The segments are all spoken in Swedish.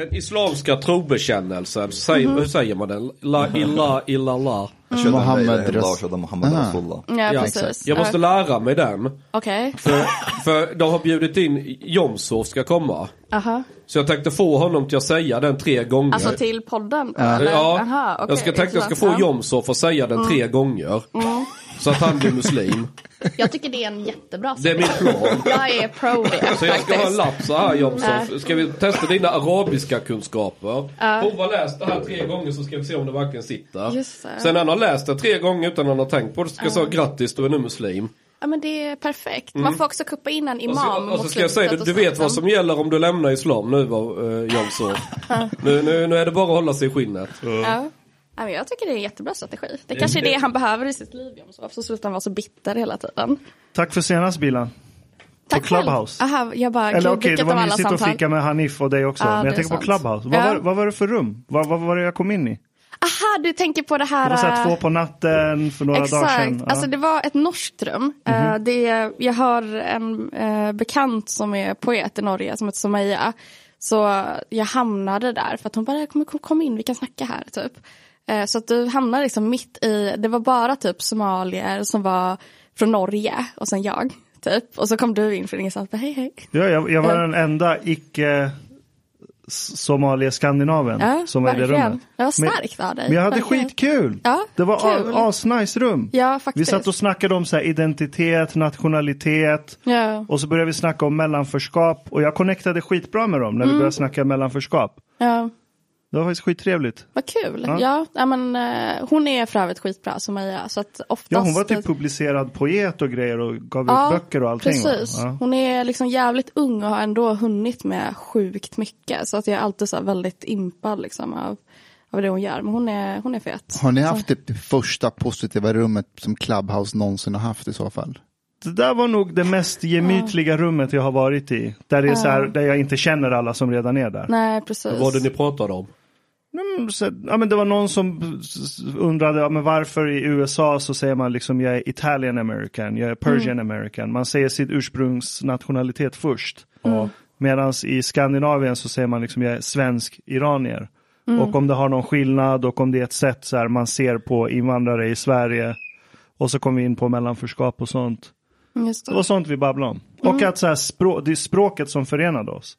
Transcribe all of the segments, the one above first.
Den islamska trobekännelsen, säger, mm. hur säger man den? La mhm. illa illa la. Mm. Mohammed ah. Rasulullah. Ja, ja. Jag måste lära mig den. Okay. För, för de har bjudit in, Jomshof ska komma. Aha. Så jag tänkte få honom till att säga den tre gånger. Alltså till podden? Ja. Eller? ja. Aha, okay. Jag ska, tänkte jag ska få Jomshof att säga den mm. tre gånger. Mm. Så att han blir muslim. Jag tycker det är en jättebra sak. Det är min plan. Jag är pro det Så jag ska ha en lapp så här Jomshof. Ska vi testa dina arabiska kunskaper? Prova läs det här tre gånger så ska vi se om det verkligen sitter. Just det. Sen han har läst det tre gånger utan han har tänkt på det så ska jag säga grattis du är nu muslim. Ja men det är perfekt. Man får också kuppa in en Och imam så, och så ska jag säga du, och du vet vad som gäller om du lämnar islam nu var uh, Jomshof. nu, nu, nu är det bara att hålla sig i skinnet. Ja. Men jag tycker det är en jättebra strategi. Det kanske är det han behöver i sitt liv. Så slutar han vara så bitter hela tiden. Tack för senast Bilan. Tack Clubhouse. Själv. Aha, jag bara, Eller okej, det vilket var mysigt att fika med Hanif och dig också. Ja, Men det jag tänker på sant. Clubhouse. Vad, Ja. var, vad var det för rum? Vad, vad var det jag kom in i? Aha, du tänker på det här... Det var här äh, två på natten för några dagar Exakt, sedan. Ja. Alltså det var ett norskt rum. Eh, det, jag har en eh, bekant som är poet i Norge som heter Someja. Så jag hamnade där för att hon bara, kom, kom, kom in, vi kan snacka här typ. Eh, så att du hamnade liksom mitt i, det var bara typ somalier som var från Norge och sen jag. Typ. Och så kom du in från ingenstans, bara, hej hej. Ja, jag, jag var Ja. den enda icke somalier-skandinaven Ja, som var i det rummet. Det var Men- starkt av dig. Men jag hade verkligen. skitkul. Ja, det var asnice rum. Ja, Vi satt och snackade om så identitet, nationalitet. Ja, Och så började vi snacka om mellanförskap. Och jag connectade skitbra med dem när Mm. vi började snacka mellanförskap. Det var faktiskt skittrevligt. Vad kul. Ja. Ja, men, eh, hon är för övrigt skitbra som jag är. Så att oftast, Ja, hon var typ publicerad poet och grejer och gav Ja, ut böcker och allting. Precis. Ja. Hon är liksom jävligt ung och har ändå hunnit med sjukt mycket. Så att jag är alltid så här väldigt impad liksom av, av det hon gör. Men hon är, hon är fet. Har ni haft typ det första positiva rummet som Clubhouse någonsin har haft i så fall? Det där var nog det mest gemytliga rummet jag har varit i. Där, det är så här, där jag inte känner alla som redan är där. Nej, precis. Vad var det ni pratade om? Mm, ja, men det var någon som undrade ja, men varför i USA så säger man liksom jag är Italian American, jag är Persian Mm. American. Man säger sitt ursprungsnationalitet först. Medan i Skandinavien så säger man liksom jag är svensk iranier. Mm. Och om det har någon skillnad och om det är ett sätt så här man ser på invandrare i Sverige. Och så kommer vi in på mellanförskap och sånt. Just Det det. var sånt vi babblade om. Och att så här, språ- det är språket som förenade oss.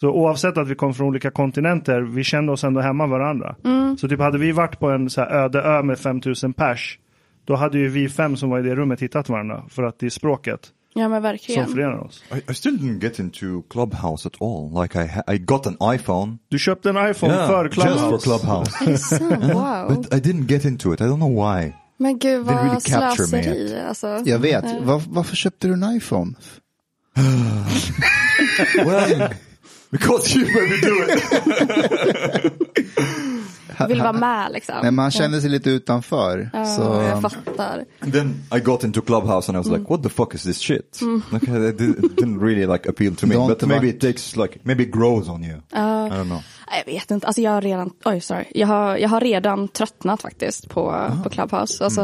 Så oavsett att vi kom från olika kontinenter, vi kände oss ändå hemma varandra. Så typ hade vi varit på en så här öde ö med 5000 pers, då hade ju vi fem som var i det rummet hittat varandra. För att det är språket Ja, men som verkligen. förenar oss. I, I still didn't get into Clubhouse at all. Like I, I got an iPhone. Du köpte en iPhone för just for Clubhouse. Clubhouse. Är det sant? Wow. But I didn't get into it. I don't know why. Men gud really vad me. slöseri. Alltså. Jag vet. Var, varför köpte du en iPhone? Well, because you made me do it. Vill vara med liksom. Nej, man kände sig lite utanför. Ja, så, jag fattar. And then I got into Clubhouse and I was like, what the fuck is this shit? Like, it did- it didn't really like appeal to me. Don't But maybe it takes like, maybe it grows on you. I don't know. Jag vet inte, alltså jag har redan, oj sorry, jag har, jag har redan tröttnat faktiskt på, på Clubhouse. Alltså,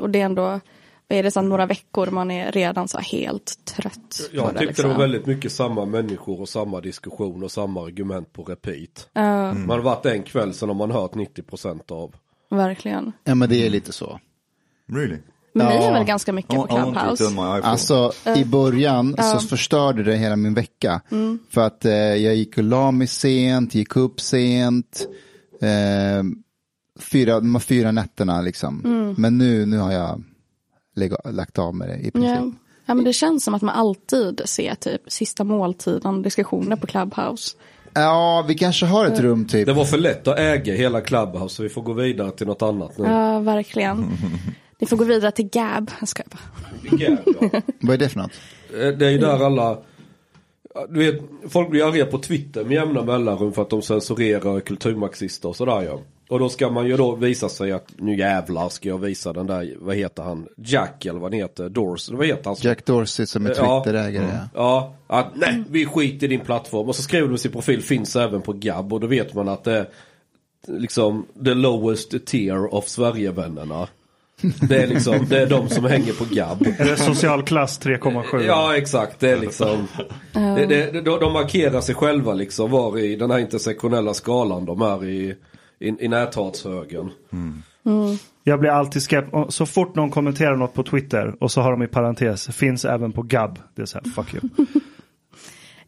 Och det är ändå, vad är det, sen några veckor man är redan så helt trött. Jag på tyckte liksom. det var väldigt mycket samma människor och samma diskussion och samma argument på repeat. Ja, Man har varit en kväll sen har man hört 90% av. verkligen. ja, men det är lite så. Really? Men ni Ja. är väl ganska mycket I, på Clubhouse? Alltså i början så förstörde det hela min vecka. För att eh, jag gick och la mig sent, gick upp sent. Eh, fyra, de fyra nätterna liksom. Men nu, nu har jag lagt av med det i princip. Ja. ja, men det känns som att man alltid ser typ sista måltiden diskussioner på Clubhouse. Ja, vi kanske har ett rum typ. Det var för lätt att äga hela Clubhouse så vi får gå vidare till något annat nu. Ja, verkligen. Ni får gå vidare till Gab. Jag skojar bara. Gab, ja. Vad är det för något? Eh, Det är ju där alla du vet, folk blir arga på Twitter med jämna mellanrum för att de censurerar kulturmarxister och sådär ja. Och då ska man ju då visa sig att nu jävlar ska jag visa den där, vad heter han, Jack eller vad han heter, Dorsey, vad heter han? Jack Dorsey som är. Twitter-ägare. Ja. Ja, att nej, vi skiter i din plattform. Och så skriver de sin profil, finns även på Gab. Och då vet man att det är liksom the lowest tier of Sverigevännerna. Det är liksom, det är de som hänger på gabb. Är det socialklass 3,7? Ja exakt, det är liksom. Det, det, de, de markerar sig själva liksom var i den här intersektionella skalan de är i, i, i näthatshögen. Jag blir alltid skeptisk. Så fort någon kommenterar något på Twitter och så har de i parentes, finns även på Gab. Det är så här, fuck you.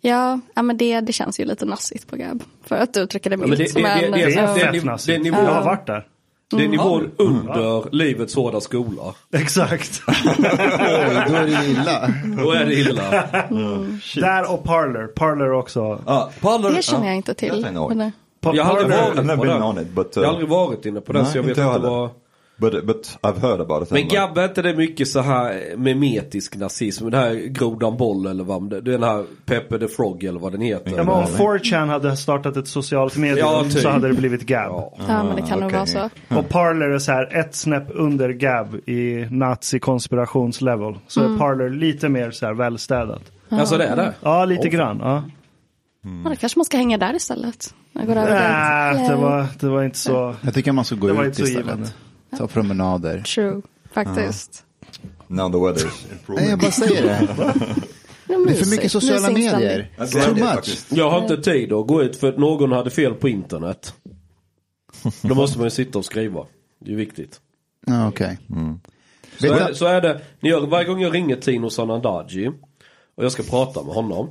Ja, ja men det, det känns ju lite nassigt på Gab. För att uttrycka det milt. det- det- men, det- Det är Ja. fett Det är nassigt. det Jag har varit där. Det är nivån under livets hårda skola. Exakt. Oj, då är det illa. Då är det illa. där och Parler. Parler också. Ah, Parler. det känner ah, jag inte till. Mm. Eh, Jag har aldrig varit I've på den. on it, but, Jag har uh, aldrig varit inne på den Nej, så jag vet inte vad. But, but I've heard about it. Men Gabbe är inte det mycket så här memetisk nazism? Det här Grodan Boll eller vad det är. Den här Peppe the Frog eller vad den heter. Ja, men om 4chan hade startat ett socialt medium Ja, typ. så hade det blivit Gab. Ja. ja, men det kan nog okej. vara så. Och Parler är så här ett snäpp under Gab i nazi-konspirationslevel. Så är Parler lite mer så här välstädat. Alltså det är det? Ja, lite grann. Ja. Ja, då kanske man ska hänga där istället. Jag går över Nej, dit. det var, det var inte så. Jag tycker man ska gå ut så istället. givande. Ta promenader. True, faktiskt. now the weather is improving. Nej, jag bara säger det. Det är för mycket sociala medier. Ja, too much. Jag har inte tid att gå ut för att någon hade fel på internet. Då måste man ju sitta och skriva. Det är viktigt. Ja, Okej. Så Vet är, du- så är det, ni gör, varje gång jag ringer Tino Sanandaji och jag ska prata med honom.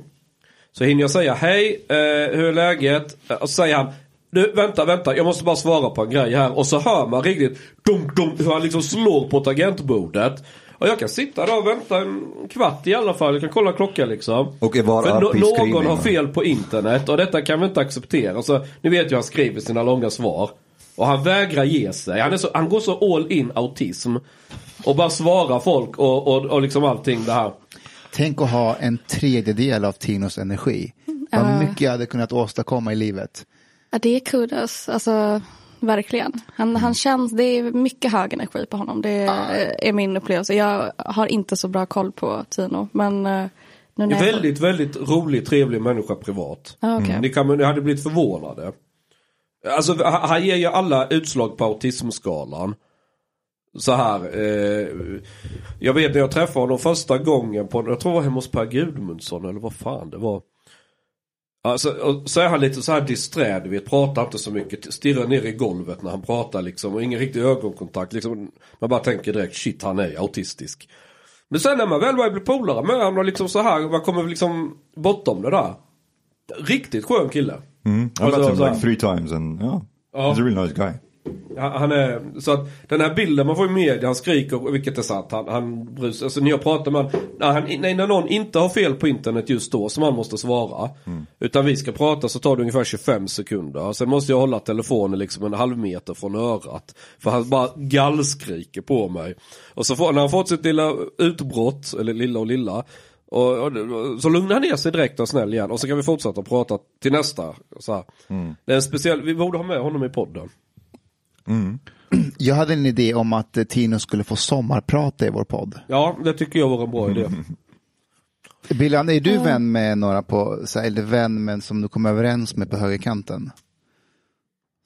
Så hinner jag säga hej, eh, hur är läget? Eh, Och så säger han, du vänta, vänta, jag måste bara svara på en grej här. Och så hör man riktigt dum, dum, hur han liksom slår på tangentbordet. Och jag kan sitta där och vänta en kvart i alla fall. Jag kan kolla klockan liksom. Och var För no- någon har fel på internet och detta kan vi inte acceptera. Så ni vet ju han skriver sina långa svar. Och han vägrar ge sig. Han, är så, han går så all in autism. Och bara svarar folk och, och, och liksom allting det här. Tänk att ha en tredjedel av Tinos energi. Vad mycket jag hade kunnat åstadkomma i livet. Ja, det är kudos, alltså verkligen. Han, han känns, det är mycket hög energi på honom. Det är, är min upplevelse. Jag har inte så bra koll på Tino, men eh, nu när En jag- väldigt, väldigt rolig, trevlig människa privat. Ja, okej. Ni, kan, ni hade blivit förvånade. Alltså han han ger ju alla utslag på autismskalan. Så här. Eh, jag vet när jag träffade honom första gången på, jag tror det var hemma hos Per Gudmundsson eller vad fan det var. Alltså, och så är han lite så här disträ, du vet, pratar inte så mycket, stirrar ner i golvet när han pratar liksom och ingen riktig ögonkontakt. Liksom, man bara tänker direkt, shit han är autistisk. Men sen när man väl börjar bli polare med honom liksom så här, man kommer liksom bortom det där. Riktigt skön kille. Mm. I Alltså, met him så här- like three times and yeah, he's a really nice guy. Han han är, så att den här bilden man får i media, han skriker, vilket är sant, han, han brus, alltså när jag pratar med honom, när, han, nej, när någon inte har fel på internet just då som han måste svara. Utan vi ska prata så tar det ungefär 25 sekunder. Sen måste jag hålla telefonen liksom en halv meter från örat. För han bara gallskriker på mig. Och så får, när han fått sitt lilla utbrott, eller lilla och lilla. Och, och, så lugnar han ner sig direkt och snäll igen. Och så kan vi fortsätta prata till nästa. Så här. Det är en speciell, vi borde ha med honom i podden. Jag hade en idé om att eh, Tino skulle få sommarprata i vår podd. Ja, det tycker jag var en bra idé. Billan, är du vän med några på, eller vän men som du kommer överens med på högerkanten?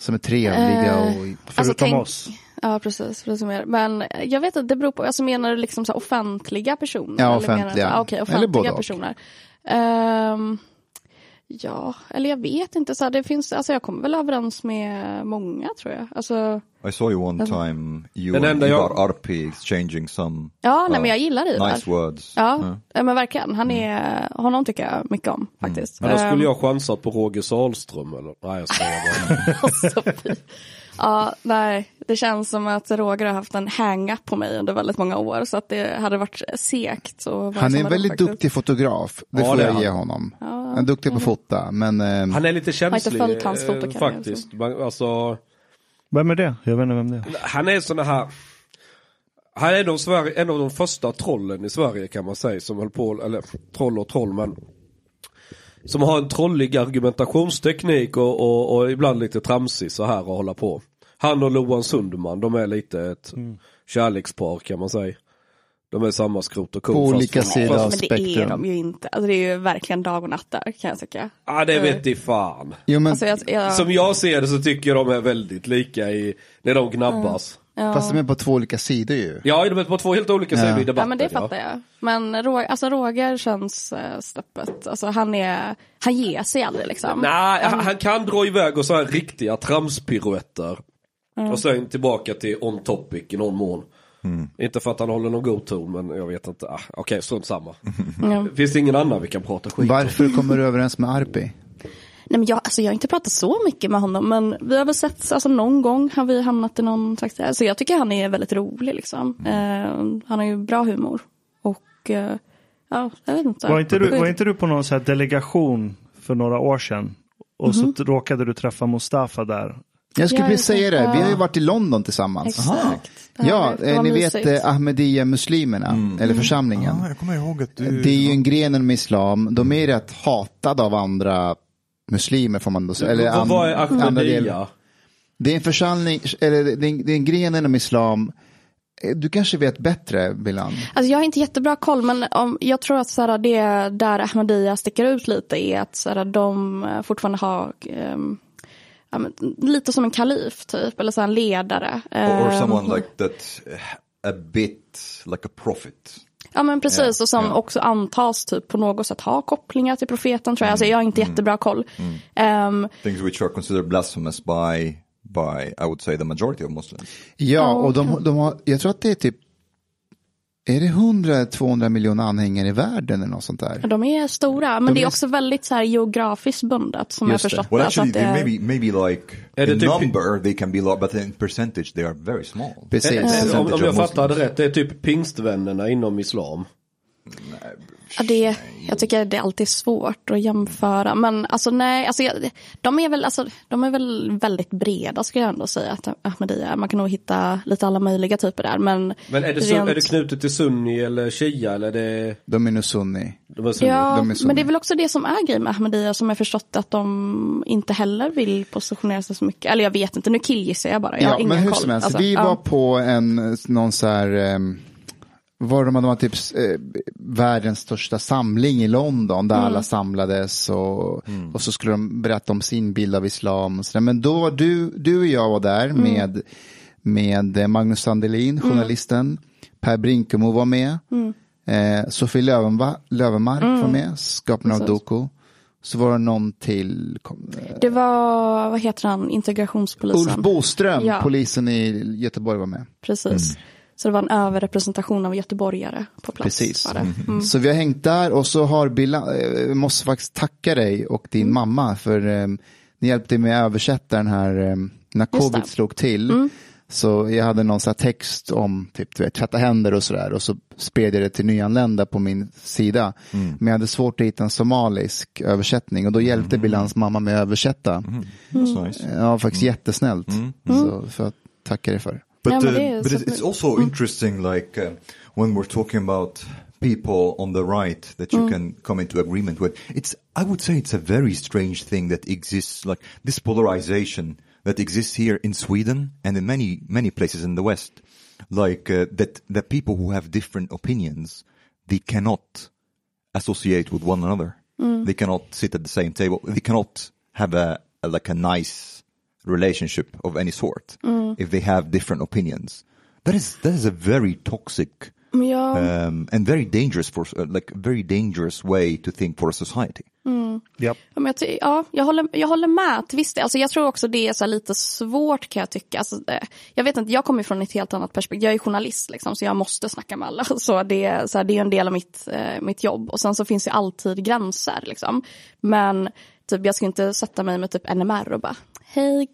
Som är trevliga och... Alltså, Förutom tänk- oss. Ja, precis. Förutom er. Men jag vet att det beror på, alltså menar du liksom så här offentliga personer? Ja, Eller menar du- offentliga. Okej, Eller både offentliga och. personer. Ehm, ja, eller jag vet inte. Så här, det finns, alltså jag kommer väl överens med många tror jag. Alltså, I saw you one time, you and enda jag- Ivar Arpi exchanging some ja, nej uh, men jag gillar Ivar. nice words. Ja, ja, men verkligen. Han är, honom tycker jag mycket om faktiskt. Men då Ehm, skulle jag chansat på Roger Sahlström eller? Nej jag skojar bara. Ja, nej, det känns som att Roger har haft en hang-up på mig under väldigt många år. Så att det hade varit segt. Han är en väldigt faktiskt. duktig fotograf, det Ja, får det jag han. ge honom. Han är duktig på att fota, men eh, Han är lite känslig följt hans eh, fotokarriär, faktiskt. Man- Alltså, Vem är det? Jag vet inte vem det är. han är såna här han är Sverige, en av de första trollen i Sverige kan man säga som höll på, eller troll och troll men Som har en trollig argumentationsteknik och, och, och ibland lite tramsig så här och hålla på. Han och Loan Sundman, de är lite ett Mm. kärlekspar kan man säga. De är samma skrot och ko. På olika sidor av Men det är spektrum. de ju inte. Alltså det är ju verkligen dag och natt där kan jag tycka. Ja det vet i fan. jo, men Alltså jag, jag, Som jag ser det så tycker jag de är väldigt lika i, när de gnabbas. Fast de är på två olika sidor ju. Ja, de är på två helt olika sidor i debatten. Ja men det fattar jag. Men Roger, alltså Roger känns äh, snäppet, alltså han är, han ger sig aldrig liksom. Nej, han, han kan dra iväg och så här riktiga tramspiruetter. Och sen tillbaka till on topic i någon mån. Inte för att han håller någon god ton, men jag vet inte. Ah, Okej, strunt samma. Ja. Finns det ingen annan vi kan prata skit om? Varför kommer du överens med Arpi? Nej, men jag, alltså, jag har inte pratat så mycket med honom men vi har väl sett, alltså någon gång har vi hamnat i någon slags, alltså jag tycker han är väldigt rolig liksom. Eh, han har ju bra humor. Och eh, ja, jag vet inte. Var inte, du, var inte du på någon så här delegation för några år sedan? Och så råkade du träffa Mustafa där. Jag skulle precis säga det, vi har ju varit i London tillsammans. Exakt. Ja, eh, ni vet eh, Ahmadiyya-muslimerna, eller församlingen. Ah, jag kommer ihåg att du... Det är ju en grenen med islam, de är rätt hatade av andra muslimer får man då säga. Eller Vad vad är Ahmadiyya? Det är en församling, eller det är en, det är en gren inom islam. Eh, Du kanske vet bättre, Bilan? Alltså jag har inte jättebra koll men om, jag tror att så här, det där Ahmadiyya sticker ut lite är att så här, de eh, fortfarande har men, lite som en kalif typ eller så en ledare. Or Ehm, someone like that, uh, a bit like a prophet. Ja men precis och som ja. också antas typ på något sätt ha kopplingar till profeten tror jag. Alltså jag har inte jättebra koll. Ehm, Things which are considered blasphemous by, by I would say the majority of Muslims. Ja, och de, de har, jag tror att det är typ, är det 100-200 miljoner anhängare i världen eller något sånt där? de är stora men De det är är- också väldigt så här geografiskt bundet som jag Just förstått Well, actually, att det är- maybe maybe like Är det in typ- number they can be large, but in percentage they are very small. Precis. Eh, Om, Percentage om jag det rätt, det är typ pingstvännerna inom islam. Ja, det, jag tycker det är alltid svårt att jämföra. Men alltså nej, alltså, jag- de, är väl, alltså, de är väl väldigt breda skulle jag ändå säga att Ahmadiyya är. Man kan nog hitta lite alla möjliga typer där. Men, Men är det, rent- är det knutet till sunni eller shia eller är det... De är nu sunni. De är sunni? Ja, de är sunni. men det är väl också det som är grejen med Ahmadiyya som jag förstått att de inte heller vill positionera sig så mycket. Eller jag vet inte, nu killgissar jag bara. Jag har Ja, ingen men hur koll. som helst, Alltså, vi ja. var på en, någon så här, um, var de, de var typ eh, världens största samling i London där alla samlades och, och så skulle de berätta om sin bild av islam. Och så där. Men då var du, du och jag var där med, med eh, Magnus Sandelin, journalisten, Per Brinkemo var med, eh, Sofie Lövenva, Lövenmark var med, skaparen av. Doku. Så var det någon till, eh, Det var, vad heter han, integrationspolisen. Ulf Boström, Ja. polisen i Göteborg var med. Precis. Så det var en överrepresentation av göteborgare på plats. Precis. Det. Mm. Så vi har hängt där och så har Billa, eh, måste faktiskt tacka dig och din Mm. mamma för eh, ni hjälpte mig att översätta den här eh, när. Mm. covid slog till. Så jag hade någon sån här text om typ, vet, tvätta händer och sådär och så spred jag det till nyanlända på min sida. Mm. Men jag hade svårt att hitta en somalisk översättning och då hjälpte Bilans mamma mig att översätta. That's nice. Ja, faktiskt jättesnällt. Så för att tacka dig för. But, uh, but it's, it's also interesting, like uh, when we're talking about people on the right that you can come into agreement with. It's, I would say, it's a very strange thing that exists, like this polarization that exists here in Sweden and in many many places in the West. Like uh, that, the people who have different opinions, they cannot associate with one another. They cannot sit at the same table. They cannot have a, a like a nice relationship of any sort if they have different opinions. That is that is a very toxic jag, um, and very dangerous for uh, like very dangerous way to think for a society. Japp. Ja, men jag, ja, jag, håller, jag håller med till viss del. Alltså, jag tror också det är så här lite svårt kan jag tycka. Alltså, det, jag vet inte, jag kommer från ett helt annat perspektiv. Jag är journalist liksom, så jag måste snacka med alla. Så det, är- så här, det är en del av mitt, eh, mitt jobb. Och sen så finns det alltid gränser. Liksom. Men typ, jag ska inte sätta mig med typ NMR och bara Hej,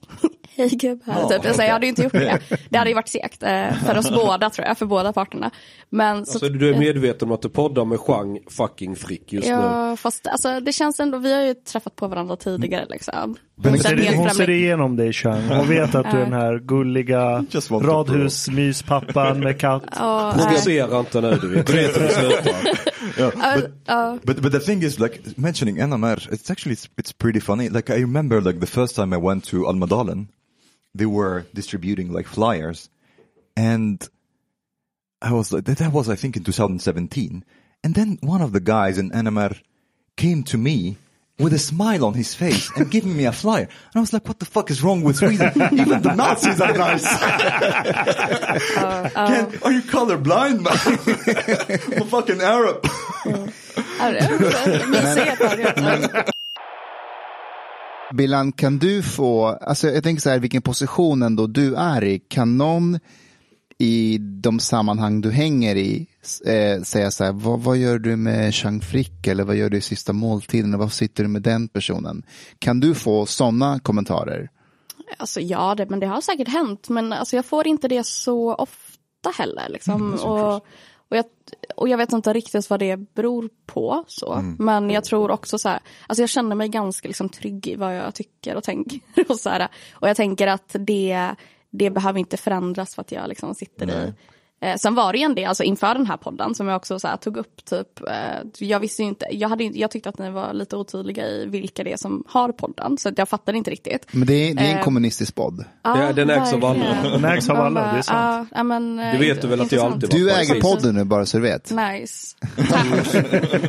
hej gubbar. typ. alltså, jag hade ju inte gjort det. Det hade ju varit segt eh, för oss båda tror jag, för båda parterna. Men, så, Alltså du är medveten om att du poddar med Chang fucking Frick just nu. Ja, fast alltså, det känns ändå, vi har ju träffat på varandra tidigare liksom. Hon Så ser, helt hon ser igenom dig Chang. Hon vet att du är den här gulliga to radhusmyspappan med katt. Ja, nej. Provocera inte nu du vet. Du vet hur det slutar. But, ja. the thing is, like mentioning NMR, it's actually it's, it's pretty funny. Like I remember, like the first time I went to Almadalen, they were distributing like flyers, and I was like, that, that was I think in 2017, and then one of the guys in NMR came to me with a smile on his face and giving me a flyer. And I was like, what the fuck is wrong with Sweden? Even the Nazis are nice. Ken, are you colorblind man? I'm a fucking Arab. Billan, kan du få, alltså jag tänker så här, vilken position ändå du är i. Kan någon i de sammanhang du hänger i eh, säga så här, vad, vad gör du med Chang Frick eller vad gör du i sista måltiden och vad sitter du med den personen? Kan du få sådana kommentarer? Alltså ja, det, men det har säkert hänt. Men alltså, jag får inte det så ofta heller. Liksom. och, och, jag, och jag vet inte riktigt vad det beror på. så. Men jag tror också så här, alltså jag känner mig ganska liksom, trygg i vad jag tycker och tänker. Och, så här, och jag tänker att det, det behöver inte förändras för att jag liksom, sitter i Eh, sen var det ju en del, alltså inför den här podden som jag också så här, tog upp typ, eh, jag visste ju inte, jag, hade, inte- jag tyckte att ni var lite otydliga i vilka det är som har podden, så att jag fattade inte riktigt. Men det är, det är en Eh, kommunistisk podd. Ja, den ägs av alla. Den ägs av alla, det är sant. Ja, ja, men, eh, Det vet du väl att jag alltid Du äger podden nu bara så du vet. Nice. Tack.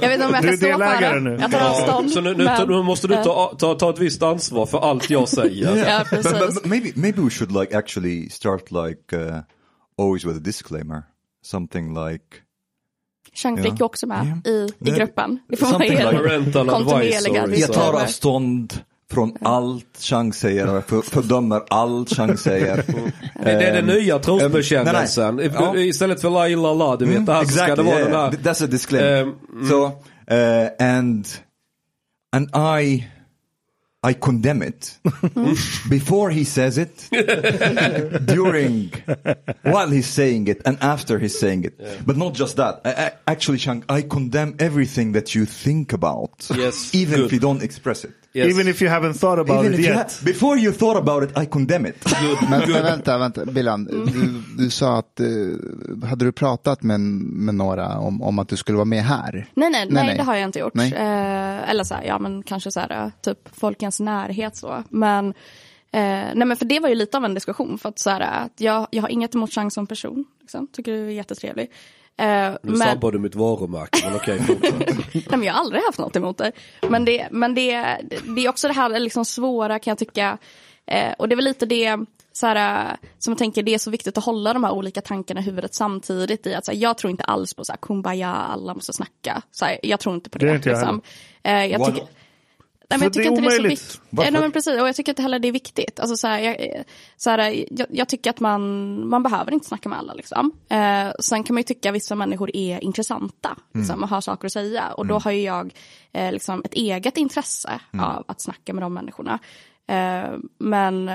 Jag vet inte om jag kan är stå för det. nu. Jag tar avstånd. Så nu, nu, men- nu måste du ta, ta, ta ett visst ansvar för allt jag säger. Ja, precis. but, but maybe maybe we should like actually start like uh, always with a disclaimer. Something like Chang Ja. Frick är också med i, i Det- gruppen. Det får vara er kontinuerliga jag tar avstånd från allt Chang säger och för, fördömer allt Chang säger. Det är den nya trosbekännelsen. nej, nej. Ja. Istället för la illa la, du vet, det här så ska det vara yeah, den yeah. här. That's a disclaimer. Um, So, uh, and, and I, I condemn it before he says it, during, while he's saying it, and after he's saying it. But not just that. I, I, actually, Chang, I condemn everything that you think about, Yes, even good. if you don't express it. Yes. Even if you haven't thought about Even it you yet. ha- before you thought about it, I condemn it. Men, men vänta, vänta, Billan. Du, du sa att, eh, hade du pratat med, med några om, om att du skulle vara med här? Nej, nej, nej, Nej, nej. det har jag inte gjort. Eh, eller så här, ja men kanske så här, eh, typ folkens närhet så. Men, eh, nej men för det var ju lite av en diskussion. För att så här, att jag, jag har inget emot Chang som person. Liksom. Tycker du är jättetrevlig. Eh, Nu men, sabbar du mitt varumärke, men okej, fortsätt. nej, men jag har aldrig haft något emot det. Men det, men det, det är också det här liksom svåra kan jag tycka. Eh, och det är väl lite det så här, eh, som jag tänker, det är så viktigt att hålla de här olika tankarna i huvudet samtidigt. i att så här, Jag tror inte alls på så här, kumbaya, alla måste snacka. Så här, jag tror inte på det. Det är inte jag liksom. eh, jag tycker? Nej, men jag tycker det är inte det är så omöjligt. viktigt. Nej, men precis, och jag tycker inte heller det är viktigt. Alltså, så här, jag, så här, jag, jag tycker att man, man behöver inte snacka med alla. Liksom. Eh, sen kan man ju tycka att vissa människor är intressanta liksom, och har saker att säga. Och då har ju jag eh, liksom, ett eget intresse av att snacka med de människorna. Eh, men,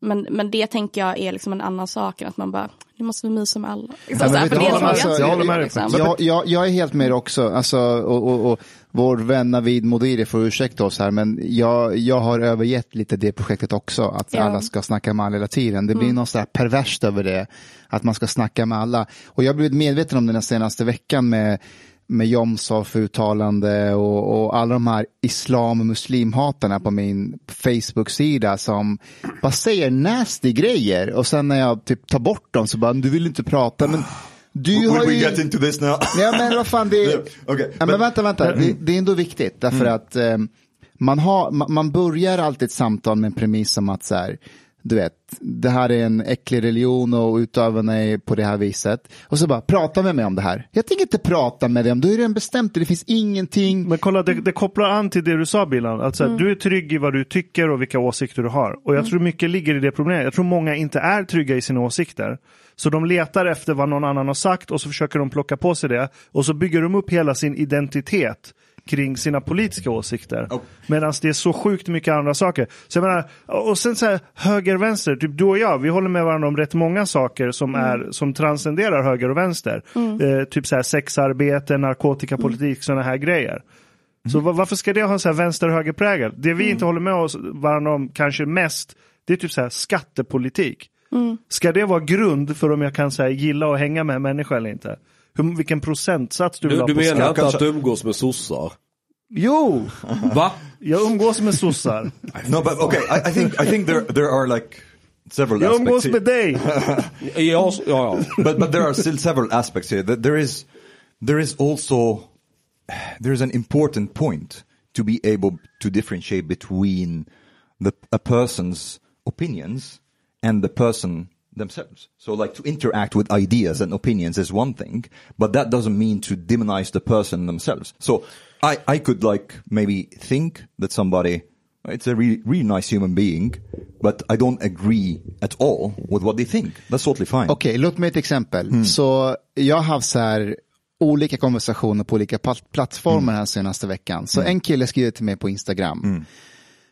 men, men det tänker jag är liksom en annan sak än att man bara, nu måste vi mysa med alla. Liksom, Ja, så här, för det alltså, jag håller med dig liksom. Jag, jag, jag är helt med också, alltså, och, och, och vår vän Navid Modiri får ursäkta oss här, men jag, jag har övergett lite det projektet också, att Ja. alla ska snacka med alla hela tiden. Det blir något så här perverst över det, att man ska snacka med alla. Och jag har blivit medveten om det den senaste veckan med med Jomshof-uttalande och, och alla de här islam och muslimhatarna på min Facebook-sida som bara säger nasty grejer och sen när jag typ tar bort dem så bara, du vill inte prata, men du har we ju... get into this now? Ja men vad fan, det är... Okay, ja, men but- vänta, vänta. Det, det är ändå viktigt därför att eh, man, har, man, man börjar alltid ett samtal med en premiss om att så här, du vet, det här är en äcklig religion och utövarna är på det här viset. Och så bara, prata med mig om det här. Jag tänker inte prata med dig om, du har ju redan bestämt det, det finns ingenting. Men kolla, det, det kopplar an till det du sa Bilan. Att så här, Du är trygg i vad du tycker och vilka åsikter du har. Och jag tror mycket ligger i det problemet. Jag tror många inte är trygga i sina åsikter. Så de letar efter vad någon annan har sagt och så försöker de plocka på sig det. Och så bygger de upp hela sin identitet kring sina politiska åsikter. Oh. Medan det är så sjukt mycket andra saker. Så jag menar, och sen så här, höger vänster, typ du och jag, vi håller med varandra om rätt många saker som, är, som transcenderar höger och vänster. Eh, typ så här sexarbete, narkotikapolitik, sådana här grejer. Så va- varför ska det ha en så här vänster och högerprägel? Det vi inte håller med oss varandra om kanske mest, det är typ så här skattepolitik. Ska det vara grund för om jag kan här, gilla och hänga med en människa eller inte? Hur, vilken procentsats du vill Du, ha du på menar inte att du umgås med sossar? Jo, Va? jag umgås med sossar. No, but okay, I, I think I think there there are like several Jag aspects. umgås here. med dig. Ja, ja, ja. but but there are still several aspects here. That there is there is also there is an important point to be able to differentiate between the, a person's opinions and the person themselves. So like to interact with ideas and opinions is one thing, but that doesn't mean to demonize the person themselves. So I, I could like maybe think that somebody it's a really, really nice human being, but I don't agree at all with what they think. That's totally fine. Okej, låt mig ett exempel. Så jag har haft så här olika konversationer på olika plat- plattformar här senaste veckan. Så en kille skriver till mig på Instagram.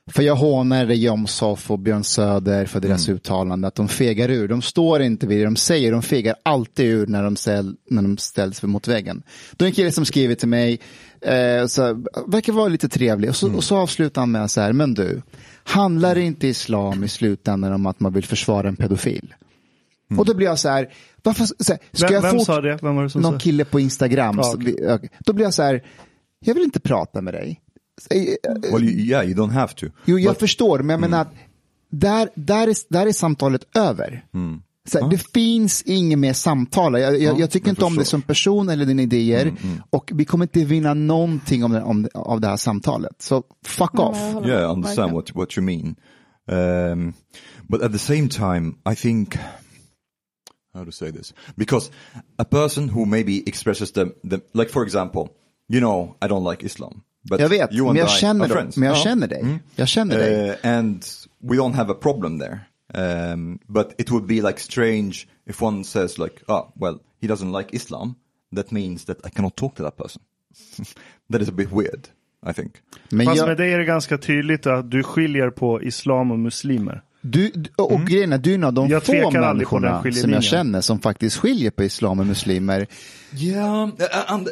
För jag hånade Jomshof och Björn Söder för deras uttalande att de fegar ur. De står inte vid det de säger, de fegar alltid ur när de, ställ, när de ställs mot väggen. Då är en kille som skriver till mig, eh, så här, verkar vara lite trevlig och så, och så avslutar han med så här, men du, handlar det inte islam i slutändan om att man vill försvara en pedofil? Och då blir jag så här, varför, så här ska Vem- jag vem sa det? Vem var det som Någon sa? kille på Instagram. Så. Då blir jag så här, jag vill inte prata med dig. Eh, Well, you, yeah, you don't have to. Jo, jag But- förstår, men jag menar att där, där, är, där är samtalet över. Så här, Det finns inget mer samtal. Jag, jag, jag tycker inte om dig som person eller dina idéer och vi kommer inte vinna någonting om, om, av det här samtalet. Så fuck off. jag håller Yeah, I med. understand Verkligen. what what you mean. Um, but at the same time, I think how to say this because a person who maybe expresses the the like for example, you know, I don't like Islam. But Jag vet, men jag känner, men jag Ja. känner dig. Jag känner dig. Uh, and we don't have a problem there. Um, but it would be like strange if one says like, oh, well, he doesn't like Islam. That means that I cannot talk to that person. that is a bit weird, I think. Men Fast jag, med dig är det ganska tydligt att du skiljer på islam och muslimer. Du, och grejen är, du är en av de Jag få människorna som jag känner som faktiskt skiljer på islam och muslimer. Yeah, uh, and,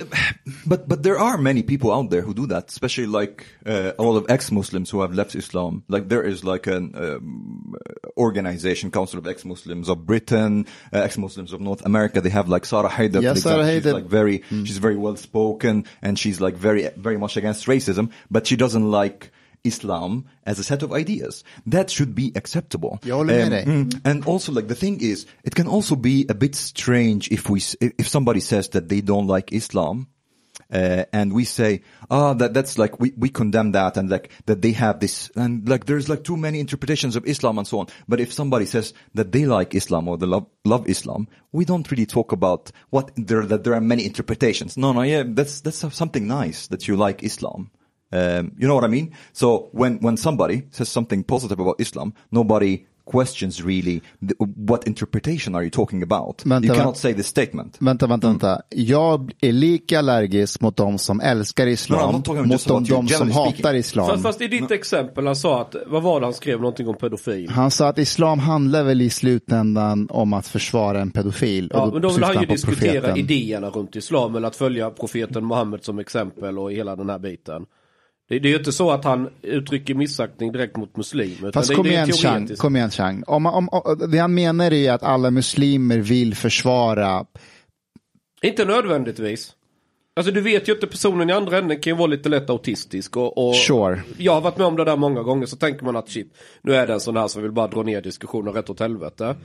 but but there are many people out there who do that, especially like uh, a lot of ex-Muslims who have left Islam. Like there is like an um, organization, Council of Ex-Muslims of Britain, uh, ex-Muslims of North America. They have like Sarah Haider. Yeah, Sarah example. She's Haider. like very, she's very well spoken, and she's like very very much against racism, but she doesn't like. Islam as a set of ideas that should be acceptable. Jag håller med dig. mm, and also like the thing is it can also be a bit strange if we if somebody says that they don't like islam uh, and we say ah that that's like we, we condemn that and like that they have this and like there's like too many interpretations of islam and so on but if somebody says that they like islam or they love love islam we don't really talk about what there that there are many interpretations no no yeah that's that's something nice that you like islam um, you know what I mean? So when, when somebody says something positive about Islam, nobody questions really the, what interpretation are you talking about? Vänta, you cannot say this statement. Vänta, vänta, vänta. Jag är lika allergisk mot de som älskar No, no, islam, not talking mot de, de som hatar speaking. islam. Fast, fast i ditt exempel, han sa att, vad var det han skrev någonting om pedofil? Han sa att islam handlar väl i slutändan om att försvara en pedofil. Ja, men då vill syftar han ju diskutera profeten. idéerna runt islam, eller att följa profeten Muhammed som exempel och hela den här biten. Det, det är ju inte så att han uttrycker missaktning direkt mot muslimer. Fast det, kom det igen Chang, kom igen Chang. Om, om, om, det han menar är att alla muslimer vill försvara Inte nödvändigtvis. Alltså du vet ju inte, personen i andra änden kan ju vara lite lätt autistisk och, och Sure. Jag har varit med om det där många gånger så tänker man att shit, nu är det en sån här som vill bara dra ner diskussionen rätt åt helvete.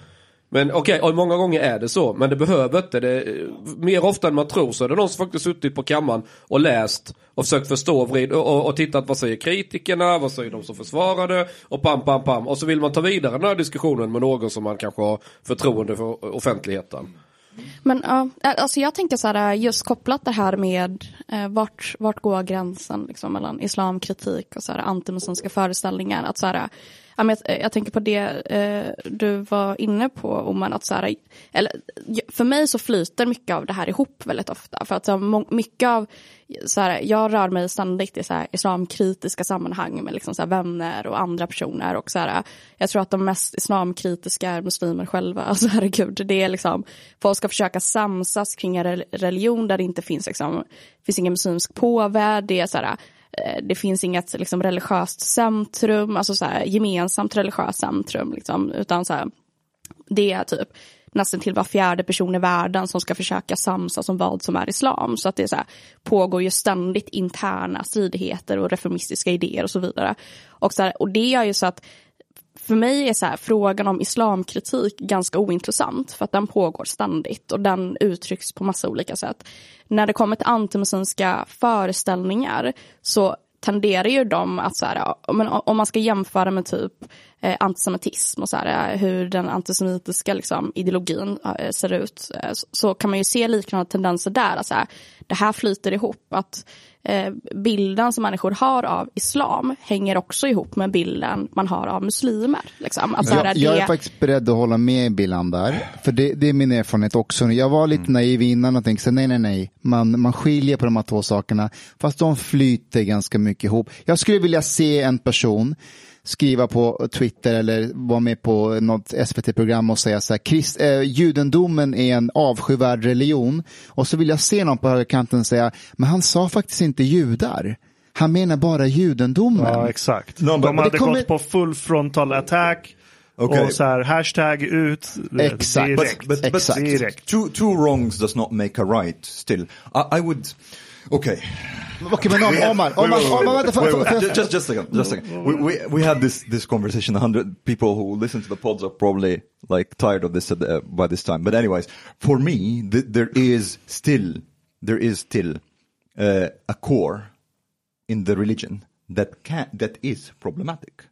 Men okej, och många gånger är det så, men det behöver inte. Det, mer ofta än man tror så är det någon som faktiskt suttit på kammaren och läst och försökt förstå och, vrid, och, och, och tittat vad säger kritikerna, vad säger de som försvarar det och pam, pam, pam. Och så vill man ta vidare den här diskussionen med någon som man kanske har förtroende för offentligheten. Men ja, alltså jag tänker så här, just kopplat det här med eh, vart, vart går gränsen liksom, mellan islamkritik och så här, antimuslimska föreställningar. Att så här, ja, men jag, eh, jag tänker på det eh, du var inne på, Oman, att så här, eller, för mig så flyter mycket av det här ihop väldigt ofta. För att så, mycket av, så här, jag rör mig ständigt i så här, islamkritiska sammanhang med liksom, så här, vänner och andra personer. Och så här, jag tror att de mest islamkritiska är muslimer själva. Alltså herregud, det är liksom, folk ska försöka samsas kring en religion där det inte finns, liksom, finns ingen muslimsk påvärld. Det är så här, Eh, det finns inget liksom, religiöst centrum, alltså så här, gemensamt religiöst centrum, liksom, utan så här, det är typ nästan till var fjärde person i världen som ska försöka samsas om vad som är islam. Så att det är så här, pågår ju ständigt interna stridigheter och reformistiska idéer och så vidare. Och, så här, och det gör ju så att för mig är så här, frågan om islamkritik ganska ointressant för att den pågår ständigt och den uttrycks på massa olika sätt. När det kommer till antimuslimska föreställningar så tenderar ju de att så här, om, man ska jämföra med typ eh, antisemitism och så här, eh, hur den antisemitiska liksom, ideologin eh, ser ut så, kan man ju se liknande tendenser där. Alltså, det här flyter ihop. att bilden som människor har av islam hänger också ihop med bilden man har av muslimer. Liksom. Alltså, jag, jag är faktiskt beredd att hålla med Billan där. För det, det, är min erfarenhet också. Jag var lite mm. naiv innan och tänkte nej, nej, nej. Man, man skiljer på de här två sakerna. Fast de flyter ganska mycket ihop. Jag skulle vilja se en person skriva på Twitter eller vara med på något SVT-program och säga så här, Christ, eh, judendomen är en avskyvärd religion. Och så vill jag se någon på högerkanten säga, men han sa faktiskt inte judar. Han menar bara judendomen. Ja, exakt. No, De hade kommer... gått på full frontal attack. Okay. Och så här, hashtag ut Exakt. direkt. But, but, but direkt. Two, two wrongs does not make a right still. I, I would, okay. Okay, men om, Omar, Omar, Omar, vänta, wait, wait, wait. Just, just a second, just a second. We, we, we had this, this conversation, a hundred people who listen to the pods are probably like tired of this uh, by this time. But anyways, for me, th there is still, there is still uh, a core in the religion that can, that is problematic.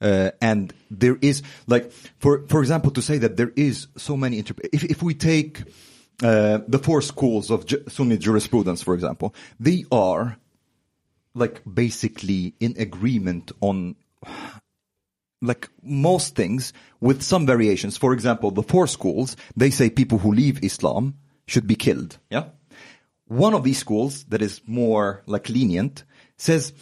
Uh, and there is like, for, for example, to say that there is so many, if, if we take, uh, the four schools of Sunni jurisprudence, for example, they are like basically in agreement on like most things with some variations. For example, the four schools, they say people who leave Islam should be killed. Yeah. One of these schools that is more like lenient says,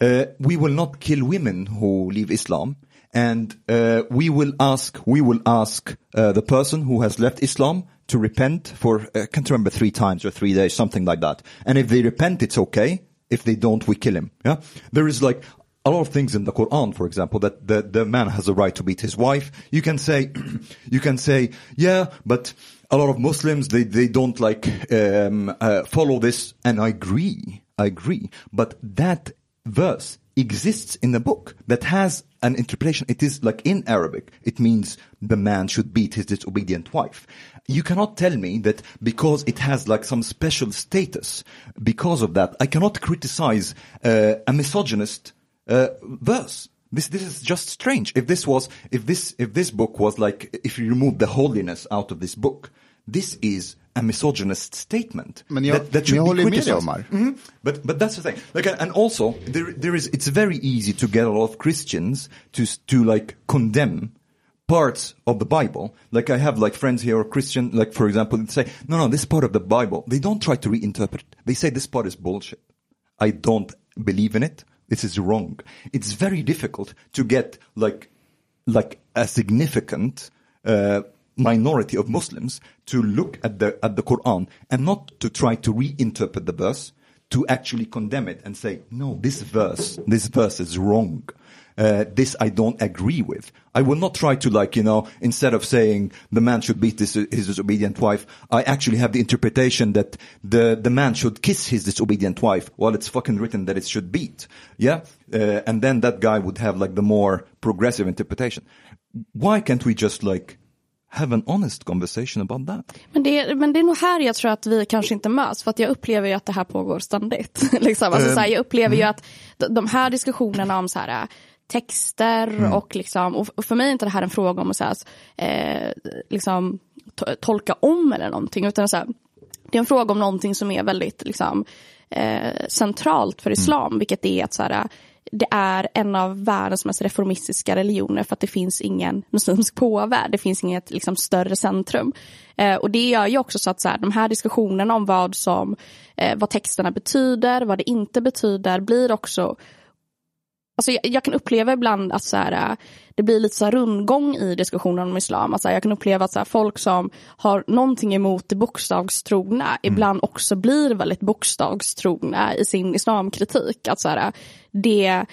uh, we will not kill women who leave Islam and uh, we will ask we will ask uh, the person who has left Islam to repent for uh, I can't remember three times or three days, something like that. And if they repent, it's okay. If they don't, we kill him. Yeah, there is like a lot of things in the Quran, for example, that the, the man has a right to beat his wife. You can say, you can say, yeah, but a lot of Muslims, they, they don't like, um, uh, follow this. And I agree. I agree. But that verse exists in a book that has an interpretation. It is like in Arabic. It means the man should beat his disobedient wife. You cannot tell me that because it has like some special status, because of that, I cannot criticize uh, a misogynist uh, verse. This this is just strange. If this was if this if this book was like if you remove the holiness out of this book, this is a misogynist statement. Men jag, that, that should jag. Med mm -hmm. But but that's the thing. Like and also there there is it's very easy to get a lot of Christians to to like condemn parts of the Bible. Like I have like friends here or Christian, like for example, they say, no, no, this part of the Bible. They don't try to reinterpret. They say this part is bullshit. I don't believe in it. This is wrong. It's very difficult to get like like a significant uh, minority of Muslims to look at the at the Quran and not to try to reinterpret the verse to actually condemn it and say no this verse this verse is wrong uh, this I don't agree with. I will not try to like, you know, instead of saying the man should beat his, his disobedient wife, I actually have the interpretation that the, the man should kiss his disobedient wife while it's fucking written that it should beat. Yeah? Uh, and then that guy would have like the more progressive interpretation. Why can't we just like have an honest conversation about that. Men det, men det är nog här jag tror att vi kanske inte möts, för att jag upplever ju att det här pågår ständigt. liksom. alltså, så här, jag upplever mm. ju att de här diskussionerna om så här, texter mm. och liksom, och för mig är inte det här en fråga om att så här, eh, liksom, tolka om eller någonting, utan så här, det är en fråga om någonting som är väldigt liksom, eh, centralt för mm. islam, mm. vilket är att så här, det är en av världens mest reformistiska religioner för att det finns ingen muslimsk påve. det finns inget liksom, större centrum. Eh, och det gör ju också så att så här, de här diskussionerna om vad, som, eh, vad texterna betyder, vad det inte betyder, blir också Alltså jag, jag, kan uppleva ibland att så här, det blir lite så rundgång i diskussionen om islam. Alltså jag kan uppleva att så här, folk som har någonting emot det bokstavstrogna mm. ibland också blir väldigt bokstavstrogna i sin islamkritik. Att så här, det,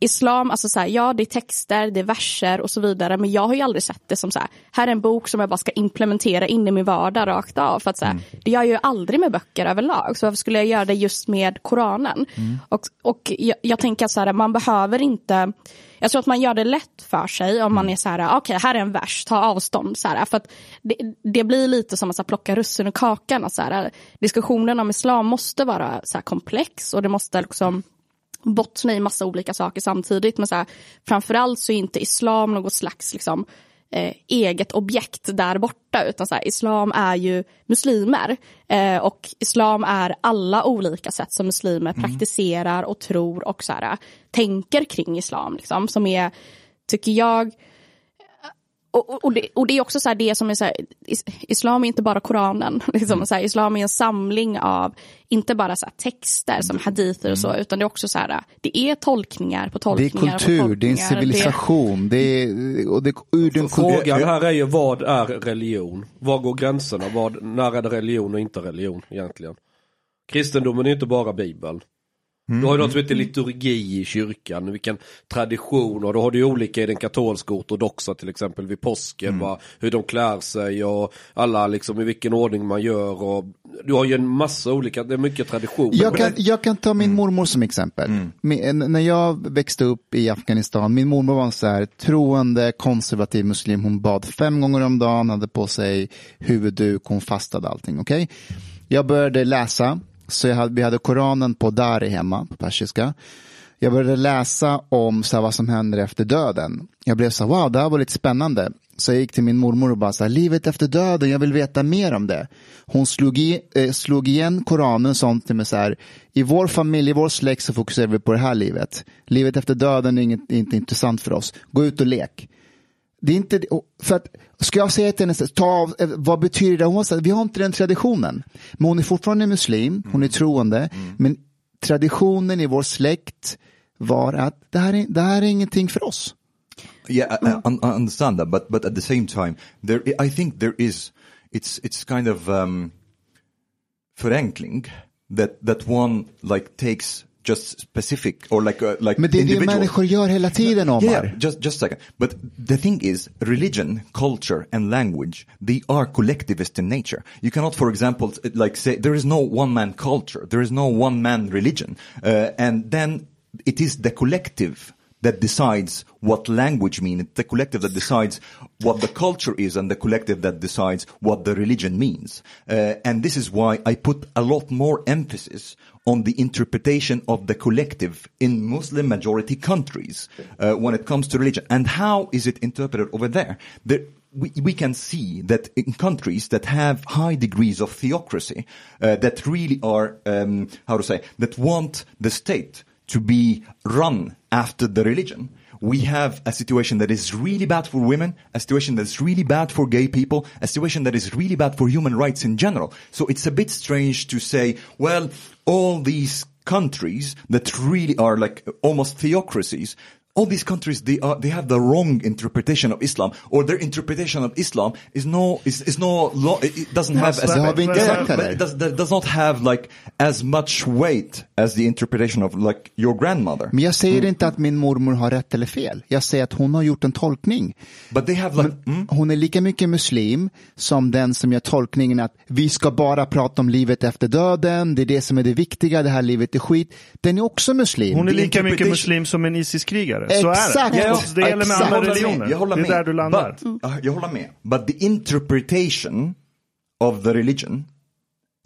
islam, alltså så här, ja det är texter, det är verser och så vidare men jag har ju aldrig sett det som så här, här är en bok som jag bara ska implementera in i min vardag rakt av. För att så här, mm. Det gör jag ju aldrig med böcker överlag så varför skulle jag göra det just med Koranen? Mm. Och, och jag, jag tänker att så här, man behöver inte jag tror att man gör det lätt för sig om man mm. är så här, okej okay, här är en vers, ta avstånd. Så här, för att det, det blir lite som att så här, plocka russin ur kakan. Så här, diskussionen om islam måste vara så komplex och det måste liksom bottna i massa olika saker samtidigt. Men så här, framförallt så är inte islam något slags liksom, eh, eget objekt där borta. Utan så här, islam är ju muslimer. Eh, och islam är alla olika sätt som muslimer Mm. praktiserar och tror och så här, tänker kring islam. Liksom, som är, tycker jag, och, och, det, och det är också så här det som är så här, is, islam är inte bara Koranen. Liksom, så här, islam är en samling av, inte bara så här, texter som hadither och så, utan det är också så här, det är tolkningar på Det är tolkningar på kultur, tolkningar. det är en civilisation. Det är, och det, ur den Frågan här är ju vad är religion? Var går gränserna? Vad, när är det religion och inte religion egentligen? Kristendomen är inte bara bibeln. Du har ju något som heter liturgi i kyrkan, vilken tradition och då har du olika i den katolska ortodoxa till exempel vid påsken, va? hur de klär sig och alla liksom i vilken ordning man gör och du har ju en massa olika, det är mycket tradition. Jag kan, jag kan ta min mormor som exempel. Min, när jag växte upp i Afghanistan, min mormor var en så här troende, konservativ muslim. Hon bad fem gånger om dagen, hade på sig huvudduk, hon fastade allting. okej? Jag började läsa, så jag hade, vi hade Koranen på Dari hemma, på persiska. Jag började läsa om så här, vad som händer efter döden. Jag blev så här, wow, det här var lite spännande. Så jag gick till min mormor och bara så här, livet efter döden, jag vill veta mer om det. Hon slog, i, eh, slog igen Koranen och sånt till mig så här, i vår familj, i vår släkt så fokuserar vi på det här livet. Livet efter döden är inget, inte intressant för oss. Gå ut och lek. Det är inte, för att, ska jag säga till henne, ta av, eh, vad betyder det? Hon säger, vi har inte den traditionen. Men hon är fortfarande muslim, hon är troende. Men traditionen i vår släkt var att det här är, det här är ingenting för oss. Yeah, I, I, I understand that, but but at the same time, there I think there is it's it's kind of um, förenkling that that one like takes just specific or like uh, like Men det är det människor gör hela tiden, Omar. Yeah, just just a second. But the thing is, religion, culture, and language they are collectivist in nature. You cannot, for example, like say there is no one man culture, there is no one man religion, uh, and then it is the collective that decides what language means. It's the collective that decides what the culture is, and the collective that decides what the religion means. Uh, and this is why I put a lot more emphasis on the interpretation of the collective in Muslim majority countries uh, when it comes to religion. And how is it interpreted over there? there we, we can see that in countries that have high degrees of theocracy, uh, that really are, um, how to say, that want the state to be run after the religion, we have a situation that is really bad for women, a situation that's really bad for gay people, a situation that is really bad for human rights in general. So it's a bit strange to say, well, all these countries that really are like almost theocracies, all these countries they are they have the wrong interpretation of Islam or their interpretation of Islam is no is, is no law it it doesn't have as Det har vi inte Yeah, it does, that does not have like as much weight as the interpretation of like your grandmother. Men jag säger inte att min mormor har rätt eller fel. Jag säger att hon har gjort en tolkning. But they have like mm, Hon är lika mycket muslim som den som gör tolkningen att vi ska bara prata om livet efter döden, det är det som är det viktiga, det här livet är skit. Den är också muslim. Hon är lika mycket muslim som en ISIS-krigare. Så Exakt. är det. Ja, det gäller med alla Jag håller religioner. med, jag håller det är med. där du landar. But, uh, jag håller med. But the interpretation of the religion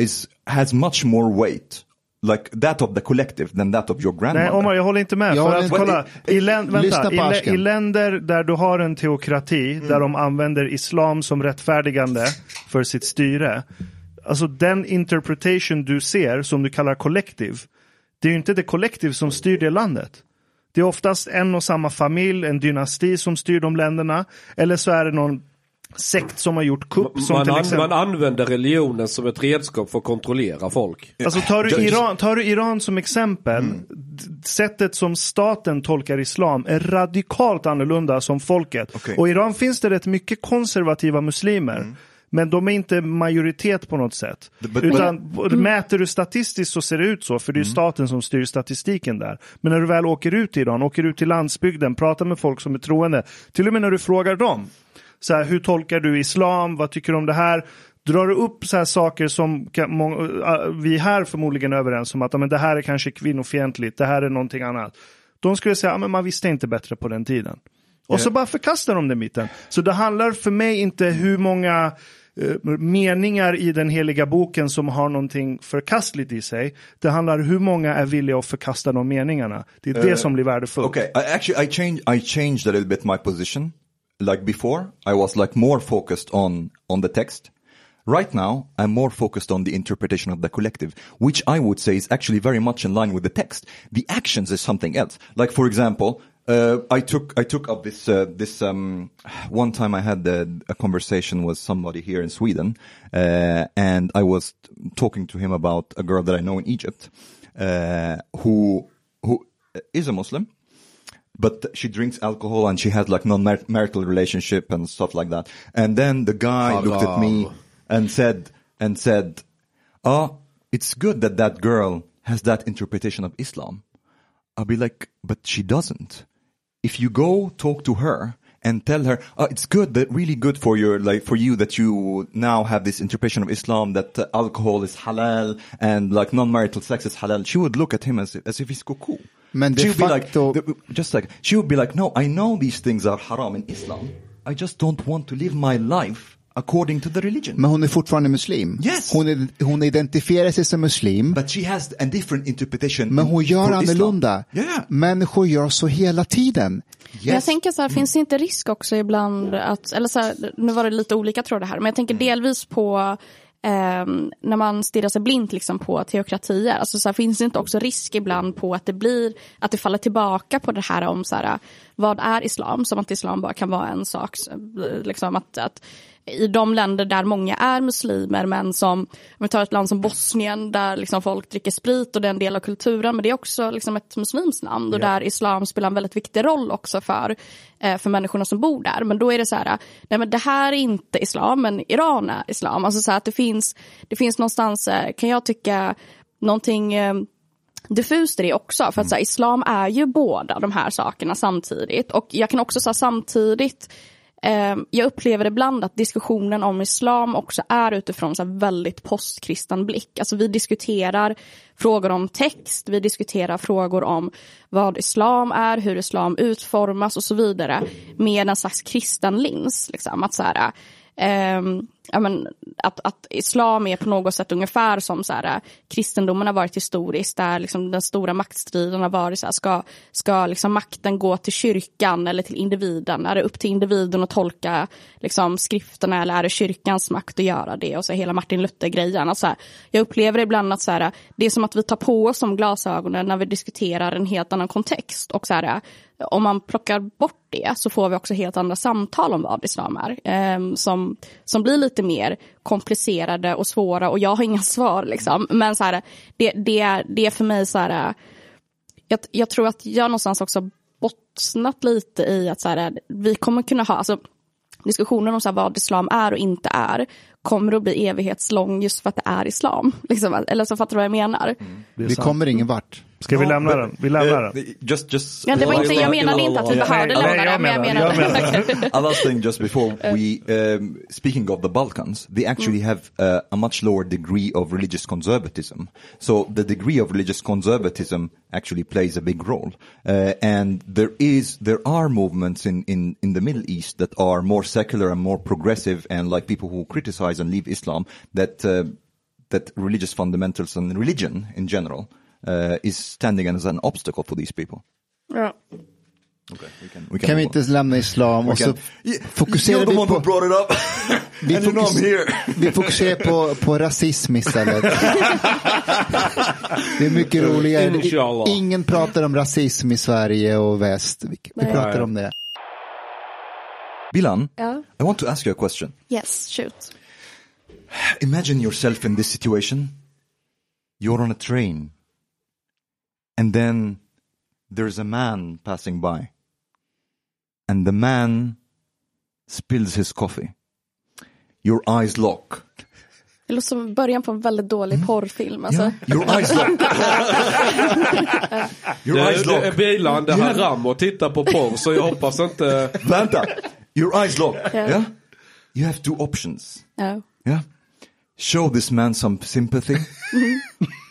is has much more weight like that of the collective than that of your grandmother. Nej, Omar, jag håller inte med. Jag för håller att, inte- kolla, i, län, vänta, länder där du har en teokrati, där de använder islam som rättfärdigande för sitt styre. Alltså den interpretation du ser, som du kallar kollektiv, det är ju inte det kollektiv som styr det landet. Det är oftast en och samma familj, en dynasti som styr de länderna. Eller så är det någon sekt som har gjort kupp. Man, till an, exempel... man använder religionen som ett redskap för att kontrollera folk. Alltså tar du, Iran, tar du Iran som exempel, d- sättet som staten tolkar islam är radikalt annorlunda som folket. Okej. Och i Iran finns det rätt mycket konservativa muslimer. Men de är inte majoritet på något sätt. But- Utan mäter du statistiskt så ser det ut så, för det är ju staten som styr statistiken där. Men när du väl åker ut i Iran, åker ut till landsbygden, pratar med folk som är troende, till och med när du frågar dem, så här, hur tolkar du islam, vad tycker du om det här? Drar du upp så här saker som må, äh, vi här förmodligen är överens om att men det här är kanske kvinnofientligt, det här är någonting annat. De skulle säga att man visste inte bättre på den tiden. Och så bara förkastar de den biten. Så det handlar för mig inte hur många eh, meningar i den heliga boken som har någonting förkastligt i sig. Det handlar hur många är villiga att förkasta de meningarna. Det är det som blir värdefullt. Okay, I, actually, I changed. I changed a little bit my position. Like before, I was like more focused on on the text. Right now, I'm more focused on the interpretation of the collective, which I would say is actually very much in line with the text. The actions is something else. Like for example, uh, I took I took up this uh, this um, one time I had a, a conversation with somebody here in Sweden, uh, and I was talking to him about a girl that I know in Egypt, uh, who who is a Muslim, but she drinks alcohol and she has like non-marital relationship and stuff like that. And then the guy looked at me and said and said, "Oh, it's good that that girl has that interpretation of Islam." I'll be like, "But she doesn't." If you go talk to her and tell her, "Oh, it's good, that really good for your like for you that you now have this interpretation of Islam that uh, alcohol is halal and like non-marital sex is halal," she would look at him as as if he's cuckoo. De she would be like, just like she would be like, "No, I know these things are haram in Islam. I just don't want to live my life according to the religion." Men hon är fortfarande muslim. Yes. Hon, är, hon identifierar sig som muslim. But she has a different interpretation. Men hon gör annorlunda. Islam. Yeah. Människor gör så hela tiden. Men Jag tänker så här, finns det inte risk också ibland att, eller så här, nu var det lite olika trådar här, men jag tänker delvis på ehm, när man stirrar sig blint liksom på teokratier, alltså så här, finns det inte också risk ibland på att det blir, att det faller tillbaka på det här om så här, vad är islam, som att islam bara kan vara en sak, liksom att, att i de länder där många är muslimer men som, om vi tar ett land som Bosnien där liksom folk dricker sprit och det är en del av kulturen men det är också liksom ett muslimskt land och där islam spelar en väldigt viktig roll också för, eh, för människorna som bor där. Men då är det så här, nej men det här är inte islam men Iran är islam. Alltså så här att det finns, det finns någonstans, eh, kan jag tycka, någonting eh, diffust i det också. För att så här, islam är ju båda de här sakerna samtidigt. Och jag kan också säga samtidigt, Ehm, jag upplever ibland att diskussionen om islam också är utifrån så här, väldigt postkristen blick. Alltså vi diskuterar frågor om text, vi diskuterar frågor om vad islam är, hur islam utformas och så vidare. Med en slags kristen lins. Liksom. Att så här, ehm, ja, men, att, att islam är på något sätt ungefär som så här, äh, kristendomen har varit historiskt, där liksom den stora maktstriden har varit så här, ska, ska liksom makten gå till kyrkan eller till individen? Är det upp till individen att tolka liksom, skrifterna eller är det kyrkans makt att göra det? Och så hela Martin Luther-grejen. Alltså, här, jag upplever ibland att så här, äh, det är som att vi tar på oss de glasögonen när vi diskuterar en helt annan kontext. Och så här, äh, om man plockar bort det så får vi också helt andra samtal om vad islam är. Eh, som, som blir lite mer komplicerade och svåra och jag har inga svar liksom. Men så här, det, det, är- det är för mig så här, jag, jag tror att jag någonstans också bottnat lite i att så här, vi kommer kunna ha, alltså diskussionen om så här, vad islam är och inte är kommer att bli evighetslång just för att det är islam. Liksom. Eller så fattar du vad jag menar? Vi kommer ingen vart. Ska vi No, lämna but, den? Vi lämnar den. Just, just. Ja, det var Ja, inte, illa- jag menade illa- inte att vi illa- behövde lämna jag det, men jag menade... jag menar. a last thing just before we, um, speaking of the Balkans, they actually have uh, a much lower degree of religious conservatism. So the degree of religious conservatism actually plays a big role. Uh, and there is, there are movements in, in, in the Middle East that are more secular and more progressive and like people who criticize and leave Islam that, uh, that religious fundamentals and religion in general uh, is standing as an obstacle for these people. Ja. Okay, we can, we can Kan vi inte lämna islam och så Yeah, fokuserar You're vi på, brought it up. vi, and you know I'm fokus, here. vi fokuserar på, på rasism istället. Det är mycket roligare. Inshallah. Ingen pratar om rasism i Sverige och väst. Vi, vi Nej. pratar om det. Bilan, Ja. I want to ask you a question. Yes, shoot. Imagine yourself in this situation. You're on a train. And then there's a man passing by. And the man spills his coffee. Your eyes lock. Det låter som början på en väldigt dålig porrfilm. Alltså. Yeah, your eyes lock. your Det, eyes det är lock. bilan, det här ram och titta på porr så jag hoppas inte... Vänta. Your eyes lock. Yeah. Yeah? You have two options. Ja. Yeah. Show this man some sympathy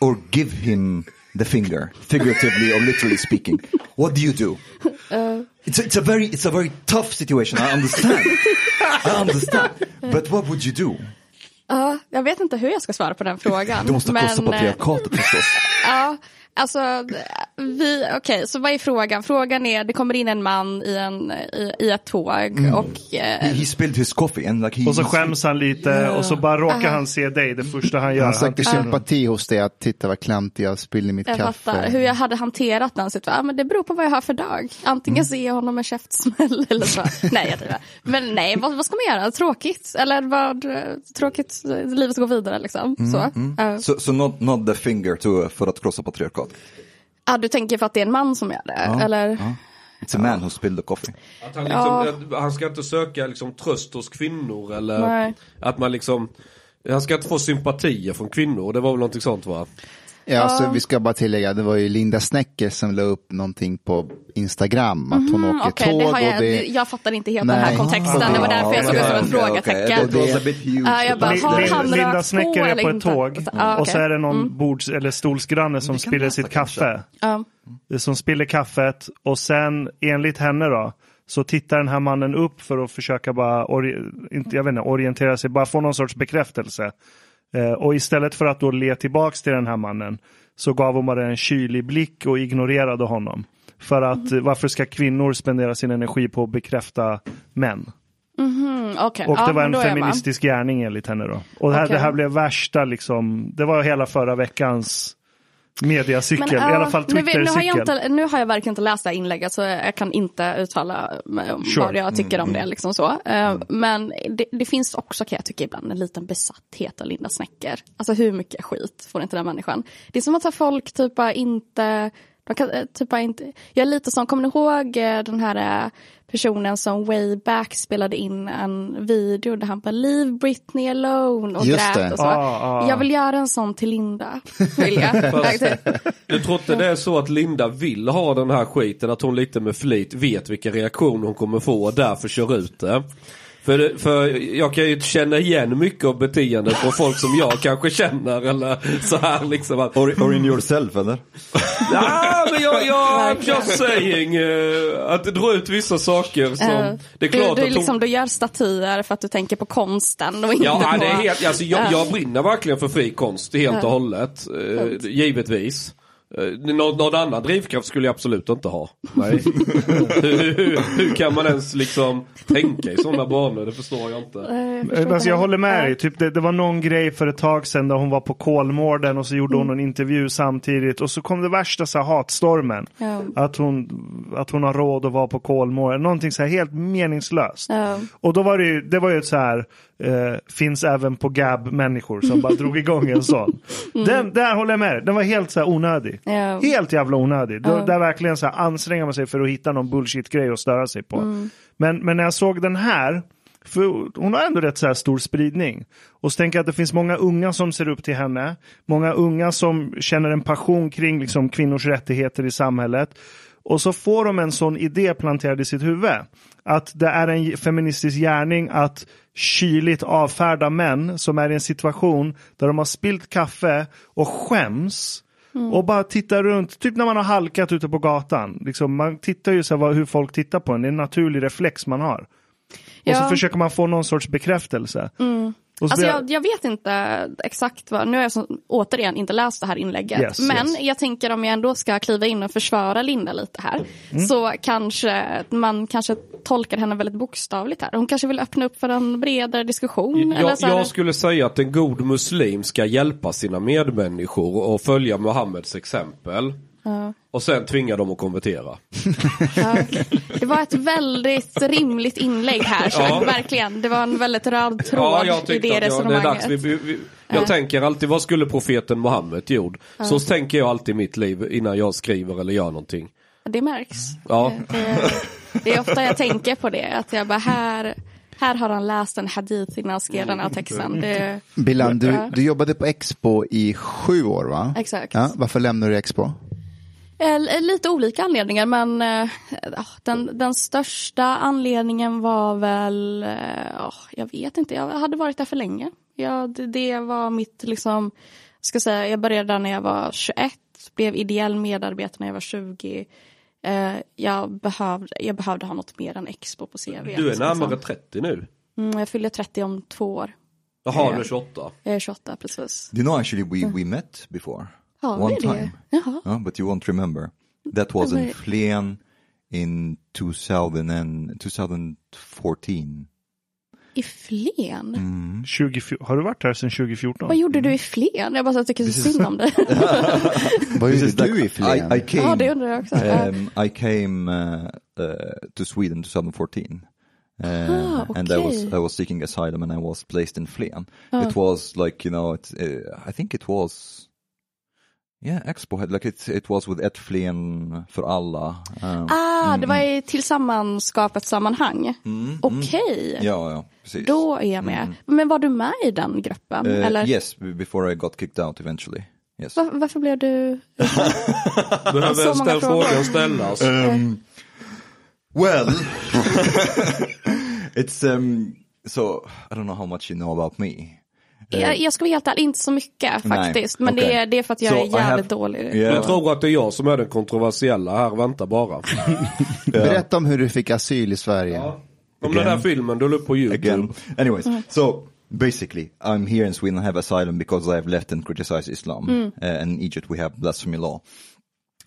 or give him the finger, figuratively or literally speaking. What do you do? It's a, it's a very it's a very tough situation. I understand. I understand. But what would you do? Ja, jag vet inte hur jag ska svara på den frågan. Du måste men, eh, patriarkatet förstås. Ja, alltså vi, okej, så vad är frågan? Frågan är, det kommer in en man i, en, i, i ett tåg och He, eh, he spilled his coffee and like he... Och så skäms han lite och så bara råkar han se dig det första han gör. Han Han sökte sympati hos dig att titta vad klantig jag spillde mitt jag kaffe. fattar hur jag hade hanterat den situationen. Ja, men det beror på vad jag har för dag. Antingen ser jag honom med käftsmäll eller så. nej, jag driver. Men nej, vad, vad ska man göra? Tråkigt? Eller vad, tråkigt, livet går vidare liksom. så. Ja. Så so, not, not the finger to, för att krossa patriarkatet. Ja, du tänker för att det är en man som gör det? eller? It's a man who spilled the coffee. Att han, liksom, att han ska inte söka liksom, tröst hos kvinnor eller Nej. att man liksom han ska inte få sympatier från kvinnor, det var väl någonting sånt va? Ja, alltså, vi ska bara tillägga, det var ju Linda Snecker som la upp någonting på Instagram, att hon åker Okej, tåg det har jag, och det... jag fattar inte helt den här Nej. kontexten. Det var därför jag såg det som ett frågetecken. Ja, jag bara, har han Linda Snecker på är på ett tåg Ja, och så är det någon bords eller stolsgranne som spiller sitt kaffe. Ja. Som spiller kaffet och sen enligt henne då så tittar den här mannen upp för att försöka bara ori- inte, jag vet inte, orientera sig, bara få någon sorts bekräftelse. Eh, och istället för att då le tillbaks till den här mannen så gav hon bara en kylig blick och ignorerade honom. För att eh, varför ska kvinnor spendera sin energi på att bekräfta män? Mm, okej. Och ja, det var men en feministisk gärning enligt henne då. Och det här, Okej. det här blev värsta liksom, det var hela förra veckans mediacykel, Men, i alla fall nu, nu, Twitter-cykel. jag inte, nu har jag verkligen inte läst det här inlägget så jag kan inte uttala om Sure. vad jag tycker om det. Liksom så. Eh, Men det, det finns också kan jag tycka ibland en liten besatthet av Linda Snecker. Alltså hur mycket skit får inte den människan? Det är som att folk typ inte de kan, eh, typ inte, jag är lite som, kommer ni ihåg eh, den här personen som way back spelade in en video där han bara leave Britney alone och Just grät och så. Ah, ah. Jag vill göra en sån till Linda. Vill jag. Jag- Du tror inte det är så att Linda vill ha den här skiten, att hon lite med flit vet vilken reaktion hon kommer få och därför kör ut det? För, för jag kan ju känna igen mycket av beteendet på folk som jag kanske känner eller så här liksom. Att, Or, or in yourself eller? ja, men jag, jag, Verkligen. just saying. eh, att dra ut vissa saker som, Eh, det är klart du, du, att liksom, du gör statyer för att du tänker på konsten och inte Ja, på... det är helt, alltså, jag, Ja. jag brinner verkligen för fri konst helt och hållet. Eh, givetvis. Eh, Någon, någon annan drivkraft skulle jag absolut inte ha. Nej. hur, hur, hur kan man ens liksom tänka i sådana banor? Det förstår jag inte. Eh, förstår Alltså jag håller med dig. Typ det, det var någon grej för ett tag sedan där hon var på Kolmården och så gjorde hon en intervju samtidigt och så kom det värsta så här, hatstormen. Ja. Att, hon, att hon har råd att vara på Kolmården. Någonting så här helt meningslöst. Ja. Och då var det ju, det var ju ett så här, eh, finns även på Gab-människor som bara drog igång en sån. Den, där håller jag med. Den var helt så här onödig. Mm. Ja. Helt jävla onödig. Då, Där verkligen så här anstränger man sig för att hitta någon bullshit-grej att störa sig på. Mm. Men, men när jag såg den här, för hon har ändå rätt så här stor spridning. Och så tänker jag att det finns många unga som ser upp till henne. Många unga som känner en passion kring liksom, kvinnors rättigheter i samhället. Och så får de en sån idé planterad i sitt huvud. Att det är en feministisk gärning att kyligt avfärda män som är i en situation där de har spilt kaffe och skäms. Och bara tittar runt, typ när man har halkat ute på gatan. Liksom, man tittar ju så här hur folk tittar på en, det är en naturlig reflex man har. Och så Ja. försöker man få någon sorts bekräftelse. Så Alltså jag, jag vet inte exakt vad, nu har jag som, återigen inte läst det här inlägget. Yes, men yes. jag tänker om jag ändå ska kliva in och försvara Linda lite här. Mm. Så kanske man kanske tolkar henne väldigt bokstavligt här. Hon kanske vill öppna upp för en bredare diskussion. Jag, så jag skulle säga att en god muslim ska hjälpa sina medmänniskor och följa Muhammeds exempel. Och sen tvinga dem att konvertera. Ja. Det var ett väldigt rimligt inlägg här. Så Ja. Verkligen. Det var en väldigt röd tråd Ja, jag i det att ja, det är resonemanget. dags. Vi, vi, vi, jag tänker alltid, vad skulle profeten Muhammed gjort? Så tänker jag alltid i mitt liv innan jag skriver eller gör någonting. Det märks. Ja. Det, det är ofta jag tänker på det. Att jag bara här, här har han läst en hadith innan han skrev den här texten. Det, Bilan, du, Ja. du jobbade på Expo i sju år va? Exakt. Ja, varför lämnade du Expo? Eh, Lite olika anledningar men eh, ja, den, den största anledningen var väl, eh, ja, jag vet inte, jag hade varit där för länge. Ja, det, det var mitt, liksom, ska säga, jag började där när jag var 21, blev ideell medarbetare när jag var 20. Eh, jag, behövde, jag behövde ha något mer än Expo på CV. Du är liksom. närmare 30 nu. Mm, jag fyller 30 om två år. Jaha, du är 28. Jag är 28 precis. Do you know actually we, we met before? Har One vi det? time. Jaha. No, but you won't remember. That was in Nej. Flen in 2000 and, 2014. I Flen? Mm. 20, har du varit här sedan 2014? Vad gjorde du i Flen? Jag bara så jag tycker så synd om dig. Vad This gjorde is like- du i Flen? I, I came, ja, det undrar jag också. um, I came uh, uh, to Sweden 2014. Uh, Ah, And I was. I was seeking asylum and I was placed in Flen. It was like you know it, uh, I think it was yeah Expo had like it it was with ett Flen för alla. Um, ah, det var i tillsammanskapet sammanhang. Mm, Okej, Ja, ja, precis. då är jag med. Men var du med i den gruppen? Uh, Eller? Yes, before I got kicked out eventually. Yes. Var, varför blev du... Behöver ställa frågor. frågan ställas? Um, well, it's um. So I don't know how much you know about me. Jag, jag ska vara helt ärlig, inte så mycket Nej, faktiskt. Men det, okej. är, det är för att jag So är jävligt have- dålig. Yeah. Jag tror att det är jag som är den kontroversiella här, vänta bara. Berätta om hur du fick asyl i Sverige. Om den här filmen du la upp på YouTube. again. Anyways, so basically, I'm here in Sweden. I have asylum because I have left and criticized Islam. Uh, and in Egypt, we have blasphemy law.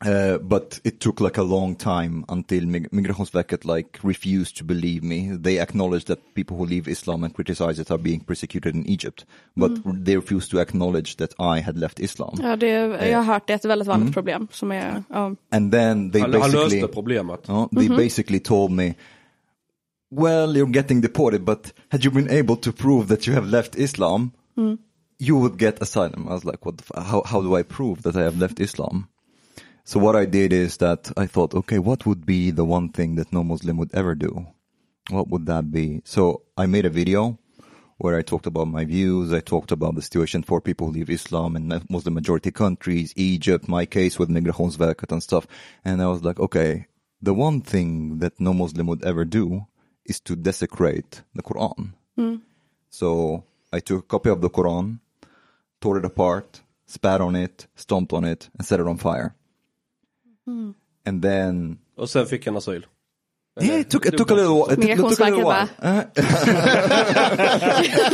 Uh, but it took like a long time until Mig- Migrationsverket like refused to believe me. They acknowledged that people who leave Islam and criticize it are being persecuted in Egypt, but they refused to acknowledge that I had left Islam. Ja, det, jag har hört det är ett väldigt Mm. problem. Som är, ja. And then they Han, han basically löste problemet. Uh, they basically told me, well, you're getting deported, but had you been able to prove that you have left Islam, you would get asylum. I was like, what? The f- how how do I prove that I have left Islam? So what I did is that I thought, okay, what would be the one thing that no Muslim would ever do? What would that be? So I made a video where I talked about my views. I talked about the situation for people who leave Islam in Muslim majority countries, Egypt, my case with Migrationsverket and stuff. And I was like, okay, the one thing that no Muslim would ever do is to desecrate the Quran. Hmm. So I took a copy of the Quran, tore it apart, spat on it, stomped on it, and set it on fire. And then Och sen fick han asyl. yeah, it took it took a little while. It took, it took a little while. Migrationsverket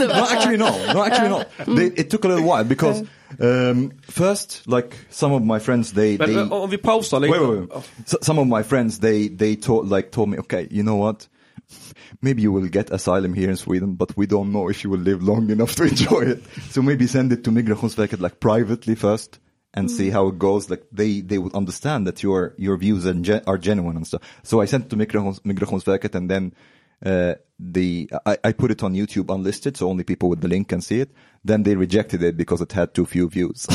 Uh, no, actually no, no, actually not. They, it took a little while because um, first, like some of my friends, they they men, om vi pausar lite. wait, wait, wait. So, some of my friends, they they told like told me, okay, you know what? Maybe you will get asylum here in Sweden, but we don't know if you will live long enough to enjoy it. So maybe send it to Migrationsverket like privately first and see mm. how it goes. Like they they would understand that your your views are, gen- are genuine and stuff. So I sent it to Migrations, Migrationsverket and then uh, the I, I put it on YouTube unlisted, so only people with the link can see it. Then they rejected it because it had too few views.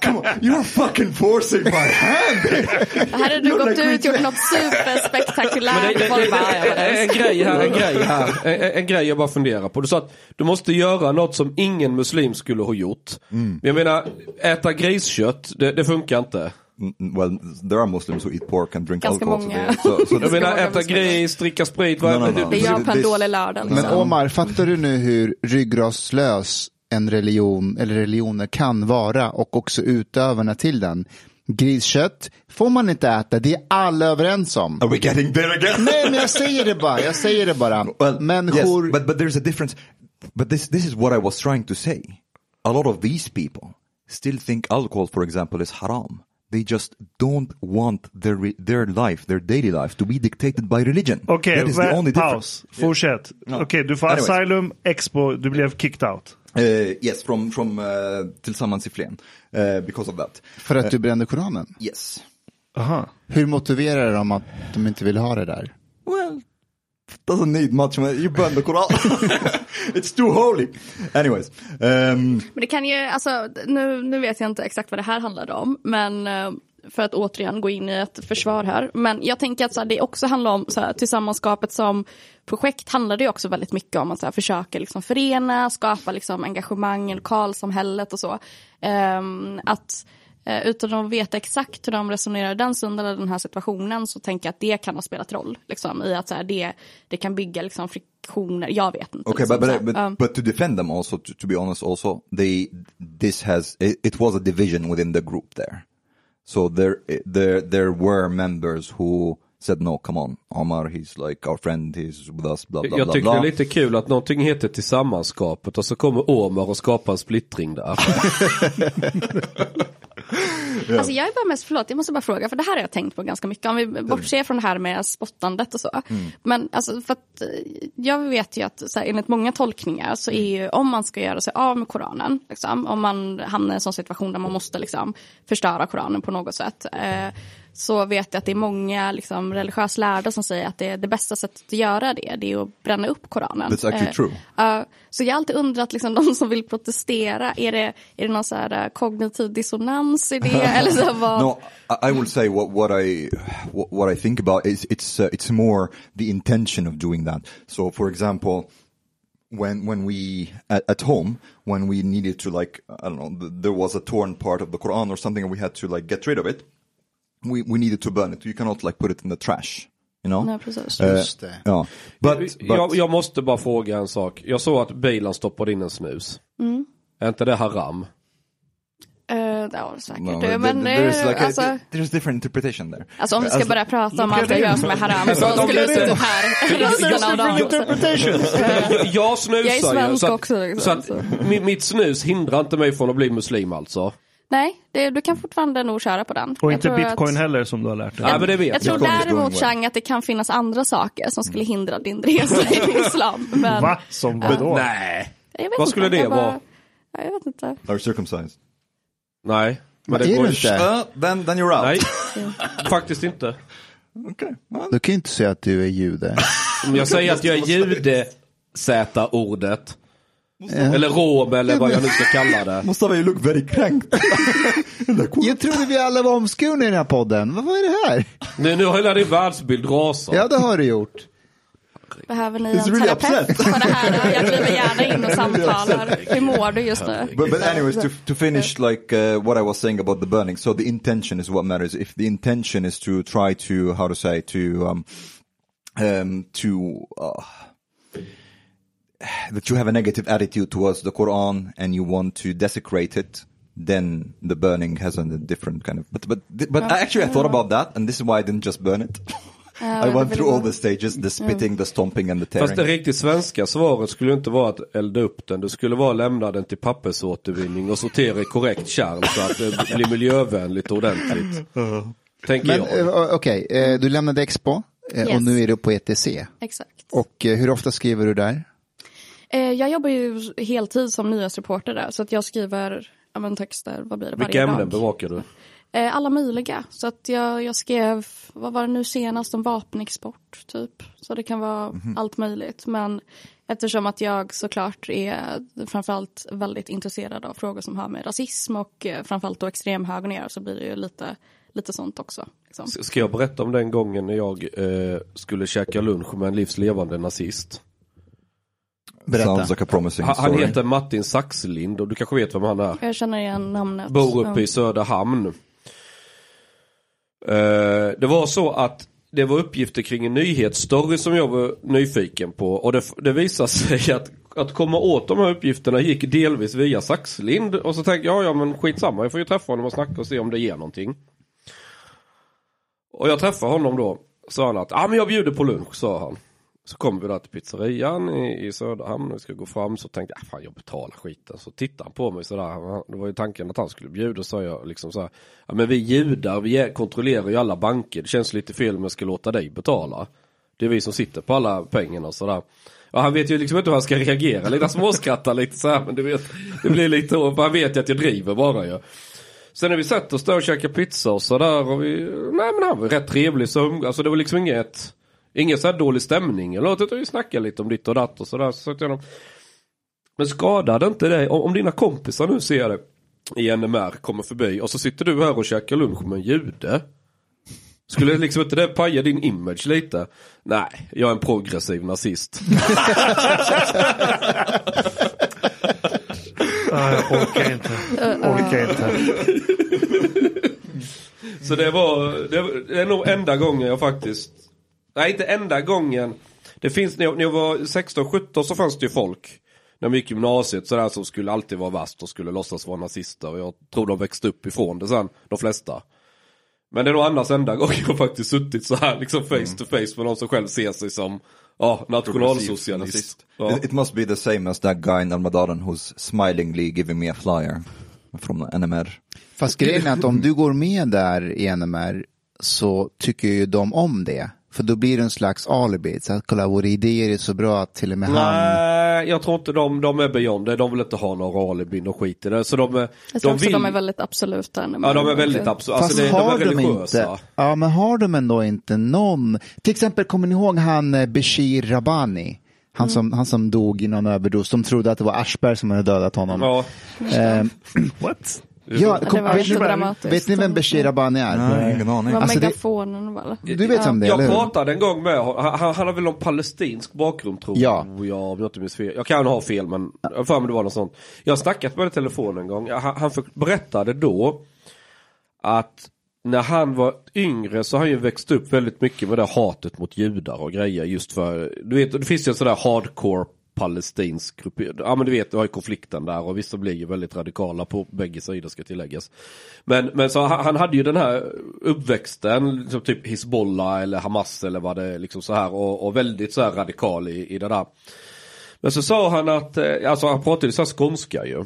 Come on, you're fucking forcing my hand. Hade du gått like ut gjort något superspektakulärt. en grej här, en grej här. En, en- en grej jag bara funderar på. Du sa att du måste göra något som ingen muslim skulle ha gjort. Men jag menar, äta griskött, det, det funkar inte. Well, there are Muslims who eat pork and drink Ganska alcohol. många. So, so, so Jag menar, äta gris, dricka sprit. No, no, no. Det gör på en dålig lördag. Men Liksom. Omar, fattar du nu hur ryggradslös en religion eller religioner kan vara och också utövarna till den? Griskött får man inte äta, det är alla överens om. are we getting there again? Nej, men jag säger det bara, jag säger det bara. Well, Människor, yes, but but there's a difference. But this this is what I was trying to say. A lot of these people still think alcohol, for example, is haram. They just don't want their their life, their daily life, to be dictated by religion. Okej, That is the vä- only paus. Fortsätt. Okej, du får Anyways. asylum, expo, du blev kicked out. Uh, yes, from from uh, Tillsammans i Flen, uh, because of that. för att du brände Koranen. Yes. Aha. Hur motiverar de att de inte vill ha det där? Well, doesn't need much. man. You burn the Koran. it's too holy. Anyways, um, Men det kan ju, alltså, nu, nu vet jag inte exakt vad det här handlade om, men eh, för att återigen gå in i ett försvar här. Men jag tänker att så här, det också handlar om så här, tillsammanskapet som projekt handlar det ju också väldigt mycket om att så här, försöka liksom förena, skapa liksom engagemang i lokalsamhället och så. Um, att utan att veta exakt hur de resonerar den stunden eller den här situationen så tänker jag att det kan ha spelat roll. Liksom, I att så här, det, det kan bygga liksom, friktioner, jag vet inte. Okay, liksom, but but, but, Ja. but to defend them also, to, to be honest, also they this has it, it was a division within the group there. So there there there were members who said no, come on, Omar, he's like our friend, he's with us, blah blah Jag blah tycker det är lite kul att någonting heter tillsammanskapet och så kommer Omar och skapar en splittring där. Alltså jag är bara mest, förlåt, jag måste bara fråga, för det här har jag tänkt på ganska mycket. Om vi bortser från det här med spottandet och så. Men alltså för att eh, jag vet ju att så här, enligt många tolkningar så är ju om man ska göra sig av med Koranen, liksom, om man hamnar i en sån situation där man måste liksom, förstöra Koranen på något sätt. Eh, så vet jag att det är många liksom, religiösa lärda som säger att det, är det bästa sättet att göra det, det är att bränna upp Koranen. That's actually Eh, true. Ja, så jag har alltid undrat, liksom, de som vill protestera, är det, är det någon så här, eh, kognitiv dissonans i det? Eller så, vad? No, I, will say what, what I what, what I think about is it's uh, it's more the intention of doing that. So, for example, when when we at, at home when we needed to like I don't know th- there was a torn part of the Quran or something and we had to like get rid of it, we we needed to burn it. You cannot like put it in the trash, you know. Nej, precis. Uh, Just det. yeah, but, but jag, jag måste bara fråga en sak. Jag såg att bilen stoppade in en snus. Är inte det haram? Eh, ja, säkert. no, det, men there- there's eh, like a- alltså, there's different interpretation there. alltså om vi ska börja prata om allt jag gör som är haram så skulle vi suttit här resten av dagen. Jag snusar Jag är ju, svensk så att, också, liksom, så att mitt snus hindrar inte mig från att bli muslim alltså. Nej, det, du kan fortfarande nog köra på den. Och Jag inte bitcoin att, heller som du har lärt dig. Ja, men det vet Jag tror däremot. Chang att det kan finnas andra saker som skulle hindra din resa i islam. Men, Va? Som vadå? Nej. Jag vet Vad inte, skulle det jag bara- vara? Ja, Jag vet inte. Are circumcised? Nej. Men Är det går inte. inte? Uh, then then you're out. Nej, faktiskt inte. Okay. Well, Du kan ju inte säga att du är jude. Om jag säger att jag är jude, Z-ordet. Eller rom eller vad jag nu ska kalla det. Mustafa, you look very cranked. Jag trodde vi alla var omskurna i den här podden. Vad var det här? Nu, nu har hela din världsbild rasat. Ja, det har du gjort. Behöver ni en really terapeut upset. för det här? Jag kliver gärna in och samtalar. Hur mår du just nu? But, but anyways, to, to finish like uh, what I was saying about the burning. So the intention is what matters. If the intention is to try to, how to say, to, um, um, to, uh, that you have a negative attitude towards the Quran and you want to desecrate it, then the burning has a different kind of, but, but, but actually I thought about that and this is why I didn't just burn it. I went through all the stages, the spitting, the stomping and the tearing. Fast det riktigt svenska svaret skulle inte vara att elda upp den. Det skulle vara att lämna den till pappersåtervinning och sortera i korrekt kärl så att det blir miljövänligt och ordentligt. Tänker Men jag. eh, okej, eh, du lämnade Expo eh, och Yes. nu är du på ETC. Exakt. Och hur ofta skriver du där? Eh, Jag jobbar ju heltid som nyhetsreporter där, så att jag skriver ja, men texter, vad blir det, Vilka varje ämnen dag. bevakar du? Eh, Alla möjliga. Så att jag, jag skrev, vad var det nu senast, om vapenexport typ. Så det kan vara allt möjligt. Men eftersom att jag såklart är framförallt väldigt intresserad av frågor som har med rasism och eh, framförallt då extremhögern att göra så blir det ju lite, lite sånt också. Liksom. Ska jag berätta om den gången när jag eh, skulle käka lunch med en livslevande nazist? Berätta. Sounds like a promising Han, han story. heter Martin Saxelind och du kanske vet vem han är? Jag känner igen namnet. Bor uppe i Söderhamn. Eh, det var så att det var uppgifter kring en nyhetsstory som jag var nyfiken på och det, det visade sig att att komma åt de här uppgifterna gick delvis via Saxlind och så tänkte jag, ja men skitsamma, jag får ju träffa honom och snacka och se om det ger någonting. Och jag träffade honom då, sa han att, ja men jag bjuder på lunch, sa han. Så kommer vi där till pizzerian i, i Söderhamn och vi ska gå fram så tänkte jag, ah, fan jag betalar skiten. Så tittade han på mig sådär, det var ju tanken att han skulle bjuda, så sa jag liksom så här, ja men vi judar, vi är, kontrollerar ju alla banker, det känns lite fel om jag ska låta dig betala. Det är vi som sitter på alla pengarna och sådär. Ja, han vet ju liksom inte hur han ska reagera, lite småskrattar lite så här, men du vet, det blir lite, han vet ju att jag driver bara ju. Sen när vi satt oss där och käkade pizza och sådär och vi, nej men han var rätt trevlig så alltså det var liksom inget, ingen så här dålig stämning något utan vi snackade lite om ditt och datt och sådär. Så jag men skadade inte det, om, om dina kompisar nu ser det i NMR kommer förbi och så sitter du här och käkar lunch med en jude. Skulle liksom inte det paja din image lite? Nej, jag är en progressiv nazist. Ja, jag orkar inte. Orkar inte. Så det var, det, var- det är nog enda gången jag faktiskt, nej inte enda gången. Det finns, när jag, när jag var 16-17 så fanns det ju folk, när man gick gymnasiet sådär som skulle alltid vara värst och skulle låtsas vara nazister. Och jag tror de växte upp ifrån det sen, de flesta. Men det är nog annars enda gången jag faktiskt suttit så här liksom face to face med någon som själv ser sig som ja, nationalsocialist. Ja. It, it must be the same as that guy in Almadaran who's smilingly giving me a flyer from NMR. Fast grejen är att om du går med där i NMR så tycker ju de om det. För då blir det en slags alibi. Så att kolla våra idéer är så bra att till och med han. Nej, jag tror inte de, de är beyond det. De vill inte ha några alibin och skit i det. Så de, de också de är väldigt absoluta. Ja, de är väldigt absolut. Alltså, det, de är religiösa. inte, ja men har de ändå inte någon, till exempel kommer ni ihåg han eh, Bashir Rabani? Han, som, han som dog i någon överdos, de trodde att det var Aschberg som hade dödat honom. Ja, Eh, What? Ja, det kom, var vet, ni, vet ni vem Bashir Rabani är? Nej, ingen aning. Det var Alltså, det- megafonen väl? Du vet vem det är, jag pratade en gång med honom. han, han har väl någon palestinsk bakgrund tror Ja. jag. Om jag inte minns fel. Jag kan ha fel men jag har för mig det var något sånt. Jag har snackat med honom i telefon en gång. Han, han berättade då att när han var yngre så har han ju växt upp väldigt mycket med det hatet mot judar och grejer just för, du vet, det finns ju en sån där hardcore palestinsk grupp. Ja men du vet, du har ju konflikten där och vissa blir ju väldigt radikala på bägge sidor ska tilläggas. Men, men så han, han hade ju den här uppväxten, liksom typ Hizbollah eller Hamas eller vad det är liksom så här och, och väldigt så här radikal i, i det där. Men så sa han att, eh, alltså han pratade ju så här skånska ju.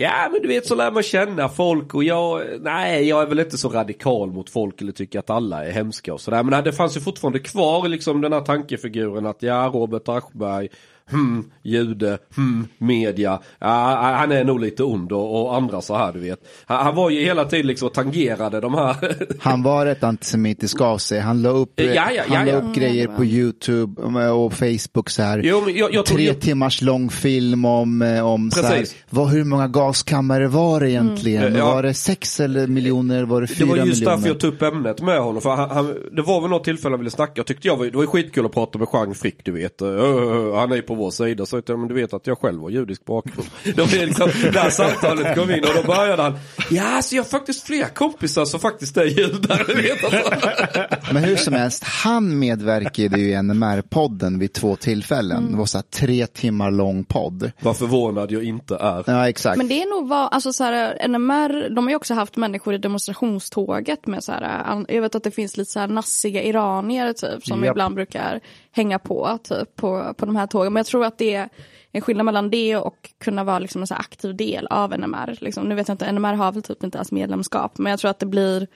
Ja men du vet så lär man känna folk och jag, nej jag är väl inte så radikal mot folk eller tycker att alla är hemska och sådär. Men det fanns ju fortfarande kvar liksom den här tankefiguren att ja Robert Aschberg, hmm, jude, hmm, media. Ja, han är nog lite ond och, andra så här du vet. Han, han var ju hela tiden liksom tangerade de här. Han var ett antisemitisk av sig. Han la upp, Ja, ja, ja, han la upp grejer på YouTube och Facebook så här. Jo, jag- jag Tre jag- timmars lång film om, eh, om så här, vad, hur många gaskammare var det egentligen? Mm. Var det sex eller miljoner? Var det Det fyra var just miljoner? därför jag tog upp ämnet med honom. För han, han, det var väl något tillfälle han ville snacka. Jag tyckte jag var, det var skitkul att prata med Jean Frick, du vet. Uh, han är på vår sida. Så jag, men du vet att jag själv har judisk bakgrund. Liksom, det här samtalet kom in och då började han. Ja, så jag har faktiskt fler kompisar som faktiskt är judar. Vet, alltså. Men hur som helst, han medverkade ju i NMR-podden vid två tillfällen. Mm. Det var så här tre timmar lång podd. Vad förvånad jag inte är. Ja, exakt. Men det är nog vad, alltså så här, NMR, de har ju också haft människor i demonstrationståget med så här, jag vet att det finns lite så här nassiga iranier typ som Japp. ibland brukar hänga på typ på, på de här tågen. Men jag tror att det är en skillnad mellan det och kunna vara liksom en så aktiv del av NMR. Liksom. Nu vet jag inte, NMR har väl typ inte ens medlemskap, men jag tror att det blir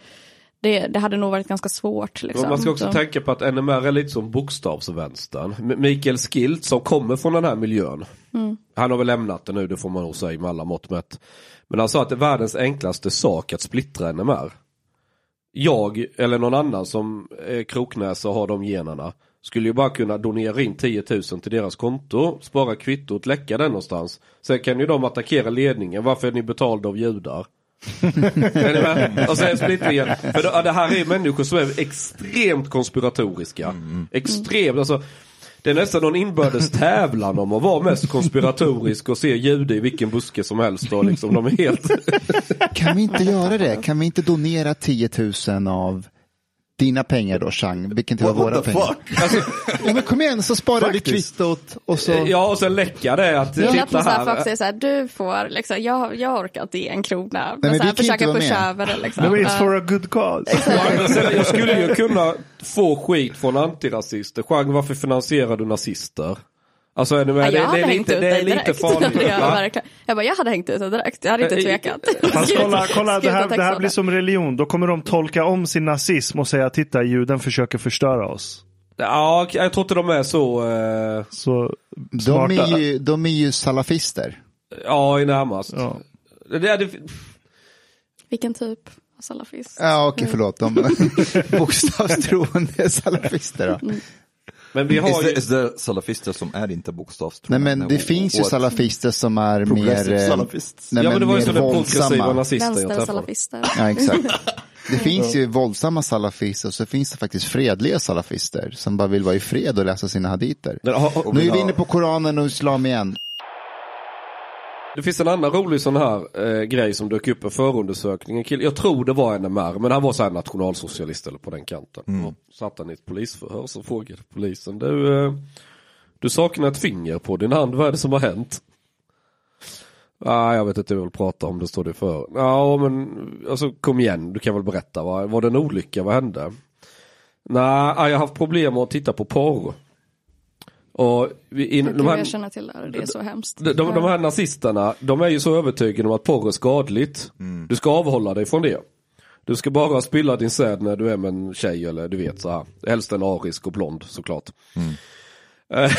det, det hade nog varit ganska svårt. Liksom. Man ska också Så- tänka på att NMR är lite som bokstavsvänstern. Mikael Skilt som kommer från den här miljön. Han har väl lämnat det nu, det får man nog säga med alla mått mätt. Men han sa att det är världens enklaste sak att splittra NMR. Jag eller någon annan som är kroknäsa och har de generna skulle ju bara kunna donera in 10 000 till deras konto, spara kvittot, läcka den någonstans. Sen kan ju de attackera ledningen. Varför är ni betalda av judar? Och sen splittringen. För det, här är människor som är extremt konspiratoriska. Extremt, alltså. Det är nästan någon inbördes tävlan om att vara mest konspiratorisk och se jude i vilken buske som helst. Och liksom, de är helt... Kan vi inte göra det? Kan vi inte donera 10 000 av dina pengar då, Chang? Vilken av What våra pengar? Alltså, Ja, men kom igen, så sparar vi kvittot och så... ja, och sen läcka det att gillar titta här, folk säger så här, du får, liksom, jag, jag orkar inte ge en krona. Men, men så här, försöka inte pusha med. över det. Liksom. No, it's Ja. for a good cause. Jag skulle ju kunna få skit från antirasister. Jean, varför finansierar du nazister? Alltså är ni med? Ja, det, jag det hade är hängt lite, ut det är dig lite direkt. farligt. jag, jag bara, jag hade hängt ut dig direkt. Jag hade inte Eh, tvekat. Fast kolla, kolla det, här, det här blir som religion. Då kommer de tolka om sin nazism och säga titta juden försöker förstöra oss. Ja, jag tror inte de är så... Eh, Så De smarta. är, ju, de är ju salafister. ja, i närmast. Ja. Det, det, Vilken typ av salafist? Ja, okej, förlåt. De bokstavstroende salafister. Då. Men vi har ju... is det salafister som är inte Nej, bokstavstroende? men det Och- finns ju och- salafister som är mer... Progressive eh, salafists. Nej, ja, men det var ju sådana progressiva nazister jag träffade. Ja, exakt. Det finns ju våldsamma salafister och så finns det faktiskt fredliga salafister som bara vill vara i fred och läsa sina haditer. Men Nu är vi inne på Koranen och Islam igen. Det finns en annan rolig sån här eh, grej som dök upp i förundersökningen. Jag tror det var NMR, men han var så här nationalsocialist eller på den kanten. Och satt han i ett polisförhör så frågade polisen. Du, eh, du saknar ett finger på din hand, vad är det som har hänt? Ah, jag vet inte vad jag vill prata om, det står det för. Ja, men alltså kom igen, du kan väl berätta. Va? Var det en olycka? Vad hände? Nej, ah, jag har haft problem med att titta på porr. Och Jag de, här, jag känner till det, det är så hemskt. de, de, de här nazisterna, de är ju så övertygade om att porr är skadligt. Du ska avhålla dig från det. Du ska bara spilla din säd när du är med en tjej eller du vet så här. Helst en arisk och blond såklart. Eh,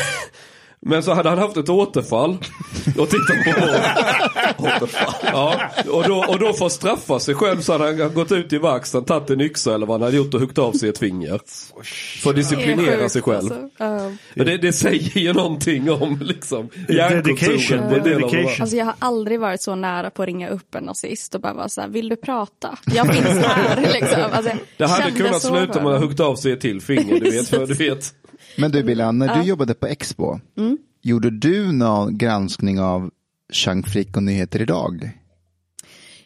Men så hade han haft ett återfall och tittat på porr. ja, och, då, och då för att straffa sig själv så hade han gått ut i verkstaden, tagit en yxa eller vad han hade gjort och huggit av sig ett finger. För att disciplinera sig själv. Alltså. Men det, det säger ju någonting om liksom. Dedication, av dedication. Alltså jag har aldrig varit så nära på att ringa upp en nazist och bara vara så här, vill du prata? Jag finns här liksom. Alltså, Det hade kunnat sluta med att dem. hugga av sig ett till finger, du vet. För, du vet. Men du Billan, när du jobbade på Expo, Mm. gjorde du någon granskning av Chang Frick och Nyheter Idag?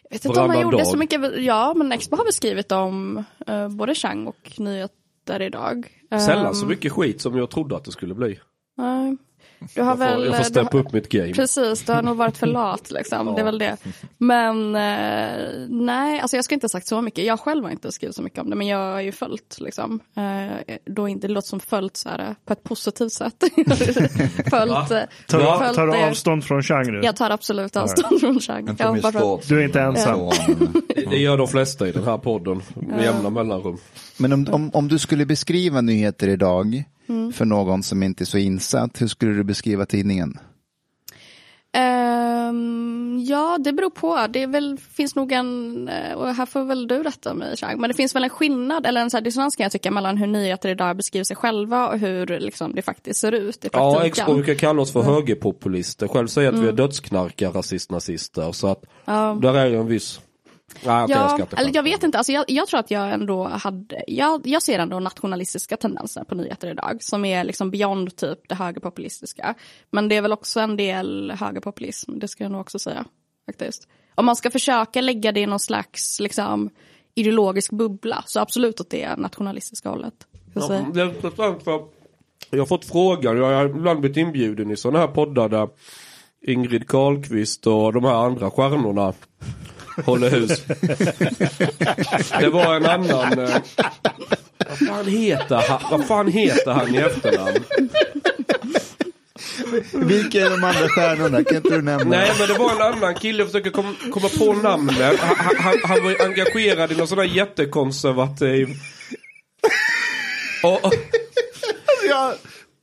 Jag vet inte om man Varannan gjorde dag. så mycket. Ja, men Expo har beskrivit om uh, både Chang och nyheter idag. Sällan så Ehm, mycket skit som jag trodde att det skulle bli. nej. du har Jag får, väl... jag får du steppa har- upp mitt game. Precis, du har nog varit för lat liksom. Det är väl det. Men eh, nej, alltså jag ska inte ha sagt så mycket. Jag själv har inte skrivit så mycket om det, men jag har ju följt liksom. Eh, då inte, det låter som följt så här, på ett positivt sätt. följt, eh, Tar, Ja. du, följt tar du avstånd från nu? Jag tar absolut avstånd från thoughts. Du är inte ensam. Det gör de flesta i den här podden med jämna mellanrum. Men om, om, om du skulle beskriva Nyheter Idag Mm. för någon som inte är så insatt, hur skulle du beskriva tidningen? Ehm, ja, det beror på. Det är väl, finns nog en, eh, och här får väl du rätta mig Chang, men det finns väl en skillnad eller en så här dissonans kan jag tycka mellan hur nyheter idag beskriver sig själva och hur liksom, det faktiskt ser ut i Ja, praktiken. Expo brukar kalla oss för högerpopulister. Själv säger jag att vi är dödsknarkar, rasist, nazister. Så att där är ju en viss... Nej, okej, jag Ja, eller jag vet inte. Alltså jag, jag tror att jag ändå hade, jag, jag ser ändå nationalistiska tendenser på nyheter idag som är liksom beyond typ det högerpopulistiska. Men det är väl också en del högerpopulism, det ska jag nog också säga. faktiskt. Om man ska försöka lägga det i någon slags liksom, ideologisk bubbla så absolut åt det nationalistiska hållet. Ja, det är intressant för jag har fått frågan, jag har ibland blivit inbjuden i sådana här poddar där Ingrid Carlqvist och de här andra stjärnorna håller hus. Det var en annan, eh, vad fan heter han, vad fan heter han i efternamn? Vilka är de andra stjärnorna? Kan inte du nämna? Nej men det var en annan kille, jag försöker kom, komma på namnet. Han, han, han var engagerad i någon sån här jättekonservativ... Och, och,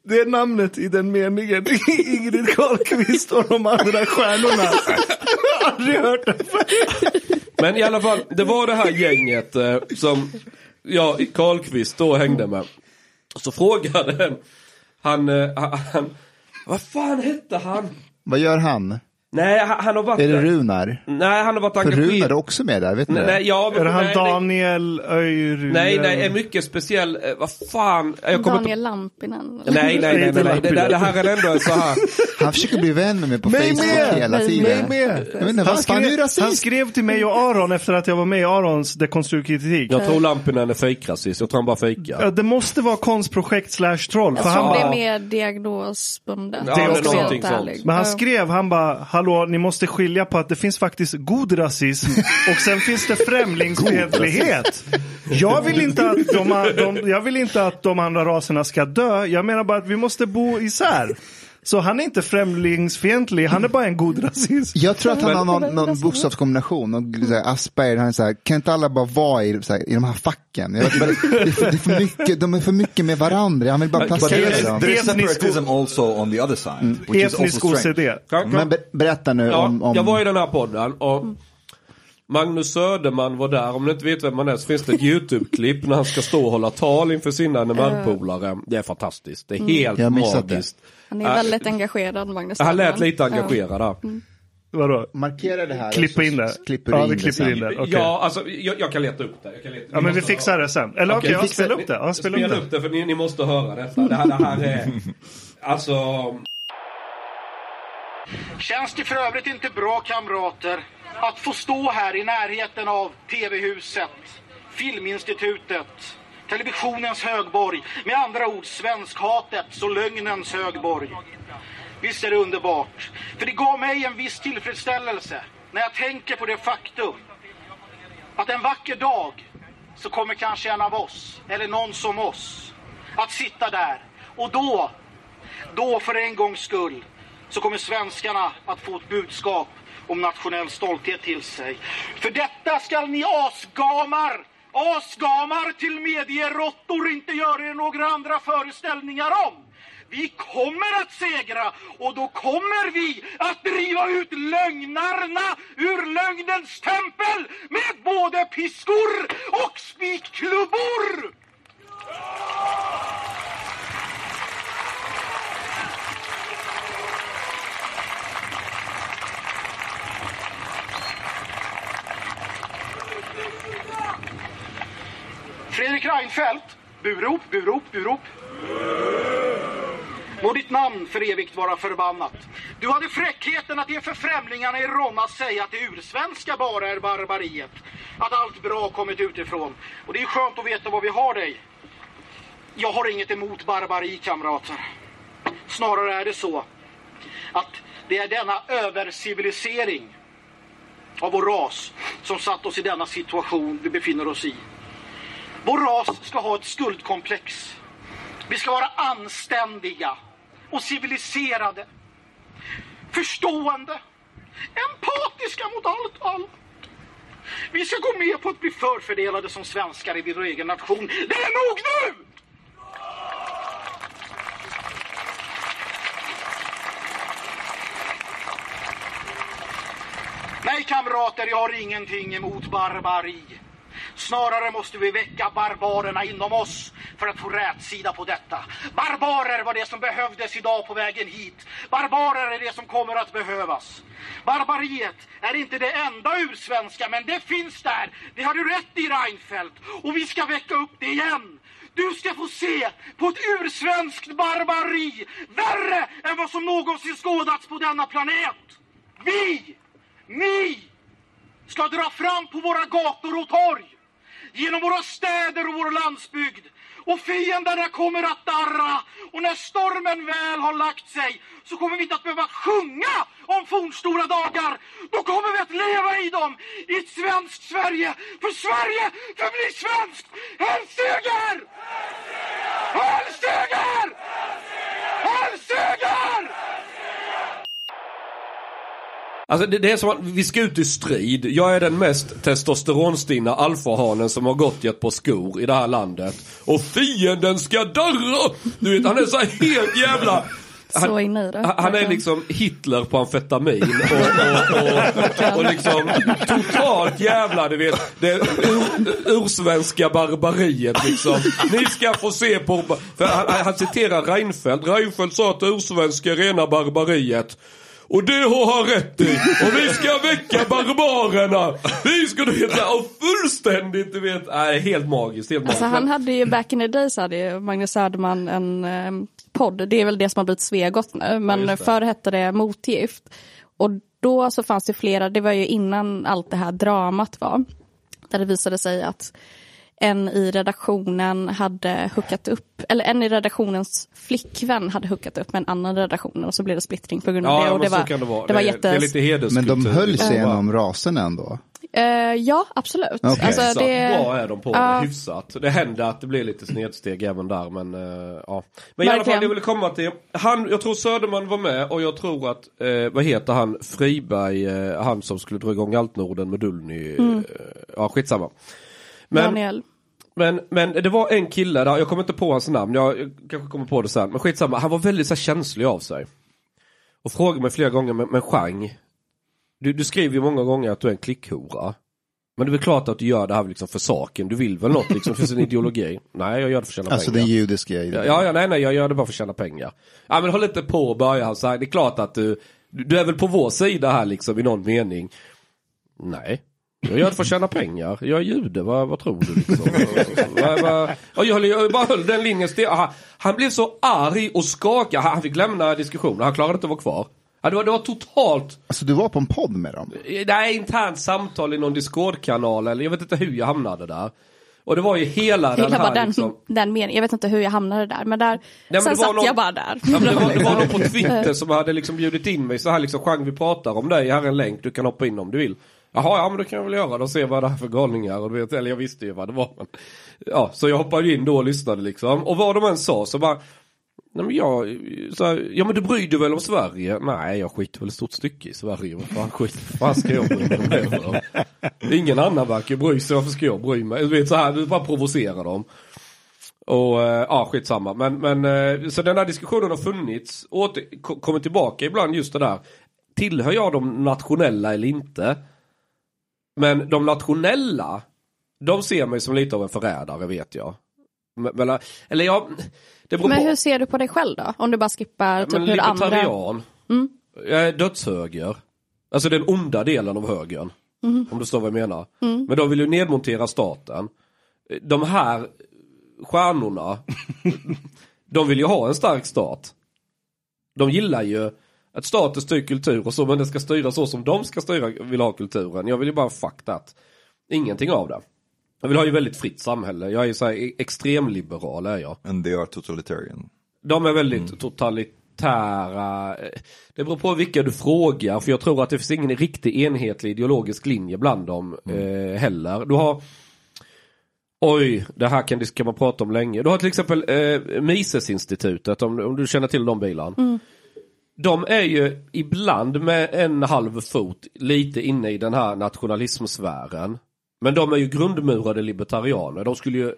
det är namnet i den meningen. Ingrid Carlqvist och de andra stjärnorna. Jag har aldrig hört det Men i alla fall, det var det här gänget eh, som jag, Karlqvist då hängde med. Så frågade han, eh, han, han, vad fan hette han? Vad gör han? Nej, han, han har varit... Är det Runar? Nej, han har varit För Runar är engagerad. också med där, vet ni Nej, det? nej, ja, men, Är det han nej, Daniel Öjryd? nej, nej, är mycket speciell, eh, vad fan. Jag kommer Daniel inte... Lampinen. Nej, nej, nej, nej, nej. Det, det, det här är ändå en så här. Han försöker bli vän med mig på Mig Facebook med! hela Mig tiden. med! Jag vet inte, Han vad fan är skrev, rasist? han skrev till mig och Aron efter att jag var med i Arons dekonstruktiv kritik. Jag tror Lampinen är fejkrasist, jag tror han bara fejkar. Ja, det måste vara konstprojekt slash troll. För Jag han tror det är bara, mer. Ja, det är sånt. ärlig. men han skrev, han bara, hallå, ni måste skilja på att det finns faktiskt god rasism och sen finns det främlingsfientlighet. Jag vill, inte att de, de, jag vill inte att de andra raserna ska dö, jag menar bara att vi måste bo isär. Så han är inte främlingsfientlig, han är bara en god rasist. Jag tror att han har någon, någon bokstavskombination, här, Asperger, han är så här, kan inte alla bara vara i, så här, i de här facken? Jag vet, det, är för, det är för mycket, de är för mycket med varandra, han vill bara placera there is, dem. there is separatism also on the other side, which is Etnisk. OCD. Men ber, berätta nu Ja, om, om jag var i den här podden och Magnus Söderman var där. Om ni inte vet vem man är så finns det ett YouTube-klipp när han ska stå och hålla tal inför sina NMR-polare. Det är fantastiskt. Det är helt har missat magiskt. Han är väldigt engagerad, Magnus. Han lät lite engagerad där. Vadå? markera det här. Klippa in det. Klipper Ja, du vi in klipper det in det. Okej. Ja, alltså jag, jag kan leta upp det. Jag kan leta, Ja, men vi fixar höra. det sen. Eller okej, Okej, ja, fixa- spela upp det. Ja, spela upp Spela det. upp det för ni, ni måste höra detta. Det här, det här är... Alltså... Känns det för övrigt inte bra kamrater att få stå här i närheten av TV-huset, Filminstitutet, Televisionens högborg. Med andra ord svenskhatets och lögnens högborg. Visst är det underbart. För det gav mig en viss tillfredsställelse när jag tänker på det faktum att en vacker dag så kommer kanske en av oss, eller någon som oss, att sitta där. Och då, då för en gångs skull, så kommer svenskarna att få ett budskap om nationell stolthet till sig. För detta skall ni asgamar, asgamar till medieråttor inte gör er några andra föreställningar om. Vi kommer att segra och då kommer vi att driva ut lögnarna ur lögnens tempel med både piskor och spikklubbor! Fredrik Reinfeldt. Burop, burop, burop. Må ditt namn för evigt vara förbannat. Du hade fräckheten att inför främlingarna i Ronna säga att det ursvenska bara är barbariet. Att allt bra kommit utifrån. Och det är skönt att veta var vi har dig. Jag har inget emot barbari, kamrater. Snarare är det så att det är denna övercivilisering av vår ras som satt oss i denna situation vi befinner oss i. Vår ras ska ha ett skuldkomplex. Vi ska vara anständiga och civiliserade. Förstående. Empatiska mot allt allt. Vi ska gå med på att bli förfördelade som svenskar i vår egen nation. Det är nog nu! Nej, kamrater, jag har ingenting emot barbari. Snarare måste vi väcka barbarerna inom oss för att få rätsida på detta. Barbarer var det som behövdes idag på vägen hit. Barbarer är det som kommer att behövas. Barbariet är inte det enda ursvenska, men det finns där. Det har du rätt i, Reinfeldt. Och vi ska väcka upp det igen. Du ska få se på ett ursvenskt barbari värre än vad som någonsin skådats på denna planet. Vi, ni, ska dra fram på våra gator och torg genom våra städer och vår landsbygd. Och fienderna kommer att darra. Och när stormen väl har lagt sig så kommer vi inte att behöva sjunga om fornstora dagar. Då kommer vi att leva i dem i ett svenskt Sverige. För Sverige förblir svenskt. Hälseger! Hälseger! Hälseger! Alltså det, det är som att vi ska ut i strid. Jag är den mest testosteronstinna alfahanen som har gått i ett par skor i det här landet. Och fienden ska darra! Du vet, han är så helt jävla... I det. Han, han är liksom Hitler på amfetamin och, och, och, och liksom totalt jävla, du vet, det ur, ursvenska barbariet liksom. Ni ska få se på, för han, han citerar Reinfeldt. Reinfeldt sa att ursvenska är rena barbariet. Och det har han rätt i. Och vi ska väcka barbarerna. Vi ska du vet, och fullständigt du vet, nej, helt magiskt. Helt magiskt. Alltså han hade ju back in the days hade ju Magnus Söderman en eh, podd. Det är väl det som har blivit Svegot nu. Men det. förr hette det Motgift. Och då så fanns det flera, det var ju innan allt det här dramat var. Där det visade sig att en i redaktionen hade hookat upp, eller en i redaktionens flickvän hade hookat upp med en annan i redaktionen och så blev det splittring på grund av det. Ja, Och det men så var, kan det vara. det var det, jätte... det är lite Men hederskultur. de höll sig genom rasen ändå. Eh, ja, absolut. Okej. Alltså, Hyfsat det... bra är de på Ja. det, hyfsat. Det händer att det blir lite snedsteg även där men uh, ja. Men i alla fall det jag ville komma till. Han, jag tror Söderman var med och jag tror att, eh, vad heter han, Friberg, han som skulle dra igång allt Norden med Dullny. Eh, ja skitsamma. Men, Daniel. men, men det var en kille där, jag kommer inte på hans namn, jag, jag kanske kommer på det sen. Men skitsamma, han var väldigt så här, känslig av sig. Och frågade mig flera gånger, men, men Chang, du, du skriver ju många gånger att du är en klickhora. Men det är väl klart att du gör det här liksom för saken. Du vill väl något liksom för sin ideologi? Nej, jag gör det för att tjäna Alltså pengar. den judiska grejen. Ja, ja, nej, nej, jag gör det bara för att tjäna pengar. Ja, men håll inte på och börja han så här. Det är klart att du, du är väl på vår sida här liksom i någon mening. Nej. Jag gör det för att tjäna pengar. Jag är jude, vad, vad tror du liksom? vad, vad, jag, höll, jag bara höll den linjen stel. Han, blev så arg och skakig. Han fick lämna diskussionen. Han klarade inte att vara kvar. Ja, det, var, det var totalt Alltså du var på en podd med dem? Nej, internt samtal i någon Discord-kanal eller jag vet inte hur jag hamnade där. Och det var ju hela den Jag bara här den, liksom, den meningen. Jag vet inte hur jag hamnade där. Men där, men sen satt någon- jag bara där. Ja, men det, var, det var någon på Twitter som hade liksom bjudit in mig så här liksom Chang vi pratar om dig, här är en länk, du kan hoppa in om du vill. Jaha, ja men det kan jag väl göra och se vad det är för galningar. Och du vet, eller jag visste ju vad det var. Men, ja, så jag hoppade in då och lyssnade liksom. Och vad de än sa så bara, nej men jag, så här, ja men du bryr dig väl om Sverige? Nej, jag skiter väl ett stort stycke i Sverige. Vad fan skit, vad fan ska jag bry mig om det för? Ingen annan verkar bry sig, varför ska jag bry mig? Du vet så här, du bara provocerar dem. Och eh, ja, skitsamma. Men, men eh, så den där diskussionen har funnits, åter, kommer tillbaka ibland just det där. Tillhör jag de nationella eller inte? Men de nationella, de ser mig som lite av en förrädare vet jag. Men, eller jag, det beror Men på. hur ser du på dig själv då? Om du bara skippar typ men hur andra... libertarian. Jag är dödshöger. Alltså den onda delen av högern. Om du förstår vad jag menar. Men de vill ju nedmontera staten. De här stjärnorna, de vill ju ha en stark stat. De gillar ju att staten styr kultur och så, men det ska styra så som de ska styra, vill ha kulturen. Jag vill ju bara fuck that. Ingenting av det. Jag vill ha ju väldigt fritt samhälle. Jag är ju så här extremliberal är jag. And they are totalitarian. De är väldigt totalitära. Det beror på vilka du frågar. För jag tror att det finns ingen riktig enhetlig ideologisk linje bland dem eh, heller. Du har Oj, det här kan, kan man prata om länge. Du har till exempel eh, Misesinstitutet, om, om du känner till de bilarna. De är ju ibland med en halv fot lite inne i den här nationalismsfären. Men de är ju grundmurade libertarianer. De skulle ju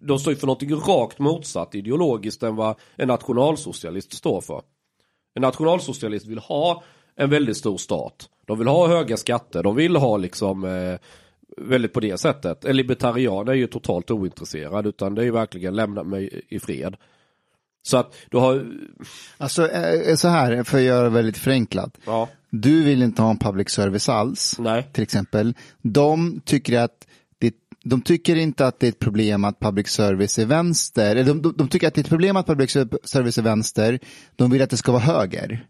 de står ju för någonting rakt motsatt ideologiskt än vad en nationalsocialist står för. En nationalsocialist vill ha en väldigt stor stat. De vill ha höga skatter, de vill ha liksom eh, väldigt på det sättet. En libertarian är ju totalt ointresserad utan det är ju verkligen lämna mig i fred. Så att du har, Alltså eh, så här, för att göra det väldigt förenklat. ja, Du vill inte ha en public service alls, nej. till exempel. De tycker att det, de tycker inte att det är ett problem att public service är vänster. De, de, de tycker att det är ett problem att public service är vänster. De vill att det ska vara höger.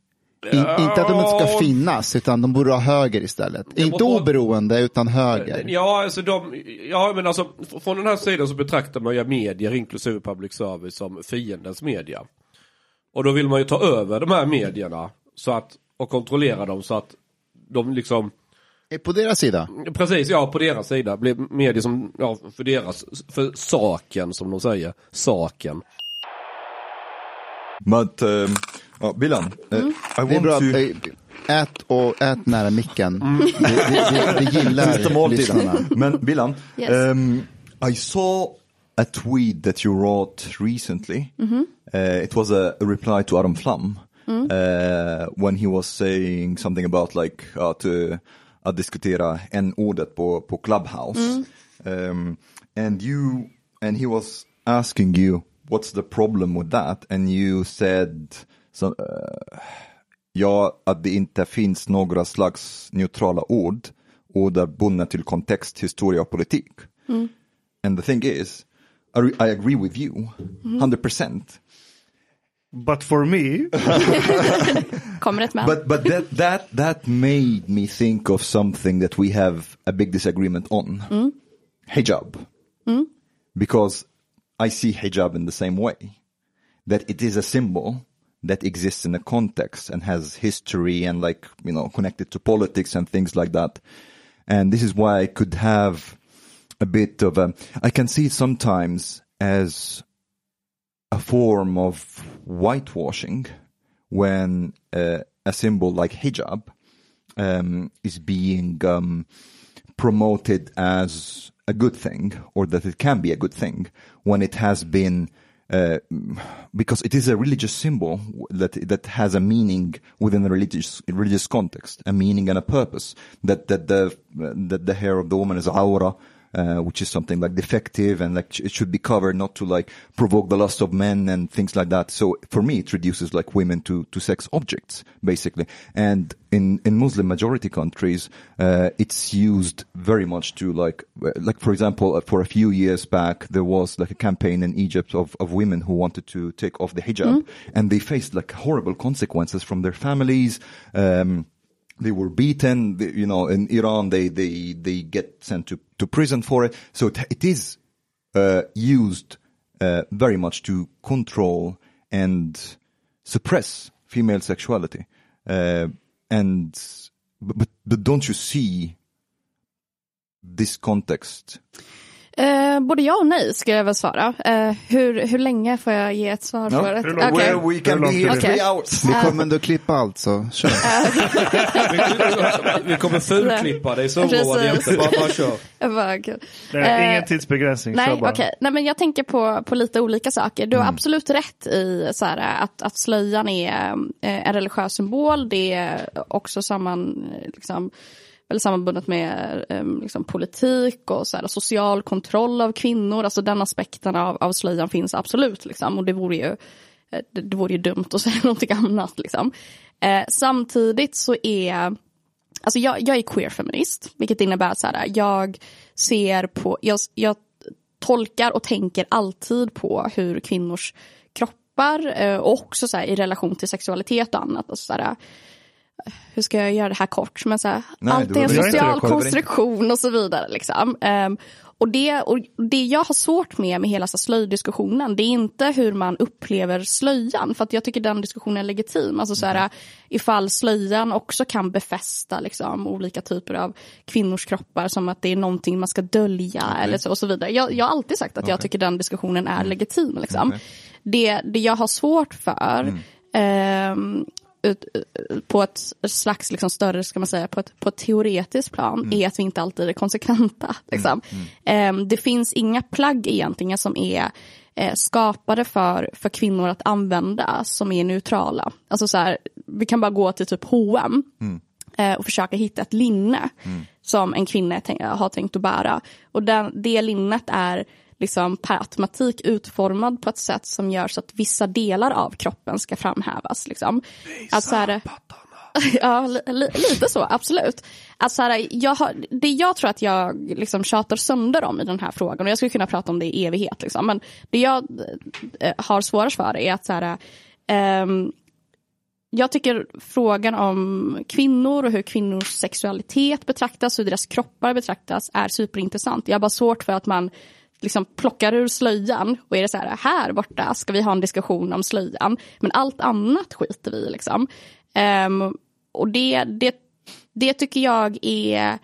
In, Inte att de inte ska finnas, utan de borde ha höger istället. Inte på- oberoende, utan höger. Ja, alltså de, ja men alltså från den här sidan så betraktar man ju medier inklusive public service som fiendens media. Och då vill man ju ta över de här medierna så att, och kontrollera dem så att de liksom, På deras sida. precis ja på deras sida blir medier som, ja för deras, för saken som de säger, saken. But, um, oh, Bilan, uh, I Det är want bra, to... eh, ät och ät nära micken. Det, det, det, det gillar lyssnarna. Men Bilan, Yes. um, I saw a tweet that you wrote recently. Uh, it was a, a reply to Adam Flam uh, when he was saying something about like uh, to, att diskutera en ordet på, på Clubhouse. Um, and you and he was asking you what's the problem with that and you said so, uh, Ja, att det inte finns några slags neutrala ord, ord är bundna till kontext, historia och politik. And the thing is, I, re- I agree with you, 100%. But for me, Kommer ett men. But but that that that made me think of something that we have a big disagreement on. Hijab. Because I see hijab in the same way. That it is a symbol that exists in a context and has history and like, you know, connected to politics and things like that. And this is why I could have a bit of a, I can see it sometimes as a form of whitewashing when uh, a symbol like hijab um, is being um, promoted as a good thing or that it can be a good thing when it has been uh, because it is a religious symbol that that has a meaning within a religious religious context, a meaning and a purpose. That that the that the hair of the woman is aura, uh, which is something like defective and like it should be covered not to like provoke the lust of men and things like that. So for me, it reduces like women to, to sex objects basically. And in, in Muslim majority countries, uh, it's used very much to like, like for example, uh, for a few years back, there was like a campaign in Egypt of, of women who wanted to take off the hijab and they faced like horrible consequences from their families. Um, they were beaten. You know, in Iran, they they they get sent to to prison for it. So it, it is uh, used uh, very much to control and suppress female sexuality. Uh, and but, but don't you see this context? Eh, både ja och nej ska jag väl svara. Eh, hur, hur länge får jag ge ett svar No? på det? Hur långt- Okej. Well, we can be here three hours. Vi kommer ändå klippa allt så kör. Vi kommer fulklippa dig så oroa dig Precis. inte. Bara, bara kör. Jag bara, kul. Det är Eh, ingen tidsbegränsning. Nej, kör bara. okej. Nej, men jag tänker på, på lite olika saker. Du har Mm. absolut rätt i så här, att, att slöjan är eh, en religiös symbol. Det är också samman, eh, liksom, väldigt sammanbundet med eh, liksom, politik och så här, social kontroll av kvinnor. Alltså den aspekten av, av slöjan finns absolut. Liksom. Och det vore ju, eh, det, det vore ju dumt att säga någonting annat. Liksom. Eh, samtidigt så är Alltså jag, jag är queer-feminist, vilket innebär att så här, jag ser på, jag, jag tolkar och tänker alltid på hur kvinnors kroppar eh, och också så här, i relation till sexualitet och annat. Alltså, så här, hur ska jag göra det här kort? Men så här, Nej, allt är en social konstruktion och så vidare. Liksom. Ehm, och, det, och det jag har svårt med med hela så här slöjdiskussionen, det är inte hur man upplever slöjan, för att jag tycker den diskussionen är legitim. Alltså så här, ifall slöjan också kan befästa liksom, olika typer av kvinnors kroppar som att det är någonting man ska dölja eller så, och så vidare. Jag, jag har alltid sagt att jag tycker den diskussionen är legitim. Liksom. Det, det jag har svårt för ehm, ut, på ett slags liksom större, ska man säga, på ett, på ett teoretiskt plan är att vi inte alltid är konsekventa. Liksom. Ehm, det finns inga plagg egentligen som är eh, skapade för, för kvinnor att använda som är neutrala. Alltså så här, vi kan bara gå till typ H&M eh, och försöka hitta ett linne som en kvinna tänk, har tänkt att bära. Och den, det linnet är liksom per automatik utformad på ett sätt som gör så att vissa delar av kroppen ska framhävas. Liksom. Att så här, ja, li, li, lite så, absolut. Att så här, jag har, det jag tror att jag liksom tjatar sönder om i den här frågan, och jag skulle kunna prata om det i evighet, liksom, men det jag eh, har svårast för är att så här, ehm, jag tycker frågan om kvinnor och hur kvinnors sexualitet betraktas hur deras kroppar betraktas är superintressant. Jag har bara svårt för att man liksom plockar ur slöjan och är det så här, här borta ska vi ha en diskussion om slöjan. Men allt annat skiter vi i liksom. Um, och det, det, det tycker jag är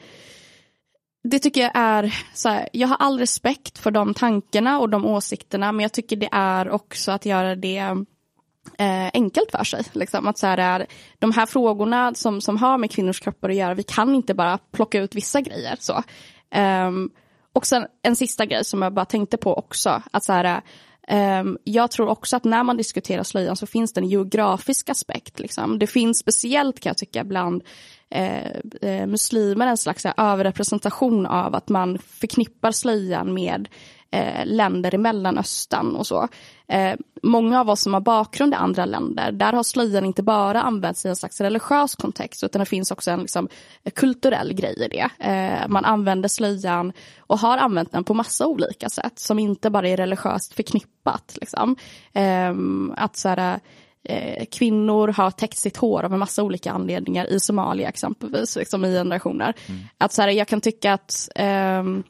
det tycker jag är, så här, jag har all respekt för de tankarna och de åsikterna men jag tycker det är också att göra det eh, enkelt för sig. Liksom. Att så här, är, de här frågorna som, som har med kvinnors kroppar att göra, vi kan inte bara plocka ut vissa grejer. Så. Ehm, och sen en sista grej som jag bara tänkte på också. Att så här, um, jag tror också att när man diskuterar slöjan så finns det en geografisk aspekt. Liksom. Det finns speciellt kan jag tycka bland eh, eh, muslimer en slags här, överrepresentation av att man förknippar slöjan med eh, länder i Mellanöstern och så. Eh, många av oss som har bakgrund i andra länder, där har slöjan inte bara använts i en slags religiös kontext utan det finns också en liksom, kulturell grej i det. Eh, man använder slöjan och har använt den på massa olika sätt som inte bara är religiöst förknippat. Liksom. Att så här, kvinnor har täckt sitt hår av en massa olika anledningar i Somalia exempelvis, liksom i generationer. Att så här, jag kan tycka att ehm,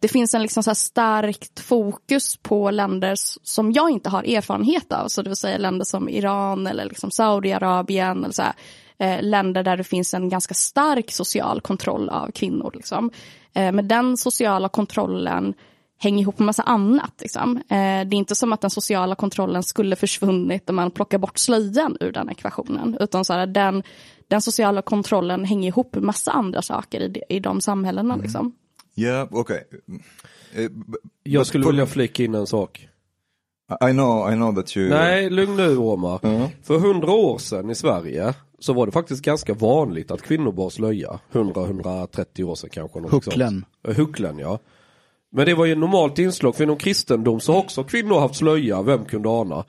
det finns en liksom så starkt fokus på länder som jag inte har erfarenhet av. Så det vill säga länder som Iran eller liksom Saudiarabien. Eller så här, eh, länder där det finns en ganska stark social kontroll av kvinnor. Liksom. Eh, men den sociala kontrollen hänger ihop med massa annat. Liksom. Eh, det är inte som att den sociala kontrollen skulle försvunnit om man plockar bort slöjan ur den ekvationen. Utan så här, den, den sociala kontrollen hänger ihop med massa andra saker i, de- i de samhällena. Liksom. Yeah, okay. Uh, but- Jag skulle vilja flika in en sak. I know, I know that you... Nej, lugn nu Omar. Ja. För hundra år sedan i Sverige så var det faktiskt ganska vanligt att kvinnor bar slöja. 100-130 år sedan kanske. något sånt. Hucklen. Eh, Hucklen ja. Men det var ju ett normalt inslag för inom kristendom så har också kvinnor haft slöja, vem kunde ana.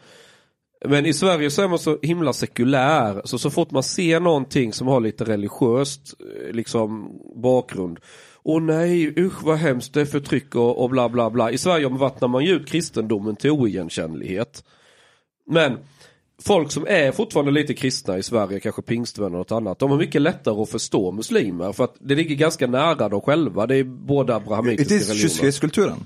Men i Sverige så är man så himla sekulär så så fort man ser någonting som har lite religiöst eh, liksom bakgrund. Åh nej, usch vad hemskt det är förtryck och, och bla bla bla. I Sverige vattnar man ju ut kristendomen till oigenkännlighet. Men folk som är fortfarande lite kristna i Sverige, kanske pingstvänner och något annat, de har mycket lättare att förstå muslimer för att det ligger ganska nära dem själva. Det är båda It abrahamitiska is religioner. kyskhetskulturen.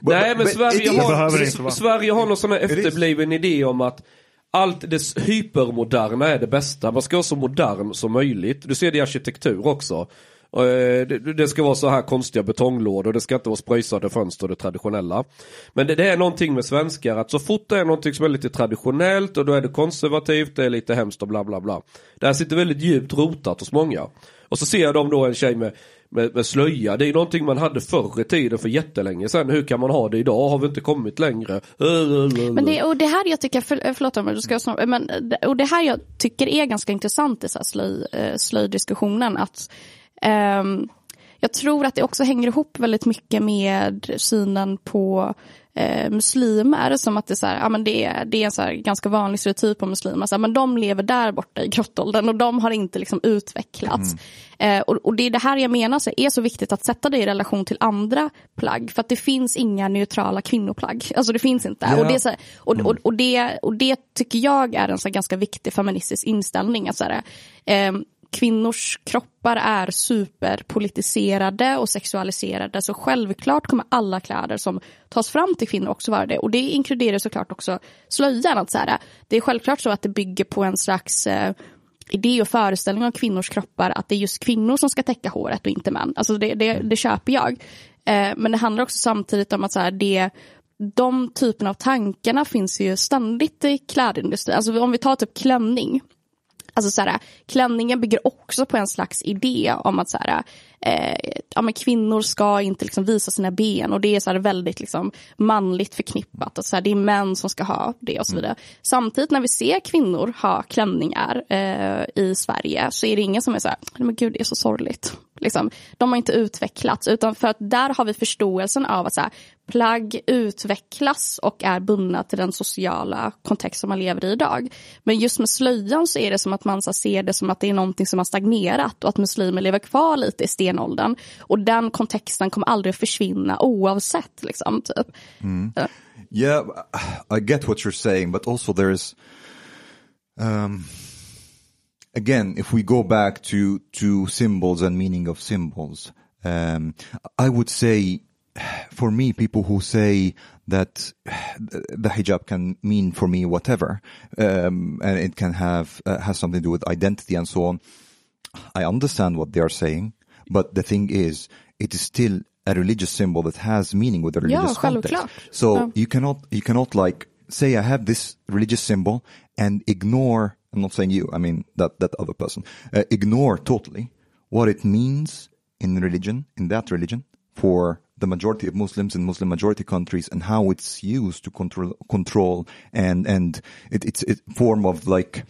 Nej men Sverige Det har. Sverige har någon sån här efterbliven idé om att allt det hypermoderna är det bästa. Man ska vara så modern som möjligt. Du ser det i arkitektur också. Eh, det, ska vara så här konstiga betonglådor, det ska inte vara spröjsade fönster, det traditionella. Men det, det är någonting med svenskar att så fort det är någonting som är lite traditionellt och då är det konservativt, det är lite hemskt och bla bla bla. Det här sitter väldigt djupt rotat hos många. Och så ser de då en tjej med, med, med slöja, det är någonting man hade förr i tiden för jättelänge sedan. Hur kan man ha det idag? Har vi inte kommit längre? Men det, och det här jag tycker, för, eh, förlåt om du ska snabbt, eh, men det- och det här jag tycker är ganska intressant i så här slöj, slöjdiskussionen att ehm, jag tror att det också hänger ihop väldigt mycket med synen på eh, muslimer som att det är, så här, ja, men det är, det är en så ganska vanlig stereotyp på muslimer. Så här, men de lever där borta i grottåldern och de har inte liksom utvecklats. Eh, och, och det är det här jag menar så är så viktigt att sätta det i relation till andra plagg. För att det finns inga neutrala kvinnoplagg. Alltså det finns inte. Ja. Och, det så här, och, och, och, det, och det tycker jag är en så ganska viktig feministisk inställning. Att så här, eh, kvinnors kroppar är superpolitiserade och sexualiserade. Så självklart kommer alla kläder som tas fram till kvinnor också vara det. Och det inkluderar såklart också slöjan. Att så här, det är självklart så att det bygger på en slags eh, idé och föreställning om kvinnors kroppar att det är just kvinnor som ska täcka håret och inte män. Alltså det, det, det köper jag. Eh, men det handlar också samtidigt om att så här, det, de typerna av tankarna finns ju ständigt i klädindustrin. Alltså om vi tar typ klänning. Alltså så här, klänningen bygger också på en slags idé om att så här, eh, ja, men kvinnor ska inte liksom visa sina ben och det är så här väldigt liksom manligt förknippat. Och så här, det är män som ska ha det och så vidare. Samtidigt när vi ser kvinnor ha klänningar eh, i Sverige så är det ingen som är så här, "Nej, men gud det är så sorgligt. Liksom, de har inte utvecklats utan för att där har vi förståelsen av att så här, plagg utvecklas och är bundna till den sociala kontext som man lever i idag. Men just med slöjan så är det som att man så här, ser det som att det är någonting som har stagnerat och att muslimer lever kvar lite i stenåldern. Och den kontexten kommer aldrig att försvinna oavsett. Liksom, typ. Ja. Yeah, I get what you're saying, but also there's, um, again, if we go back to to symbols and meaning of symbols, um, I would say, for me, people who say that the hijab can mean for me whatever, um, and it can have uh, has something to do with identity and so on. I understand what they are saying, but the thing is, it is still a religious symbol that has meaning with a religious context. självklart. So Ja. you cannot you cannot like say I have this religious symbol and ignore. I'm not saying you. I mean that that other person. Uh, ignore totally what it means in religion in that religion for the majority of Muslims in Muslim majority countries and how it's used to control control and and it, it's a form of like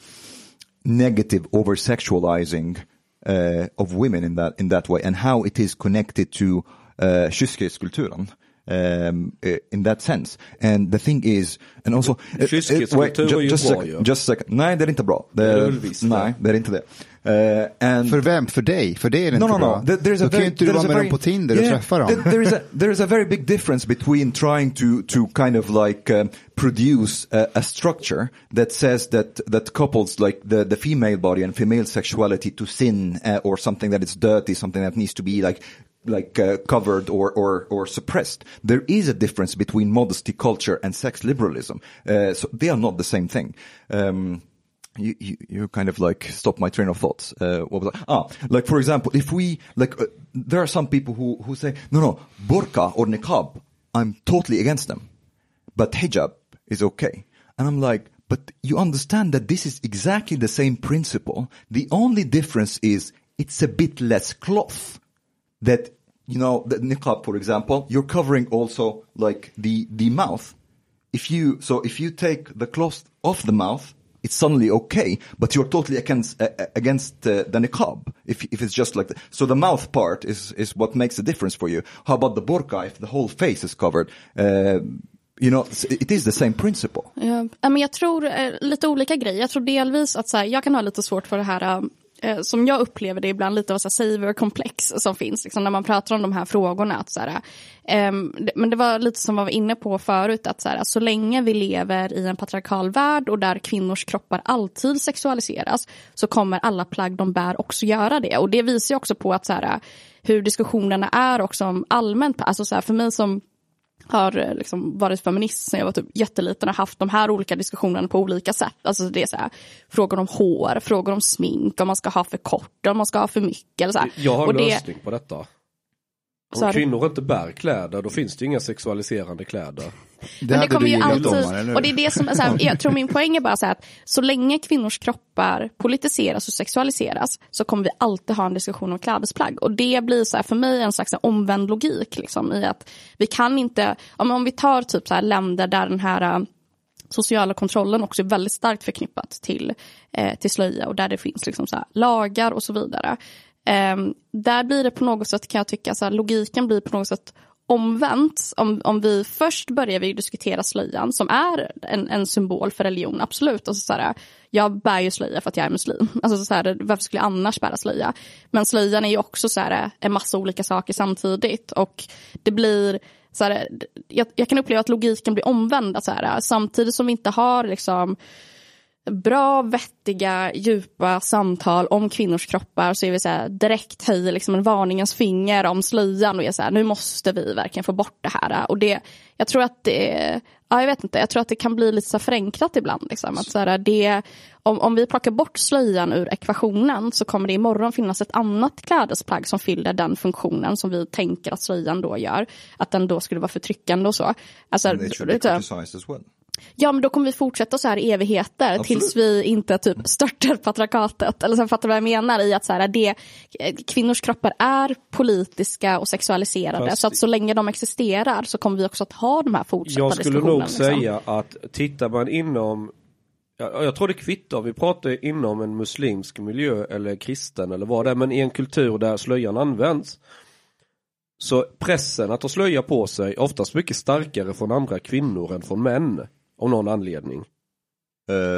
negative over sexualizing uh, of women in that in that way and how it is connected to uh, um, uh, in that sense. And the thing is, and also... uh, uh, wait, ju- ju just, a bra second, just a second. Nej, det är inte bra. Det, Det är väl nej, det är inte det. Uh, and För vem? För dig? För dig är det no, inte no, bra. no. There- There's a Då kan very, ju inte du there's vara a med very- dem på Tinder och träffa dem. there- There is a there is a very big difference between trying to to kind of like um, produce a, a structure that says that that couples like the the female body and female sexuality to sin uh, or something that is dirty, something that needs to be like like uh, covered or, or or suppressed. There is a difference between modesty culture and sex liberalism. Uh, so they are not the same thing. Um, you, you, you kind of like stop my train of thoughts. Uh, what was? Ah, like for example, if we, like, uh, there are some people who, who say, no, no, burqa or niqab, I'm totally against them. But hijab is okay. And I'm like, but you understand that this is exactly the same principle. The only difference is it's a bit less cloth that, you know, the niqab, for example, you're covering also like the, the mouth. If you, so if you take the cloth off the mouth, it's suddenly okay, but you're totally against, uh, against uh, the niqab. If, if it's just like, the, so the mouth part is, is what makes the difference for you. How about the burqa if the whole face is covered? Uh, you know, it is the same principle. Ja, men jag tror eh, lite olika grejer. Jag tror delvis att så här, jag kan ha lite svårt för det här eh, som jag upplever det ibland lite av så saver-komplex som finns liksom, när man pratar om de här frågorna. Att, så här, ehm, det- men det var lite som jag var inne på förut att så, här, så länge vi lever i en patriarkal värld och där kvinnors kroppar alltid sexualiseras så kommer alla plagg de bär också göra det. Och det visar ju också på att så här, hur diskussionerna är också om allmänt, alltså så här, för mig som har eh, liksom varit feminist sen jag var typ jätteliten och haft de här olika diskussionerna på olika sätt. Alltså det är så här, frågor om hår, frågor om smink, om man ska ha för kort, om man ska ha för mycket. Eller så här. Jag har och en det, lösning på detta. Så Om det. kvinnor inte bär kläder, då finns det inga sexualiserande kläder. Det Men det kommer du ju alltid, och det är det som, så här, jag tror min poäng är bara så här att så länge kvinnors kroppar politiseras och sexualiseras så kommer vi alltid ha en diskussion om klädesplagg. Och det blir så här för mig en slags omvänd logik liksom, i att vi kan inte, om, om vi tar typ så här länder där den här äh, sociala kontrollen också är väldigt starkt förknippat till, eh, till slöja och där det finns liksom så här lagar och så vidare. Ehm, där blir det på något sätt kan jag tycka, så här, logiken blir på något sätt omvänt. Om, om vi först börjar vi diskutera slöjan som är en, en symbol för religion, absolut. Och så, så här, jag bär ju slöja för att jag är muslim. Alltså, så här, varför skulle jag annars bära slöja? Men slöjan är ju också så här, en massa olika saker samtidigt. Och det blir så här, jag, jag kan uppleva att logiken blir omvänd. Så här, samtidigt som vi inte har liksom, bra, vettiga, djupa samtal om kvinnors kroppar så är vi så här, direkt höjer liksom en varningens finger om slöjan och är så här, nu måste vi verkligen få bort det här. Och det, jag tror att det, ja, jag vet inte, jag tror att det kan bli lite så här förenklat ibland. Liksom, att så här, det, om, om vi plockar bort slöjan ur ekvationen så kommer det imorgon finnas ett annat klädesplagg som fyller den funktionen som vi tänker att slöjan då gör. Att den då skulle vara förtryckande och så. Alltså, And it should be criticized as well. Ja men då kommer vi fortsätta så här i evigheter Absolut. tills vi inte typ störtar patriarkatet. Eller så fattar du vad jag menar i att så här, det, kvinnors kroppar är politiska och sexualiserade. Fast- Så att så länge de existerar så kommer vi också att ha de här fortsatta Jag skulle nog säga att tittar man inom jag, jag tror det kvittar, vi pratar inom en muslimsk miljö eller kristen eller vad det är, men i en kultur där slöjan används. Så pressen att ha slöja på sig är oftast mycket starkare från andra kvinnor än från män. Av någon anledning.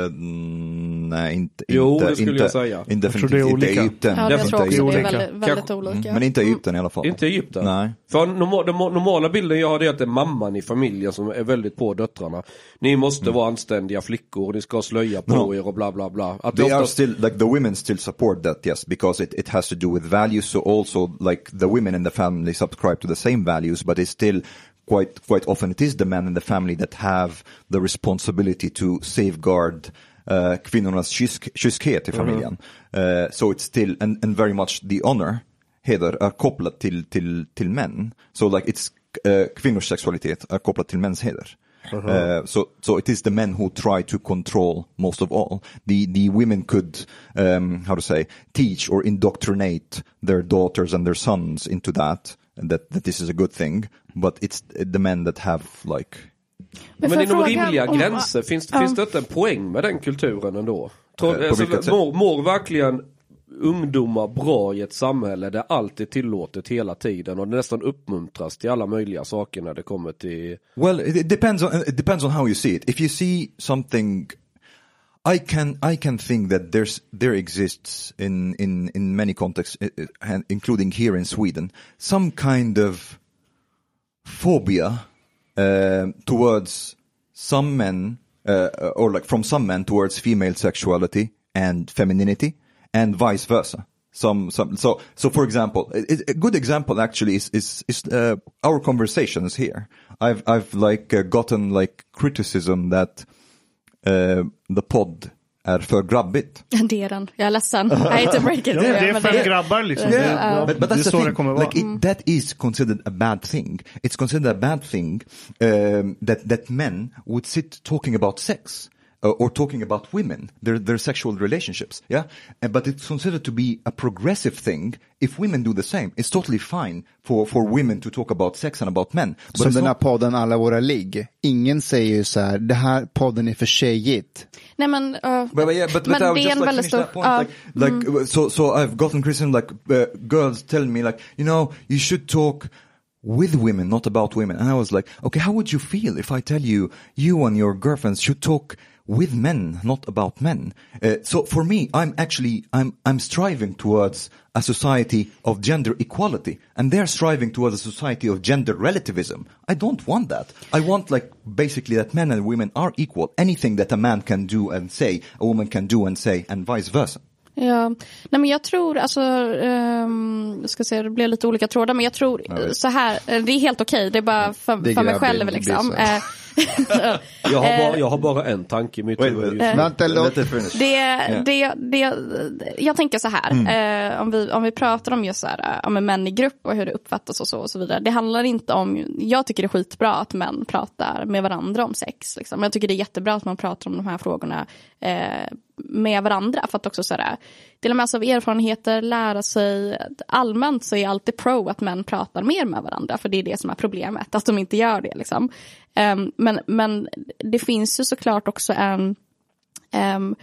Mm, nej, inte, Jo, inte, det skulle inte, jag säga. Inte, Jag tror det är olika. Egypten. Ja, jag tror också det är väldigt, väldigt olika. Men inte Egypten i alla fall. Inte Egypten. Nej. För normal, den normala bilden jag har det är att det är mamman i familjen som är väldigt på döttrarna. Ni måste vara anständiga flickor, ni ska ha slöja på No. er och bla bla bla. Att det They are oftast- still like the women still support that, yes, because it, it has to do with values. So also like the women in the family subscribe to the same values, but it's still quite quite often it is the men in the family that have the responsibility to safeguard uh, kvinnornas kysk, kyskhet i familjen. Uh, so it's still and, and very much the honor heder är kopplat till, till, till män. So like it's uh, kvinnors sexualitet är kopplat till mäns heder. Uh, so, so it is the men who try to control most of all. The, the women could, um, how to say, teach or indoctrinate their daughters and their sons into that, and that, that this is a good thing. But it's the men that have like, Men, jag inom rimliga om- gränser, finns, Ja. finns det inte en poäng med den kulturen ändå? Tror, Eh, alltså, mår, mår verkligen ungdomar bra i ett samhälle där allt är tillåtet hela tiden och det nästan uppmuntras till alla möjliga saker när det kommer till well, it, depends on, it depends on how you see it. If you see something I can I can think that there's there exists in in in many contexts, uh, and including here in Sweden, some kind of phobia uh, towards some men, uh, or like from some men towards female sexuality and femininity, and vice versa. Some some so so for example, a, a good example actually is is is uh, our conversations here. I've I've like uh, gotten like criticism that uh, the pod är för grabbigt. Det är den, jag är ledsen. I hate to break it. Ja, det är fem grabbar liksom. Yeah, Det, but, but det är that's så det kommer vara. Like it, that is considered a bad thing. It's considered a bad thing um, that that men would sit talking about sex. Uh, or talking about women, their their sexual relationships, yeah. And, but it's considered to be a progressive thing if women do the same. It's totally fine for for women to talk about sex and about men. But Som it's den här not- podden Alla våra ligg. Ingen säger ju så här, det här podden är för tjejigt. Nej men, uh, But, but yeah, but, but men I would det är just en like väldigt stor... that point. like, like so, so I've gotten criticism like uh, girls telling me like, you know, you should talk with women, not about women. And I was like, okay, how would you feel if I tell you, you and your girlfriends should talk with men, not about men? Uh, so for me, I'm actually, I'm, I'm striving towards a society of gender equality and they're striving towards a society of gender relativism. I don't want that. I want like basically that men and women are equal. Anything that a man can do and say, a woman can do and say and vice versa. Ja, nej men jag tror, alltså, um, jag ska se, det blir lite olika trådar, men jag tror Ja. så här, eh, det är helt okej, det är bara för, Det är för mig själv liksom. Eh, Jag har, bara, jag har bara en tanke i mitt huvud. Det, det, det, jag tänker så här, eh, om, vi, om vi pratar om just så här, eh, om män i grupp och hur det uppfattas och så och så vidare. Det handlar inte om, jag tycker det är skitbra att män pratar med varandra om sex. Liksom. Jag tycker det är jättebra att man pratar om de här frågorna eh, med varandra. För att också så här, dela med sig av erfarenheter, lära sig. Allmänt så är jag alltid pro att män pratar mer med varandra. För det är det som är problemet, att de inte gör det. Liksom. Um, men, men det finns ju såklart också en um,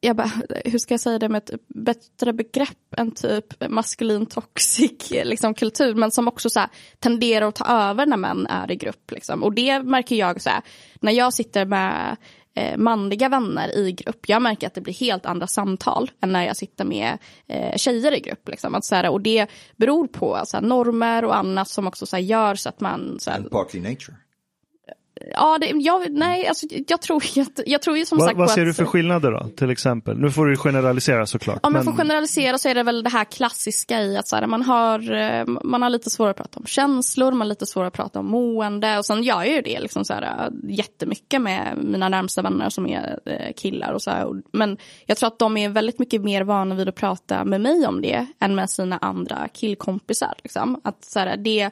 jag bara, hur ska jag säga det med ett bättre begrepp än typ maskulin toxic liksom, kultur, men som också så här, tenderar att ta över när män är i grupp. Liksom. Och det märker jag så här, när jag sitter med eh, manliga vänner i grupp, jag märker att det blir helt andra samtal än när jag sitter med eh, tjejer i grupp. Liksom. Att, så här, och det beror på så här, normer och annat som också så här, gör så att man så här, And partly nature. Ja, det, jag, nej, alltså, jag, tror, jag, jag tror ju som Vad, sagt vad ser att, du för skillnader då, till exempel? Nu får du generalisera såklart. Om jag men- får generalisera så är det väl det här klassiska i att så här, man, har, eh, man har lite svårare att prata om känslor, man har lite svårare att prata om mående. Och sen gör jag ju det liksom så här, eh, jättemycket med mina närmsta vänner som är eh, killar. Och så här. Men jag tror att de är väldigt mycket mer vana vid att prata med mig om det än med sina andra killkompisar. Liksom. Att, så här, det,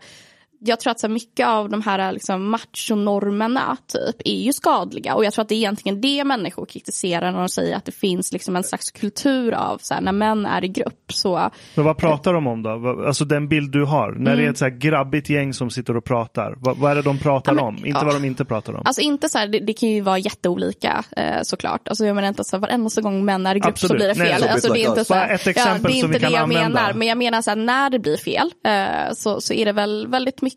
jag tror att så mycket av de här liksom, machonormerna typ, är ju skadliga. Och jag tror att det är egentligen det människor kritiserar när de säger att det finns liksom, en slags kultur av så här, när män är i grupp. Så, Men vad pratar de om då? Alltså den bild du har, när det är ett så här grabbigt gäng som sitter och pratar. Vad, vad är det de pratar Mm. Ja, men- om? Inte ja. vad de inte pratar om. Alltså inte så här, det, det kan ju vara jätteolika eh, såklart. Alltså jag menar inte att så här, varenda gång män är i grupp Absolut. så blir det Nej, fel. så alltså, det är like inte us. så här, Bara ett exempel ja, det är som vi inte kan det jag använda. menar. Men jag menar så här, när det blir fel eh, så, så är det väl väldigt mycket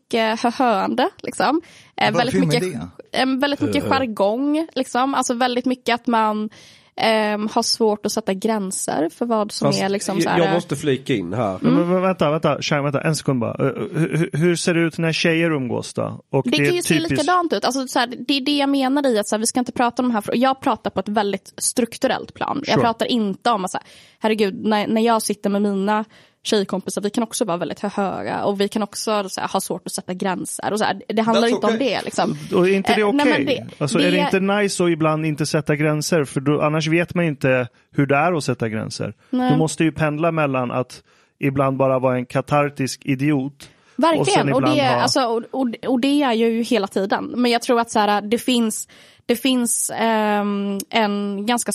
höhöande. Liksom. Eh, Vad väldigt mycket, eh, väldigt mycket jargong. Liksom. Alltså väldigt mycket att man ehm, har svårt att sätta gränser för vad som Fast är liksom så jag- här. jag måste flika in här. Men, men, vänta, vänta, Chang, vänta, en sekund bara. Uh, hur, hur ser det ut när tjejer umgås då? Och Det kan är ju se likadant ut. Alltså, så här, det är det jag menar i att så här, vi ska inte prata om de här frågorna. Jag pratar på ett väldigt strukturellt plan. Jag Sure. pratar inte om att så här, herregud, när, när jag sitter med mina tjejkompisar, vi kan också vara väldigt höga och vi kan också så här, ha svårt att sätta gränser. Och så här, det handlar That's inte om okay. det. Liksom. Och är inte det Eh, okej? nej, men det- alltså, det är det inte nice att ibland inte sätta gränser? För då, annars vet man inte hur det är att sätta gränser. Nej. Du måste ju pendla mellan att ibland bara vara en katartisk idiot. Och sen Verkligen, och, ibland det, ha- alltså, och, och, och det är jag ju hela tiden. Men jag tror att så här, det finns, det finns eh, en ganska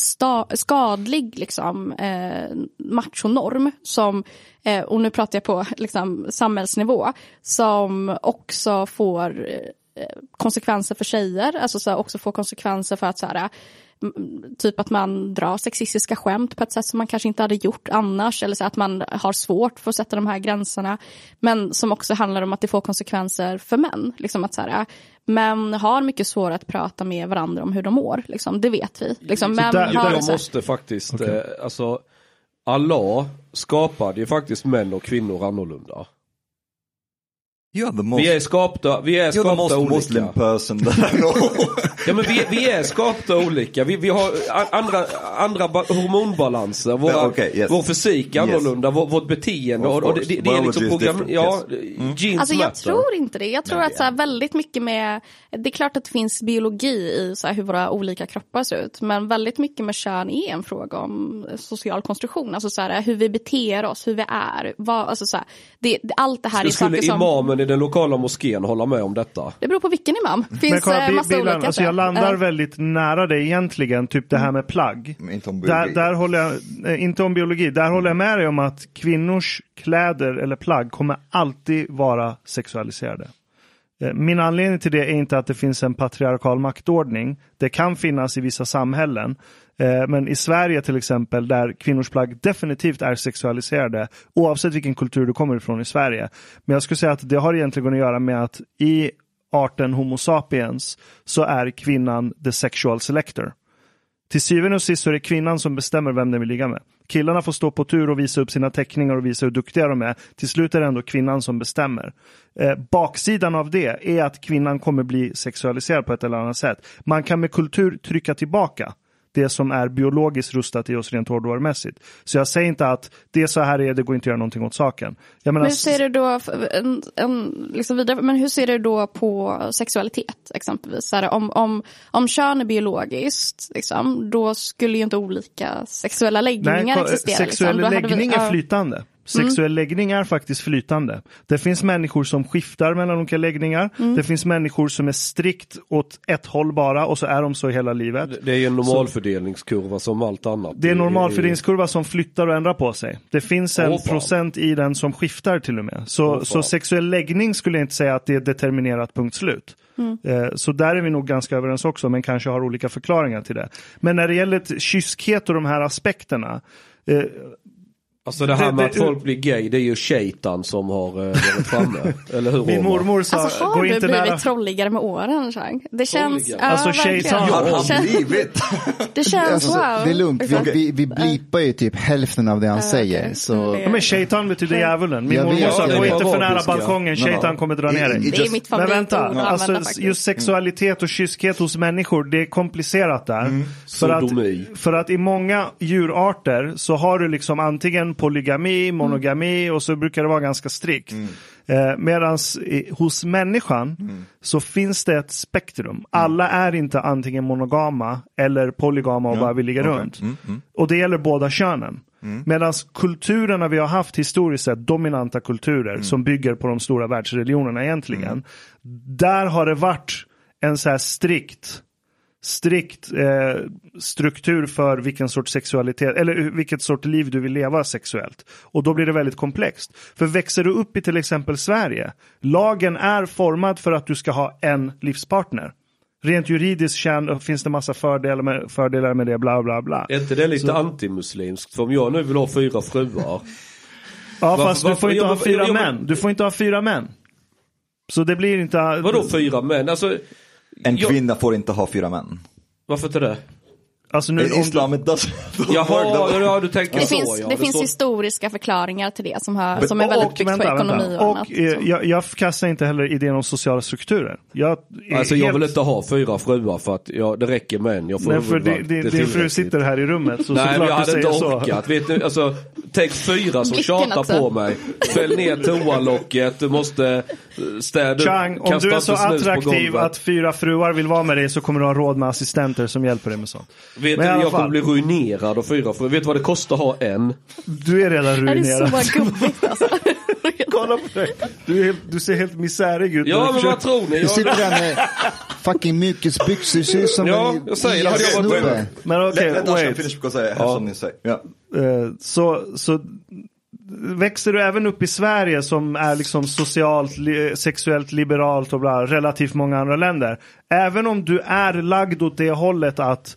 skadlig liksom, eh, machonorm som, eh, och nu pratar jag på liksom, samhällsnivå, som också får eh, konsekvenser för tjejer, alltså så här, också får konsekvenser för att så här, typ att man drar sexistiska skämt på ett sätt som man kanske inte hade gjort annars eller så att man har svårt för att sätta de här gränserna. Men som också handlar om att det får konsekvenser för män. Liksom att så här, män har mycket svårare att prata med varandra om hur de mår. Liksom, det vet vi. Liksom, män där- har, här, måste faktiskt, eh, alltså Allah skapade ju faktiskt män och kvinnor annorlunda. The most, Vi är skapta, vi är skapta most olika. Muslim person. Ja men vi, vi är skapta olika. Vi, vi har andra, andra ba- hormonbalanser. Våra, Ja, okej, yes. Vår fysik är Yes. annorlunda, vår, vårt beteende. Och, och det, det, det är liksom program... Ja, yes. genes Alltså jag matter. tror inte det. Jag tror Nej, att så här, väldigt mycket med, det är klart att det finns biologi i så här, hur våra olika kroppar ser ut. Men väldigt mycket med kön är en fråga om social konstruktion. Alltså så här, hur vi beter oss, hur vi är. Vad, alltså, så här, det, allt det här är Skulle saker som... den lokala moskén hålla med om detta? Det beror på vilken imam. Det finns Men kolla, eh, massa bilen, olika. alltså så jag landar Eh, väldigt nära dig egentligen, typ det här med plagg. Men inte om Där, biologi. där håller jag, eh, inte om biologi, där håller jag med dig om att kvinnors kläder eller plagg kommer alltid vara sexualiserade. Eh, Min anledning till det är inte att det finns en patriarkal maktordning. Det kan finnas i vissa samhällen. Eh, men i Sverige till exempel, där kvinnors plagg definitivt är sexualiserade, oavsett vilken kultur du kommer ifrån i Sverige. Men jag skulle säga att det har egentligen att göra med att i arten Homo sapiens så är kvinnan the sexual selector. Till syvende och sist så är det kvinnan som bestämmer vem den vill ligga med. Killarna får stå på tur och visa upp sina teckningar och visa hur duktiga de är. Till slut är det ändå kvinnan som bestämmer. Eh, baksidan av det är att kvinnan kommer bli sexualiserad på ett eller annat sätt. Man kan med kultur trycka tillbaka det som är biologiskt rustat i oss rent hårdvarumässigt. Så jag säger inte att det är så här är, det går inte att göra någonting åt saken. Jag menar, Men hur ser du då, en, en, liksom vidare, men hur ser du då på sexualitet exempelvis? Här, om, om, om kön är biologiskt, liksom, då skulle ju inte olika sexuella läggningar ko- existera. Sexuell liksom. Läggning är flytande. Sexuell läggning är faktiskt flytande. Det finns människor som skiftar mellan olika läggningar. Det finns människor som är strikt åt ett håll bara och så är de så hela livet. Det är ju en normalfördelningskurva som allt annat. Det är en normalfördelningskurva som flyttar och ändrar på sig. Det finns en fan. procent i den som skiftar till och med. Så, Åh, så sexuell läggning skulle jag inte säga att det är determinerat punkt slut. Eh, Så där är vi nog ganska överens också, men kanske har olika förklaringar till det. Men när det gäller kyskhet och de här aspekterna. eh, Alltså det här med det- att folk blir gay, det är ju shaitan som har eh, varit framme. Eller hur Min mormor sa, Alltså har gå du inte blivit nära... trolligare med åren Chang? Det känns... Trolligare? Alltså, shaitan- Har Det han känns- blivit? Det känns Alltså, wow. det är lugnt, vi, vi, vi blipar ju typ hälften av det han säger. Så Ja, men shaitan betyder djävulen. Min Jag mormor sa, gå inte för nära balkongen, shaitan kommer dra ner dig. Det är just- mitt Men favoritord vänta, att alltså, just sexualitet och kyskhet hos människor, det är komplicerat där. För, Sodomi. att, för att i många djurarter så har du liksom antingen polygami, monogami och så brukar det vara ganska strikt. Eh, Medan hos människan så finns det ett spektrum. Alla är inte antingen monogama eller polygama och bara vill ligga okej. runt. Och det gäller båda könen. Medan kulturerna vi har haft historiskt sett, dominanta kulturer som bygger på de stora världsreligionerna egentligen. Där har det varit en så här strikt strikt eh, struktur för vilken sorts sexualitet eller vilket sorts liv du vill leva sexuellt. Och då blir det väldigt komplext. För växer du upp i till exempel Sverige, lagen är formad för att du ska ha en livspartner. Rent juridiskt kärn, finns det massa fördelar med, fördelar med det, bla bla bla. Är inte det lite antimuslimskt? För om jag nu vill ha fyra fruar. Ja, Varför- fast du får varför- inte jag- ha fyra jag- jag- män. Du får inte ha fyra män. Så det blir inte... Vadå fyra män? Alltså, En jag- kvinna får inte ha fyra män. varför inte det? Alltså nu, du, islam doesn't work Jaha, ja du tänker Det så finns, ja. det finns står- historiska förklaringar till det som, har, Men- som är väldigt och, byggt vänta, på ekonomi vänta. och, och annat. eh, Så. jag, jag kastar inte heller idén om sociala strukturer. Jag, Alltså jag helt- vill inte ha fyra fruar för att ja, det räcker med en. Jag får Nej, för din, Det är din fru sitter här i rummet så Nej men jag du hade inte orkat. Vet ni, alltså, tänk fyra som tjatar också. på mig. Fäll ner toalocket, du måste eh, städa Chang, om du är så attraktiv att fyra fruar vill vara med dig så kommer du ha råd med assistenter som hjälper dig med sånt. Vet Men du, i alla jag kommer fall. bli ruinerad av fyra fruar. Vet du vad det kostar att ha en? Du är redan Det här är ruinerad. så gubbigt alltså. Kolla på dig. Du, är helt, du ser helt misärig ut. Ja Du men vad tror ni? Du sitter Jag, där med fucking mjukisbyxor, ser ut som Ja, en jag säger det. Hade jag varit snubbe. Men okej, Let, let Ashan wait. finish because I have something to say. Yeah. Eh, så, så växer du även upp i Sverige som är liksom socialt, li, sexuellt liberalt och bla, relativt många andra länder. Även om du är lagd åt det hållet att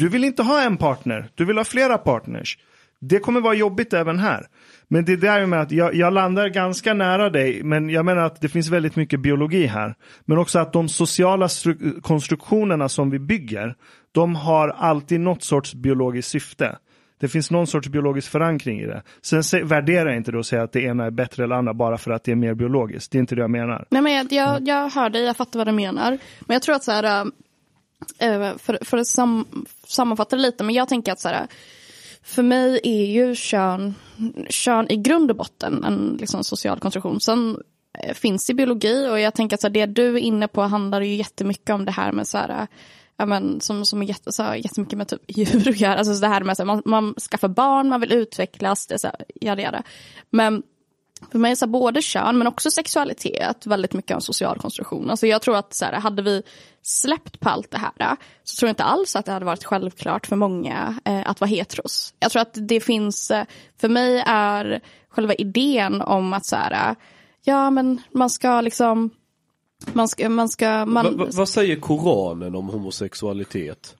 du vill inte ha en partner, du vill ha flera partners. Det kommer vara jobbigt även här. Men det där med att jag, jag landar ganska nära dig, men jag menar att det finns väldigt mycket biologi här. Men också att de sociala konstruktionerna som vi bygger, de har alltid något sorts biologiskt syfte. Det finns någon sorts biologisk förankring i det. Sen se, värderar jag inte det och säger att det ena är bättre eller andra bara för att det är mer biologiskt. Det är inte det jag menar. Nej, men jag, jag, jag hör dig, jag fattar vad du menar. Men jag tror att så här, um, Eh, för, för att sam, sammanfatta det lite, men jag tänker att så här, för mig är ju kön, kön i grund och botten en liksom, social konstruktion. Sen eh, finns det biologi och jag tänker att så här, det du är inne på handlar ju jättemycket om det här med så här, ja, men, som, som är jätte, så här, jättemycket med typ djur att göra. Alltså så det här med att man, man skaffar barn, man vill utvecklas, det är så här, jada, jada. Men för mig är så här, både kön men också sexualitet väldigt mycket en social konstruktion. Alltså jag tror att så här, hade vi släppt på allt det här så tror jag inte alls att det hade varit självklart för många eh, att vara heteros. Jag tror att det finns, eh, för mig är själva idén om att så här, eh, ja men man ska liksom, man ska, man ska, man, Va- va- vad säger Koranen om homosexualitet?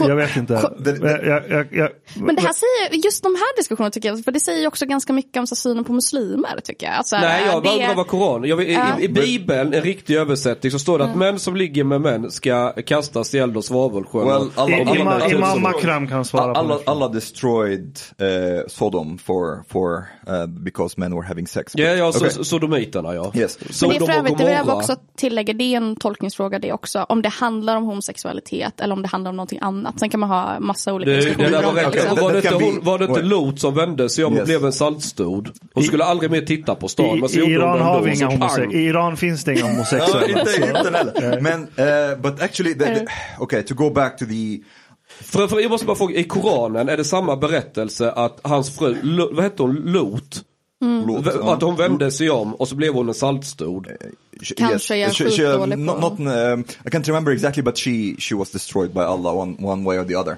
Jag vet inte. Jag, jag, jag, Men det här säger, just de här diskussionerna tycker jag, för det säger också ganska mycket om så, synen på muslimer tycker jag. Alltså, Nej, jag det- bara undrar vad Koranen, jag, i, i, Bibeln, en riktig översättning, så står det att män som ligger med män ska kastas i eld och svavelsjön. Well, alla- I- alla- Imam, alla- Imam Makram kan svara på alla, det. alla destroyed uh, Sodom for, for uh, because men were having sex. Ja, ja, så, Okay. sodomiterna ja. Yes. Men det är för övrigt, det vill jag också tillägga, det är en tolkningsfråga det också. Om det handlar om homosexualitet eller om det handlar handla om någonting annat. Sen kan man ha massa olika Det, det diskussioner om det. rätt, Liksom. var, det inte, hon, var det inte Lot som vände sig om och Yes. blev en saltstod? Hon skulle aldrig mer titta på stan. I, I Iran det har vi inga homosexuella. I Iran finns det inga Ja, homosexuella. inte, inte heller. Men, uh, but actually, the, the, okay, to go back to the För, för jag måste bara fråga, i Koranen är det samma berättelse att hans fru, vad hette hon, Lot? Um, Att hon vände sig om och så blev hon en saltstod. Kanske jag är she, she, skitdålig not, på- not, um, I can't remember exactly, but she she was destroyed by Allah one one way or the other.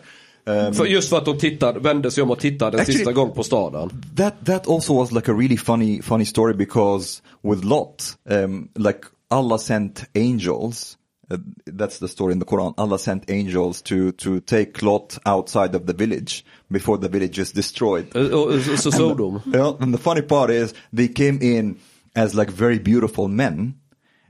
Um, För just för att hon tittade, vände sig om och tittade en Actually- sista gång på staden. that that also was like a really funny funny story because with Lot, um, like Allah sent angels. Uh, that's the story in the Quran. Allah sent angels to to take Lot outside of the village before the village is destroyed. Och- och- och- Så Sodom. Yeah, and the funny part is they came in as like very beautiful men,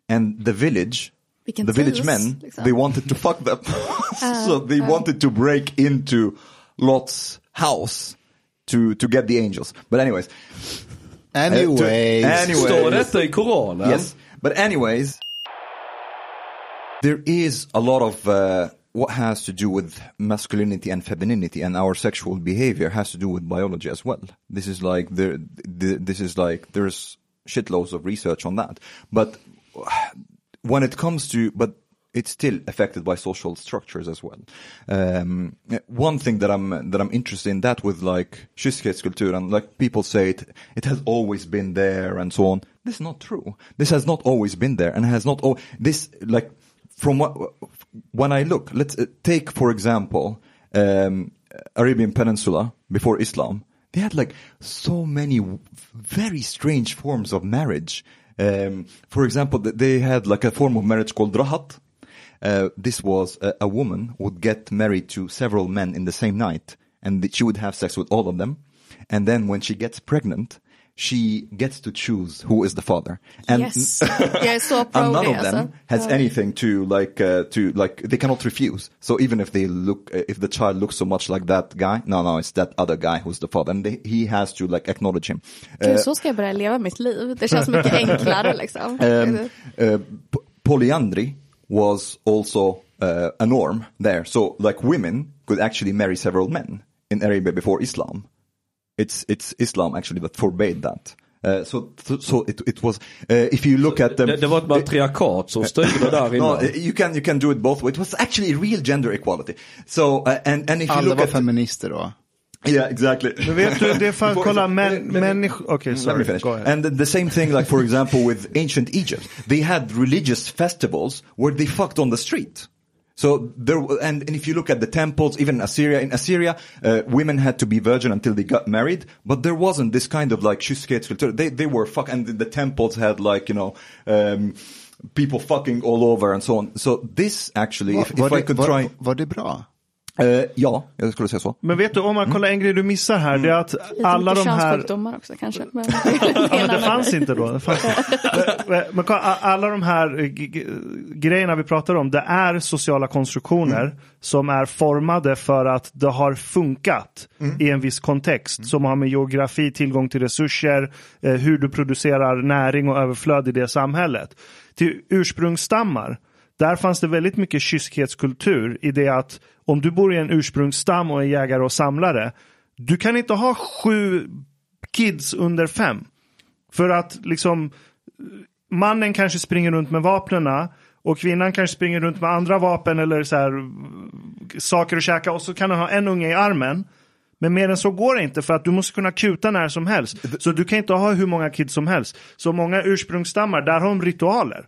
and the village, the village tis, men, liksom. they wanted to fuck them. so they wanted to break into Lot's house to to get the angels. But anyways, uh, to- Anyways. anyways, Står detta i Koranen? yes. But anyways, there is a lot of uh, what has to do with masculinity and femininity and our sexual behavior has to do with biology as well. This is like there, the, this is like there's shitloads of research on that. But when it comes to, but it's still affected by social structures as well. Um, one thing that I'm that I'm interested in that with like kyskhetskultur and like people say it it has always been there and so on. This is not true. This has not always been there and has not all this like from what when I look. Let's uh, take for example um, Arabian Peninsula before Islam. They had like so many very strange forms of marriage. Um, for example, they had like a form of marriage called rahat. Uh, this was a, a woman would get married to several men in the same night, and she would have sex with all of them. And then when she gets pregnant, she gets to choose who is the father. And Yes. Så pro and none of them has anything to like uh, to like they cannot refuse. So even if they look, uh, if the child looks so much like that guy, no, no, it's that other guy who's the father, and they, he has to like acknowledge him. Gud, Uh, så ska jag börja leva mitt liv. Det känns mycket enklare liksom. um, uh, polyandry was also uh, a norm there. So like women could actually marry several men in Arabia before Islam. It's it's Islam actually that forbade that. Uh, so so it it was uh, if you look at them. Det, det var ett matriarkat som styrde där No, innan. uh, you can you can do it both ways. It was actually real gender equality. So uh, and and if you Alla look var at feminister då. yeah exactly. Men vet du, det är för att kolla let- let människor... Okej, Let sorry. me finish. Go ahead. And the, the same thing, like for example, with ancient Egypt, they had religious festivals where they fucked on the street. So there, and, and if you look at the temples, even in Assyria, in Assyria, uh, women had to be virgin until they got married, but there wasn't this kind of like kyskhetskultur. They they were fuck, and the, the temples had like you know. Um, People fucking all over and so on. So this actually, if, if I could var, try, var det bra? Uh, ja, jag skulle säga så. Men vet du, om man kollar en grej du missar här, det är att Lite alla mycket de här... också kanske. Men, men det fanns inte då. Det fanns inte. Men- alla de här eh, grejerna vi pratar om, det är sociala konstruktioner som är formade för att det har funkat i en viss kontext. Som har med geografi, tillgång till resurser, eh, hur du producerar näring och överflöd i det samhället. Till ursprungsstammar, där fanns det väldigt mycket kyskhetskultur i det att om du bor i en ursprungsstam och är jägare och samlare, du kan inte ha sju kids under fem. För att liksom mannen kanske springer runt med vapnena och kvinnan kanske springer runt med andra vapen eller så här, saker att käka och så kan han ha en unge i armen. Men mer än så går det inte för att du måste kunna kuta när som helst. Så du kan inte ha hur många kids som helst. Så många ursprungsstammar, där har de ritualer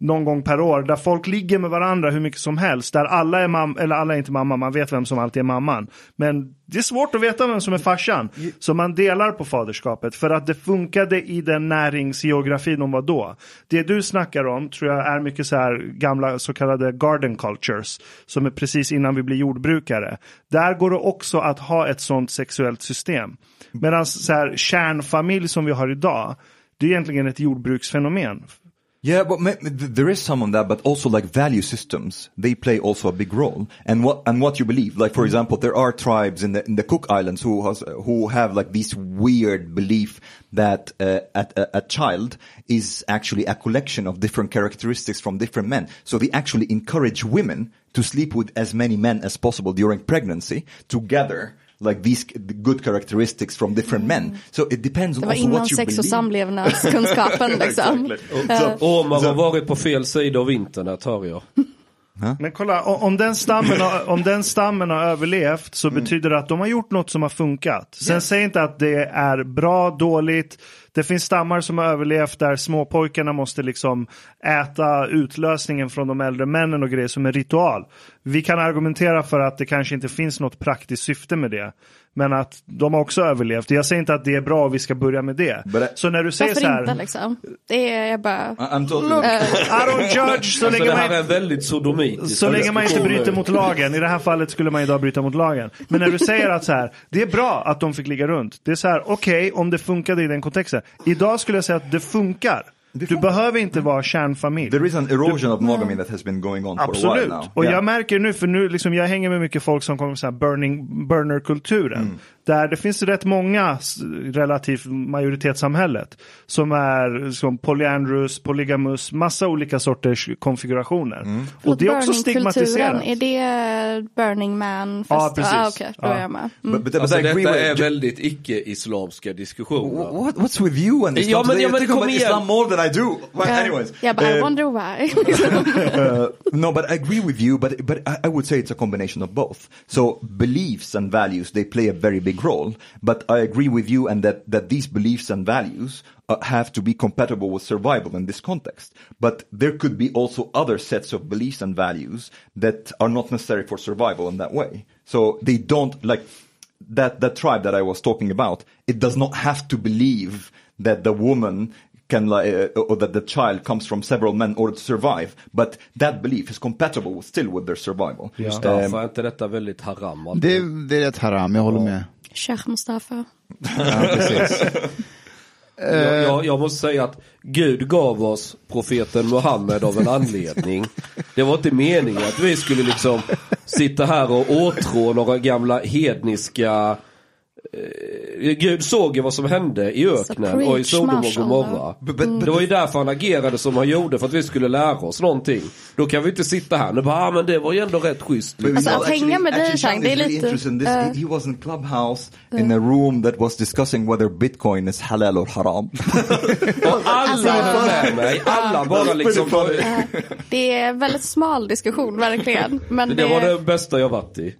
någon gång per år där folk ligger med varandra hur mycket som helst. Där alla är mamma, eller alla är inte mamma, man vet vem som alltid är mamman. Men det är svårt att veta vem som är farsan. Så man delar på faderskapet för att det funkade i den näringsgeografin de var då. Det du snackar om tror jag är mycket så här gamla så kallade garden cultures. Som är precis innan vi blir jordbrukare. Där går det också att ha ett sånt sexuellt system. Medan så här kärnfamilj som vi har idag. Det är egentligen ett jordbruksfenomen. Yeah, but there is some on that, but also like value systems, they play also a big role. And what and what you believe, like for example, there are tribes in the in the Cook Islands who has who have like this weird belief that uh, a, a, a child is actually a collection of different characteristics from different men. So they actually encourage women to sleep with as many men as possible during pregnancy to gather like these good characteristics from different men. So it depends on Det var innan sex och samlevnadskunskapen liksom. Omar har varit på fel sida av internet hör jag. Men kolla, om den stammen har, om den stammen har överlevt så betyder det att de har gjort något som har funkat. Sen säg inte att det är bra, dåligt. Det finns stammar som har överlevt där småpojkarna måste liksom äta utlösningen från de äldre männen och grejer som en ritual. Vi kan argumentera för att det kanske inte finns något praktiskt syfte med det. Men att de har också överlevt. Jag säger inte att det är bra och vi ska börja med det. I- Så när du säger så Varför här, inte liksom? Det är jag bara... I'm totally... I don't judge så Alltså länge det man här är väldigt sodomitiskt. Så länge man inte bryter mot lagen. I det här fallet skulle man idag bryta mot lagen. Men när du säger att så här, det är bra att de fick ligga runt. Det är så här, okej om det funkade i den kontexten. Idag skulle jag säga att det funkar. Du behöver inte vara kärnfamilj. There is an erosion of monogamy that has been going on for a while Absolut. now. Och Yeah. jag märker nu, för nu liksom, jag hänger med mycket folk som kommer från burning, burner-kulturen. Mm. Där det finns rätt många, relativt majoritetssamhället, som är som polyandrous, polygamus, massa olika sorters konfigurationer. Mm. Och det är också Burning-kulturen, stigmatiserat. Är det Burning Man? Fest? Ja, precis. Ah, Okej, då Ja. är jag med. But, but, but Alltså detta with- är väldigt icke-islamska diskussioner. What, what's with you and Islam? Ja, men- ja, men kom about igen. Islam more than I do. But anyways. Jag bara, I uh, wonder why. uh, no, but I agree with you, but but I, I would say it's a combination of both. So beliefs and values they play a very big role, but I agree with you and that that these beliefs and values uh, have to be compatible with survival in this context. But there could be also other sets of beliefs and values that are not necessary for survival in that way. So they don't like that that tribe that I was talking about. It does not have to believe that the woman can uh, or that the child comes from several men in order to survive. But that belief is compatible with, still with their survival. Mustafa, är inte detta väldigt haram? alltid? Det, det är rätt haram, jag håller med. Sheikh Mustafa. Ja, precis. Jag, jag, jag måste säga att Gud gav oss profeten Muhammed av en anledning. Det var inte meningen att vi skulle liksom sitta här och åtrå några gamla hedniska eh, Gud såg ju vad som hände i öknen och i Sodom och. Gomorra. Det var ju därför han agerade som han gjorde, för att vi skulle lära oss någonting. Då kan vi inte sitta här nu bara, ah, men det var ju ändå rätt schysst. Alltså, att hänga med dig, Chang, det är lite, eh, he, he was in clubhouse in a room that was discussing whether Bitcoin is halal or haram. Och alla höll med mig, alla bara liksom. Det är en väldigt smal diskussion, verkligen. Men Det var det bästa jag varit i.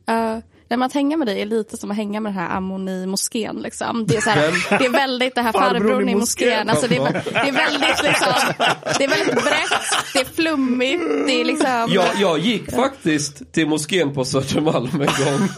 Uh, när man hänga med dig är lite som att hänga med den här ammon i moskén liksom. Det är, så här, det är väldigt det här Farbrorn i moskén. Alltså det, är, det är väldigt liksom, det är väldigt brett, det är flummigt, det är liksom. Jag, jag gick faktiskt till moskén på Södermalm en gång.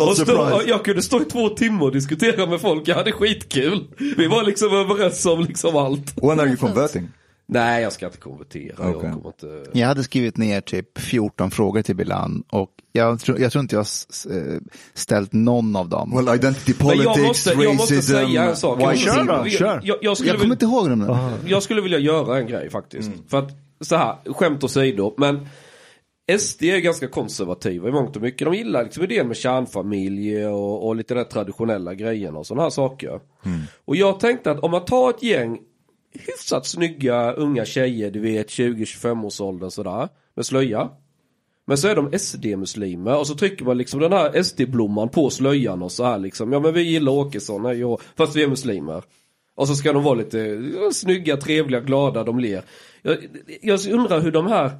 Och och jag kunde stå i två timmar och diskutera med folk. Jag hade skitkul. Vi var liksom överens om liksom allt. when are you converting? Nej, jag ska inte konvertera. Jag Okej. kommer inte... Jag hade skrivit ner typ 14 frågor till Bilan och jag, tror- jag tror inte jag eh, ställt någon av dem. Well, identity politics, jag måste, jag måste racism, säga en sak. Jag, då, jag, kör. jag, jag, skulle Jag kommer inte ihåg dem. nu. jag skulle vilja göra en grej faktiskt. För att, så här, skämt åsido, men SD är ganska konservativa i mångt och mycket. De gillar liksom idén med kärnfamilj och, och lite där traditionella grejerna och sådana här saker. Och jag tänkte att om man tar ett gäng hyfsat snygga unga tjejer, du vet 20-25 års åldern sådär, med slöja. Men så är de SD-muslimer och så trycker man liksom den här SD-blomman på slöjan och så här liksom. Ja men vi gillar Åkesson, nej, och, fast vi är muslimer. Och så ska de vara lite snygga, trevliga, glada, de ler. Jag, jag undrar hur de här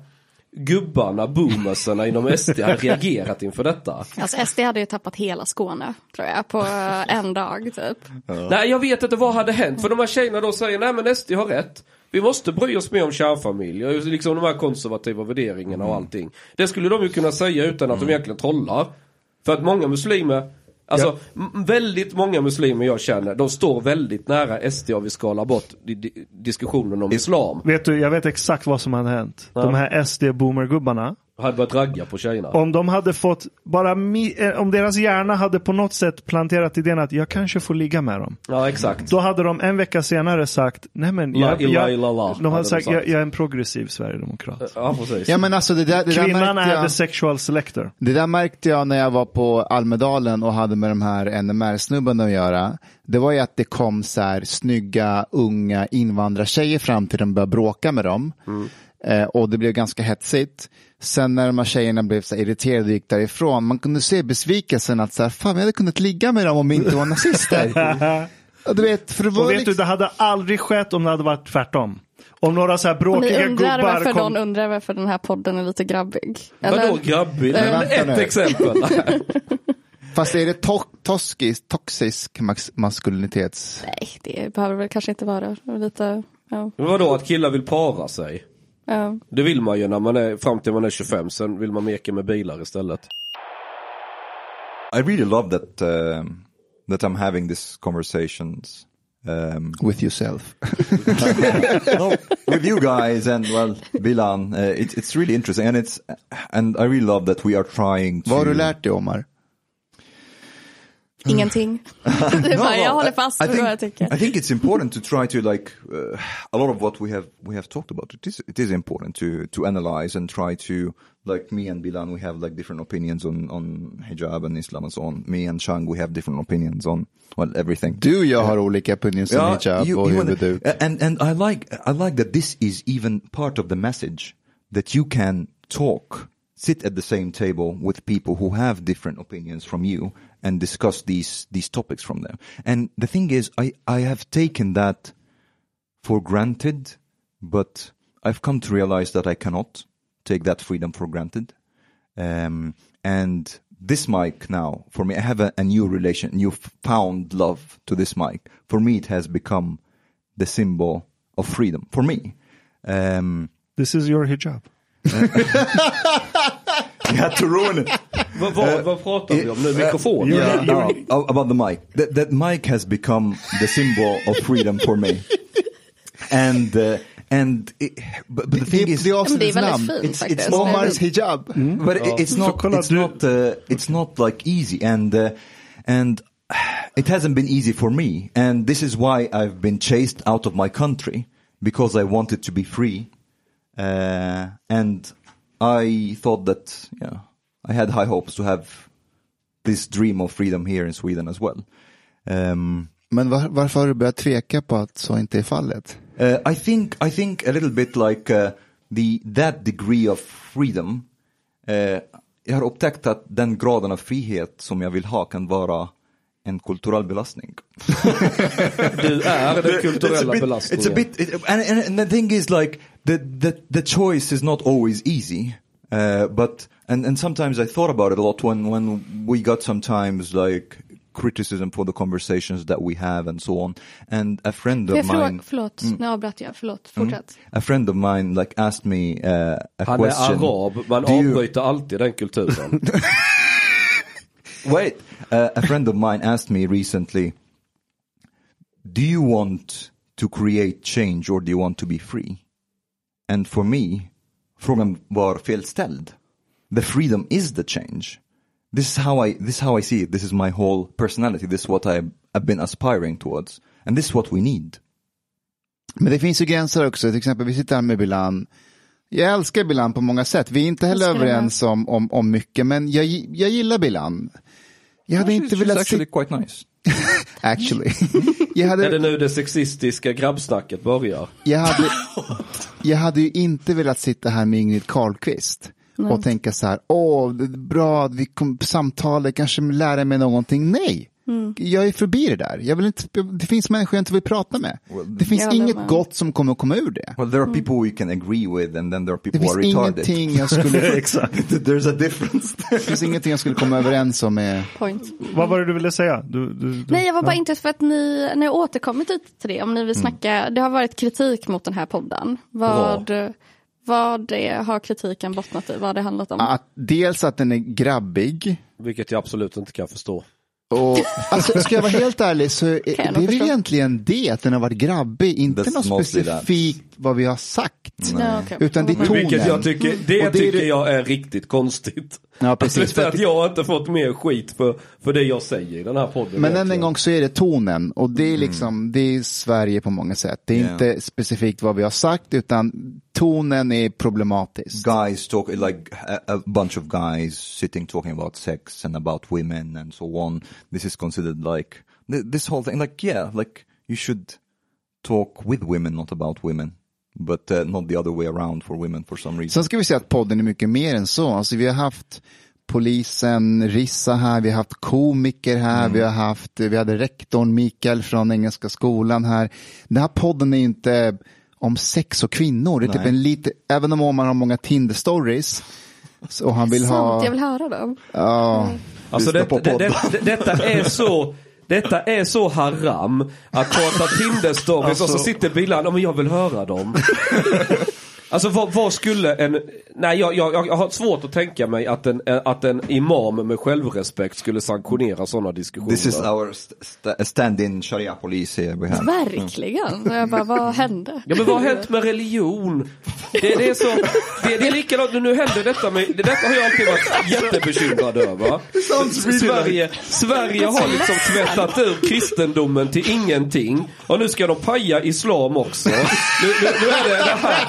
gubbarna, boomersarna inom SD hade reagerat inför detta. Alltså SD hade ju tappat hela Skåne, tror jag, på en dag typ. Nej jag vet inte vad hade hänt. För de här tjejerna då säger nej men SD har rätt. Vi måste bry oss mer om kärnfamilj och liksom de här konservativa värderingarna och allting. Det skulle de ju kunna säga utan att de egentligen trollar. För att många muslimer, alltså m- väldigt många muslimer jag känner, de står väldigt nära SD om vi skalar bort di- di- diskussionen om islam. Vet du, jag vet exakt vad som hade hänt. De här SD-boomergubbarna Hade börjat ragga på tjejerna. Om de hade fått, bara mi, eh, om deras hjärna hade på något sätt planterat idén att jag kanske får ligga med dem. Ja exakt. Då hade de en vecka senare sagt, nej men La jag, ilaha jag, illallah, de hade hade de sagt, sagt. jag, jag är en progressiv sverigedemokrat. Ja precis. Ja men alltså det där, det där, Kvinnan är jag, the sexual selector. det där märkte jag när jag var på Almedalen och hade med de här NMR-snubbarna att göra. Det var ju att det kom så här snygga unga invandrartjejer fram till och började bråka med dem. Eh, och det blev ganska hetsigt. Sen när de här tjejerna blev så här irriterade och gick därifrån, man kunde se besvikelsen att så här, fan vi hade kunnat ligga med dem om vi inte var nazister. du vet, för det var Och vet du, liksom, det hade aldrig skett om det hade varit tvärtom. Om några så här Och ni bråkiga undrar gubbar varför kom... någon undrar varför den här podden är lite grabbig. Vadå grabbig? Men Men vänta ett nu. exempel. fast är det to toxisk, toxisk mas maskulinitets... Nej, det behöver väl kanske inte vara. Lite, ja. Vadå att killar vill para sig? Ja. Det vill man ju när man är fram till man är 25. Sen vill man meka med bilar istället. I really love that um, that I'm having these conversations um, With yourself. no, with you guys and well, Bilan. Uh, it's it's really interesting and it's and I really love that we are trying to. Vad har du lärt dig Omar? Ingenting. det är bara, jag håller fast I vid vad jag tycker. I think it's important to try to like uh, a lot of what we have we have talked about. It is it is important to to analyze and try to like me and Bilan we have like different opinions on on hijab and Islam and so on. Me and Chang we have different opinions on well everything. Du och jag har olika opinions om hijab you- och you huvuduk. and and I like I like that this is even part of the message that you can talk, sit at the same table with people who have different opinions from you and discuss these these topics from them. And the thing is, I I have taken that for granted, but I've come to realize that I cannot take that freedom for granted. Um, and this mic now, for me, I have a, a new relation, new found love to this mic. For me, it has become the symbol of freedom. For me. Um, This is your hijab. you had to ruin it. Vad, vad, vad pratar vi om nu? Mikrofon? Yeah, no, about the mic. That, that mic has become the symbol of freedom for me. And uh, and it, but, but the thing is, det är Men väldigt fint It's- faktiskt. it's Omars hijab. but it, it's not kolla, it's not uh, it's not like easy and uh, and it hasn't been easy for me and this is why I've been chased out of my country because I wanted to be free uh, and I thought that yeah I had high hopes to have this dream of freedom here in Sweden as well um, Men var, varför har du börjat tveka på att så inte är fallet? Uh, I think I think a little bit like uh, the that degree of freedom. Uh, jag har upptäckt att den graden av frihet som jag vill ha kan vara en kulturell belastning. Du är den It's a kulturella bit- belastningen. It's a bit, it, and, and the thing is like the the the choice is not always easy. Uh, but and and sometimes I thought about it a lot when when we got sometimes like criticism for the conversations that we have and so on. And a friend of jag fråga, mine. förlåt, nu avbröt jag. Förlåt, fortsätt. A friend of mine like asked me uh, a Han är question. arab, man Do you- avbryter alltid den kulturen. Wait, uh, a friend of mine asked me recently, "Do you want to create change or do you want to be free?" And for me, frågan var felställd. The freedom is the change. This is how I this is how I see it. This is my whole personality. This is what I have been aspiring towards, and this is what we need. Men det finns ju gränser också. Till exempel vi sitter här med Bilan. Jag älskar Bilan på många sätt. Vi är inte heller överens om, om, om mycket, men jag, jag gillar Bilan. Jag hade inte She's velat actually se... quite nice. Actually. jag, är det hade, nu det sexistiska grabbsnacket börjar? jag, hade, jag hade ju inte velat sitta här med Ingrid Carlqvist och tänka så här, åh, det är bra, vi kom samtalet, kanske lära mig någonting. Nej, jag är förbi det där. Jag vill inte, det finns människor jag inte vill prata med. Det finns håller inget med. gott som kommer att komma ur det. Well, there are people we can agree with, and then there are Det people who finns are retarded. ingenting jag skulle, Exakt. There's a difference. det finns ingenting jag skulle komma överens om med Point. Vad var det du ville säga? Du, du, du, Nej, jag var bara inte för att ni, ni har återkommit lite till det. Om ni vill snacka, det har varit kritik mot den här podden. Vad, vad det, har kritiken bottnat i? Vad har det handlat om? att dels att den är grabbig. Vilket jag absolut inte kan förstå. Och, alltså, ska jag vara helt ärlig så är, det är väl egentligen det, att den har varit grabbig, inte That's något specifikt vad vi har sagt. Ja, okej. Utan det är tonen. Vilket jag tycker, det, Och det är tycker det- jag är riktigt konstigt. Ja, precis. Alltså, att jag har inte fått mer skit för, för det jag säger i den här podden. Men än en gång så är det tonen och det är liksom, det är Sverige på många sätt. Det är Yeah. inte specifikt vad vi har sagt utan tonen är problematisk. guys talk like a, a bunch of guys sitting talking about sex and about women and so on. This is considered like th- this whole thing. Like yeah, like you should talk with women, not about women, but uh, not the other way around for women for some reason. Sen ska vi säga att podden är mycket mer än så. Alltså vi har haft polisen Rissa här, vi har haft komiker här, vi har haft, vi hade rektorn Mikael från Engelska skolan här. Den här podden är inte om sex och kvinnor, det är typ en lite, även om man har många Tinder-stories och han vill ha, Sant, jag vill höra dem. ja, Alltså lyssna det, det, det, det, detta är så detta är så haram att prata Tinder-stories och så sitter bilarna, "Ja, men jag vill höra dem. Alltså vad, vad skulle en, nej jag, jag, jag har svårt att tänka mig att en, att en imam med självrespekt skulle sanktionera sådana diskussioner. This is our st- st- stand-in Sharia police here we have. Verkligen. Och jag bara, vad hände? Ja men vad har hänt med religion? Det, det är så, det, det är likadant, nu händer detta med, det detta har jag alltid varit jättebekymrad över. Sverige, Sverige har liksom tvättat ur kristendomen till ingenting. Och nu ska de paja islam också. Nu, nu, nu är det det här.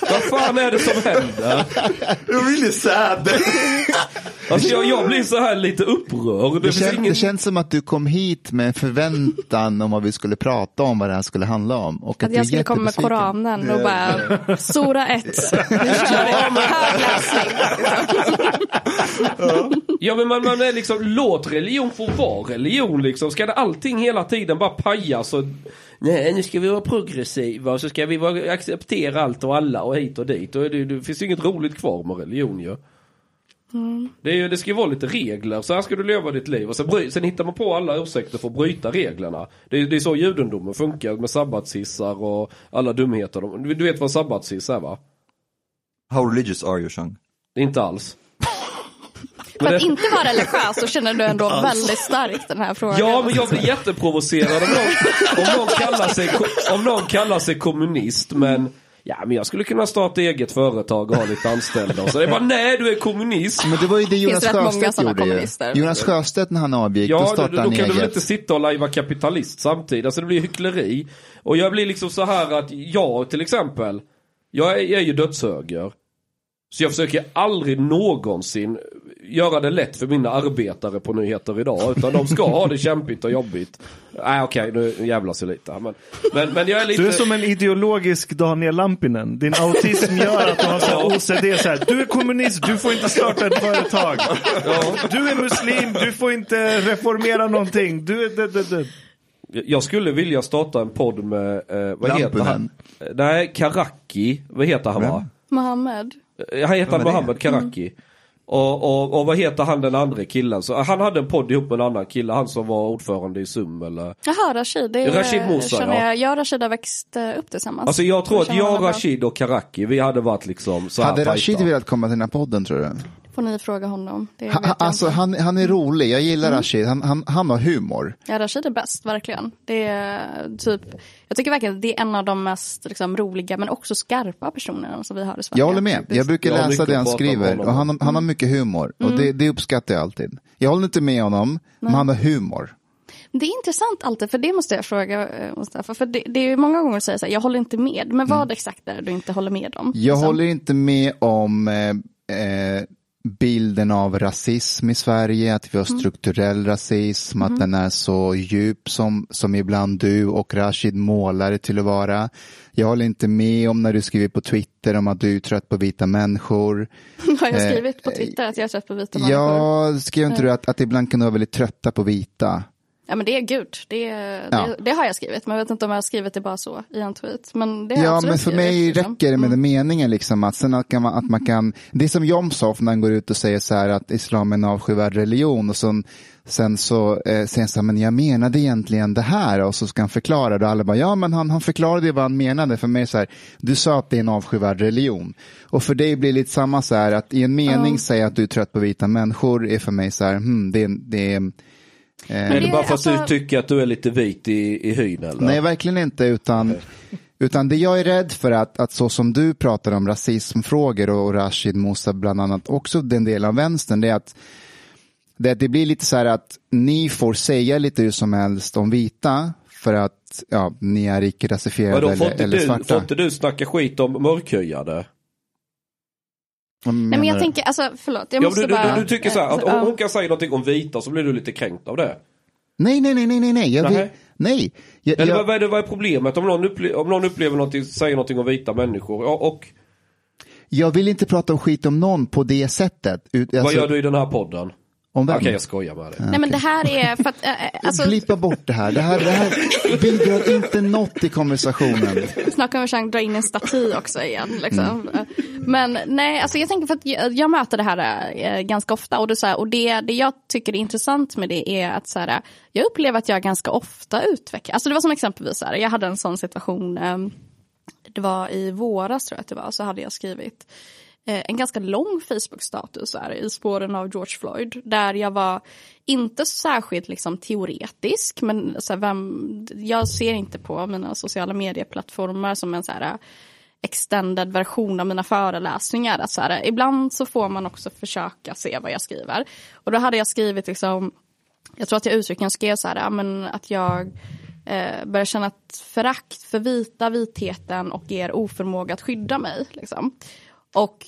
Vad fan är det som händer? You're really sad. Alltså jag, jag blir så här lite upprörd. Det, Det, kän, ingen... det känns som att du kom hit med en förväntan om vad vi skulle prata om, vad det här skulle handla om. Och Att är jag skulle komma med. Koranen och bara, sura ett. Nu kör vi. Högläsning. Ja men man, man är liksom, låt religion få vara religion liksom. Ska det allting hela tiden bara pajas och Nej nu ska vi vara progressiva och så ska vi vara, acceptera allt och alla och hit och dit. Och det, det finns ju inget roligt kvar med religion ju. Det, är, ju- det ska ju vara lite regler, så här ska du leva ditt liv. Och sen, bry, sen hittar man på alla ursäkter för att bryta reglerna. Det, är- det är så judendomen funkar med sabbatshissar och alla dumheter. Du, du vet vad sabbatshiss är va? How religious are you, Shang? Det är inte alls. För att inte vara religiös så känner du ändå väldigt starkt den här frågan. Ja, men jag blir jätteprovocerad om någon, om någon, kallar, sig, om någon kallar sig kommunist, men ja, men jag skulle kunna starta eget företag och ha lite anställda. Så det är bara, nej, du är kommunist. Men det var ju det Jonas många Sjöstedt gjorde ju. Jonas Sjöstedt när han avgick, då Ja, då, startade då han kan du väl eget. inte sitta och lajva kapitalist samtidigt. Alltså det blir hyckleri. Och jag blir liksom så här att jag till exempel, jag är, jag är ju dödshöger. Så jag försöker aldrig någonsin göra det lätt för mina arbetare på nyheter idag. Utan de ska ha det kämpigt och jobbigt. Nej okej, nu jävlas jag lite. Men, men, men jag är lite... Du är som en ideologisk Daniel Lampinen. Din autism gör att du har så här OCD. Så här, du är kommunist, du får inte starta ett företag. Du är muslim, du får inte reformera någonting. Du är... Du, du, du. Jag skulle vilja starta en podd med, eh, vad heter Lampunen. han? Nej, Karaki. Vad heter han va? Mohammed. Eh, Han heter? Mohammed Karaki. Och, och, och vad heter han den andra killen? Så, han hade en podd ihop med en annan kille, han som var ordförande i SUM eller? Jaha, Rashid. Det är, Rashid Musa, ja. jag, jag och Rashid har växt eh, upp tillsammans. Alltså jag tror att jag. Rashid och Karaki, vi hade varit liksom så här Hade Rashid velat komma till den här podden tror du? Får ni fråga honom. Det Ha, alltså han, han är rolig, jag gillar Rashid, han, han, han har humor. Ja, Rashid är bäst, verkligen. Det är typ, jag tycker verkligen att det är en av de mest liksom, roliga men också skarpa personerna som vi har i Sverige. Jag håller med, jag brukar Jag läsa det han skriver och han, han har mycket humor och det, det uppskattar jag alltid. Jag håller inte med honom, men han har humor. Det är intressant alltid, för det måste jag fråga eh, Mustafa. För det, det är ju många gånger du säger så här, jag håller inte med. Men vad exakt är det du inte håller med om? Jag Liksom? håller inte med om eh, eh, bilden av rasism i Sverige, att vi har strukturell rasism, att den är så djup som, som ibland du och Rashid målar det till att vara. Jag håller inte med om när du skriver på Twitter om att du är trött på vita människor. Har jag skrivit på Twitter att jag är trött på vita människor? Ja, skrev inte du att, att ibland kan du vara väldigt trötta på vita? Ja men det är gud, det, Ja. det, det har jag skrivit. Men jag vet inte om jag har skrivit det bara så i en tweet. Men det har Ja, men för mig skrivit, liksom. räcker det med den meningen liksom att sen att, kan man, att man kan, det är som Jomshof när han går ut och säger så här att islam är en avskyvärd religion och sen, sen så eh, säger han så här, men jag menade egentligen det här och så ska han förklara det och alla bara, ja men han, han förklarade vad han menade för mig så här, du sa att det är en avskyvärd religion och för dig blir det lite samma så här att i en mening säga att du är trött på vita människor är för mig så här, hmm, det, det är Är det bara för att du alltså- tycker att du är lite vit i, i hyn eller? Nej, verkligen inte. Utan, utan det jag är rädd för att, att så som du pratar om rasismfrågor och Rashid Musa bland annat, också den delen av vänstern, det är att det, det blir lite så här att ni får säga lite hur som helst om vita för att ja, ni är icke-rasifierade Vadå, får eller, eller du, svarta. får inte du snacka skit om mörkhyade? Vad Nej men jag du? tänker, alltså förlåt. Jag Ja, måste du, du, bara... du, tycker så här, att om hon kan säga någonting om vita så blir du lite kränkt av det? Nej, nej, nej, nej, nej, nej. Jag vill, Nej. Jag, Eller jag, vad, är det, vad är problemet om någon, upple, om någon upplever någonting, säger någonting om vita människor? Ja, och jag vill inte prata om skit om någon på det sättet. Ut, vad alltså, gör du i den här podden? Om vem? Okej, jag skojar dig. Nej men det här är för att, äh, alltså, Blippa bort det här. Det här, det här bidrar inte något i konversationen. snart kommer Chang dra in en staty också igen. Liksom. Men nej, alltså jag tänker för att jag, jag möter det här äh, ganska ofta och, det, så här, och det, det jag tycker är intressant med det är att så här, jag upplever att jag ganska ofta utvecklar, alltså det var som exempelvis så här, jag hade en sån situation, eh, det var i våras tror jag att det var, så hade jag skrivit eh, Eh, en ganska lång Facebook-status här, i spåren av George Floyd. Där jag var inte särskilt liksom, teoretisk. Men så här, vem, jag ser inte på mina sociala medieplattformar som en så här, extended version av mina föreläsningar. Att så här, ibland så får man också försöka se vad jag skriver. Och då hade jag skrivit liksom, jag tror att jag uttryckligen skrev så här, men att jag eh, börjar känna ett förakt för vita, vitheten och er oförmåga att skydda mig. Liksom. Och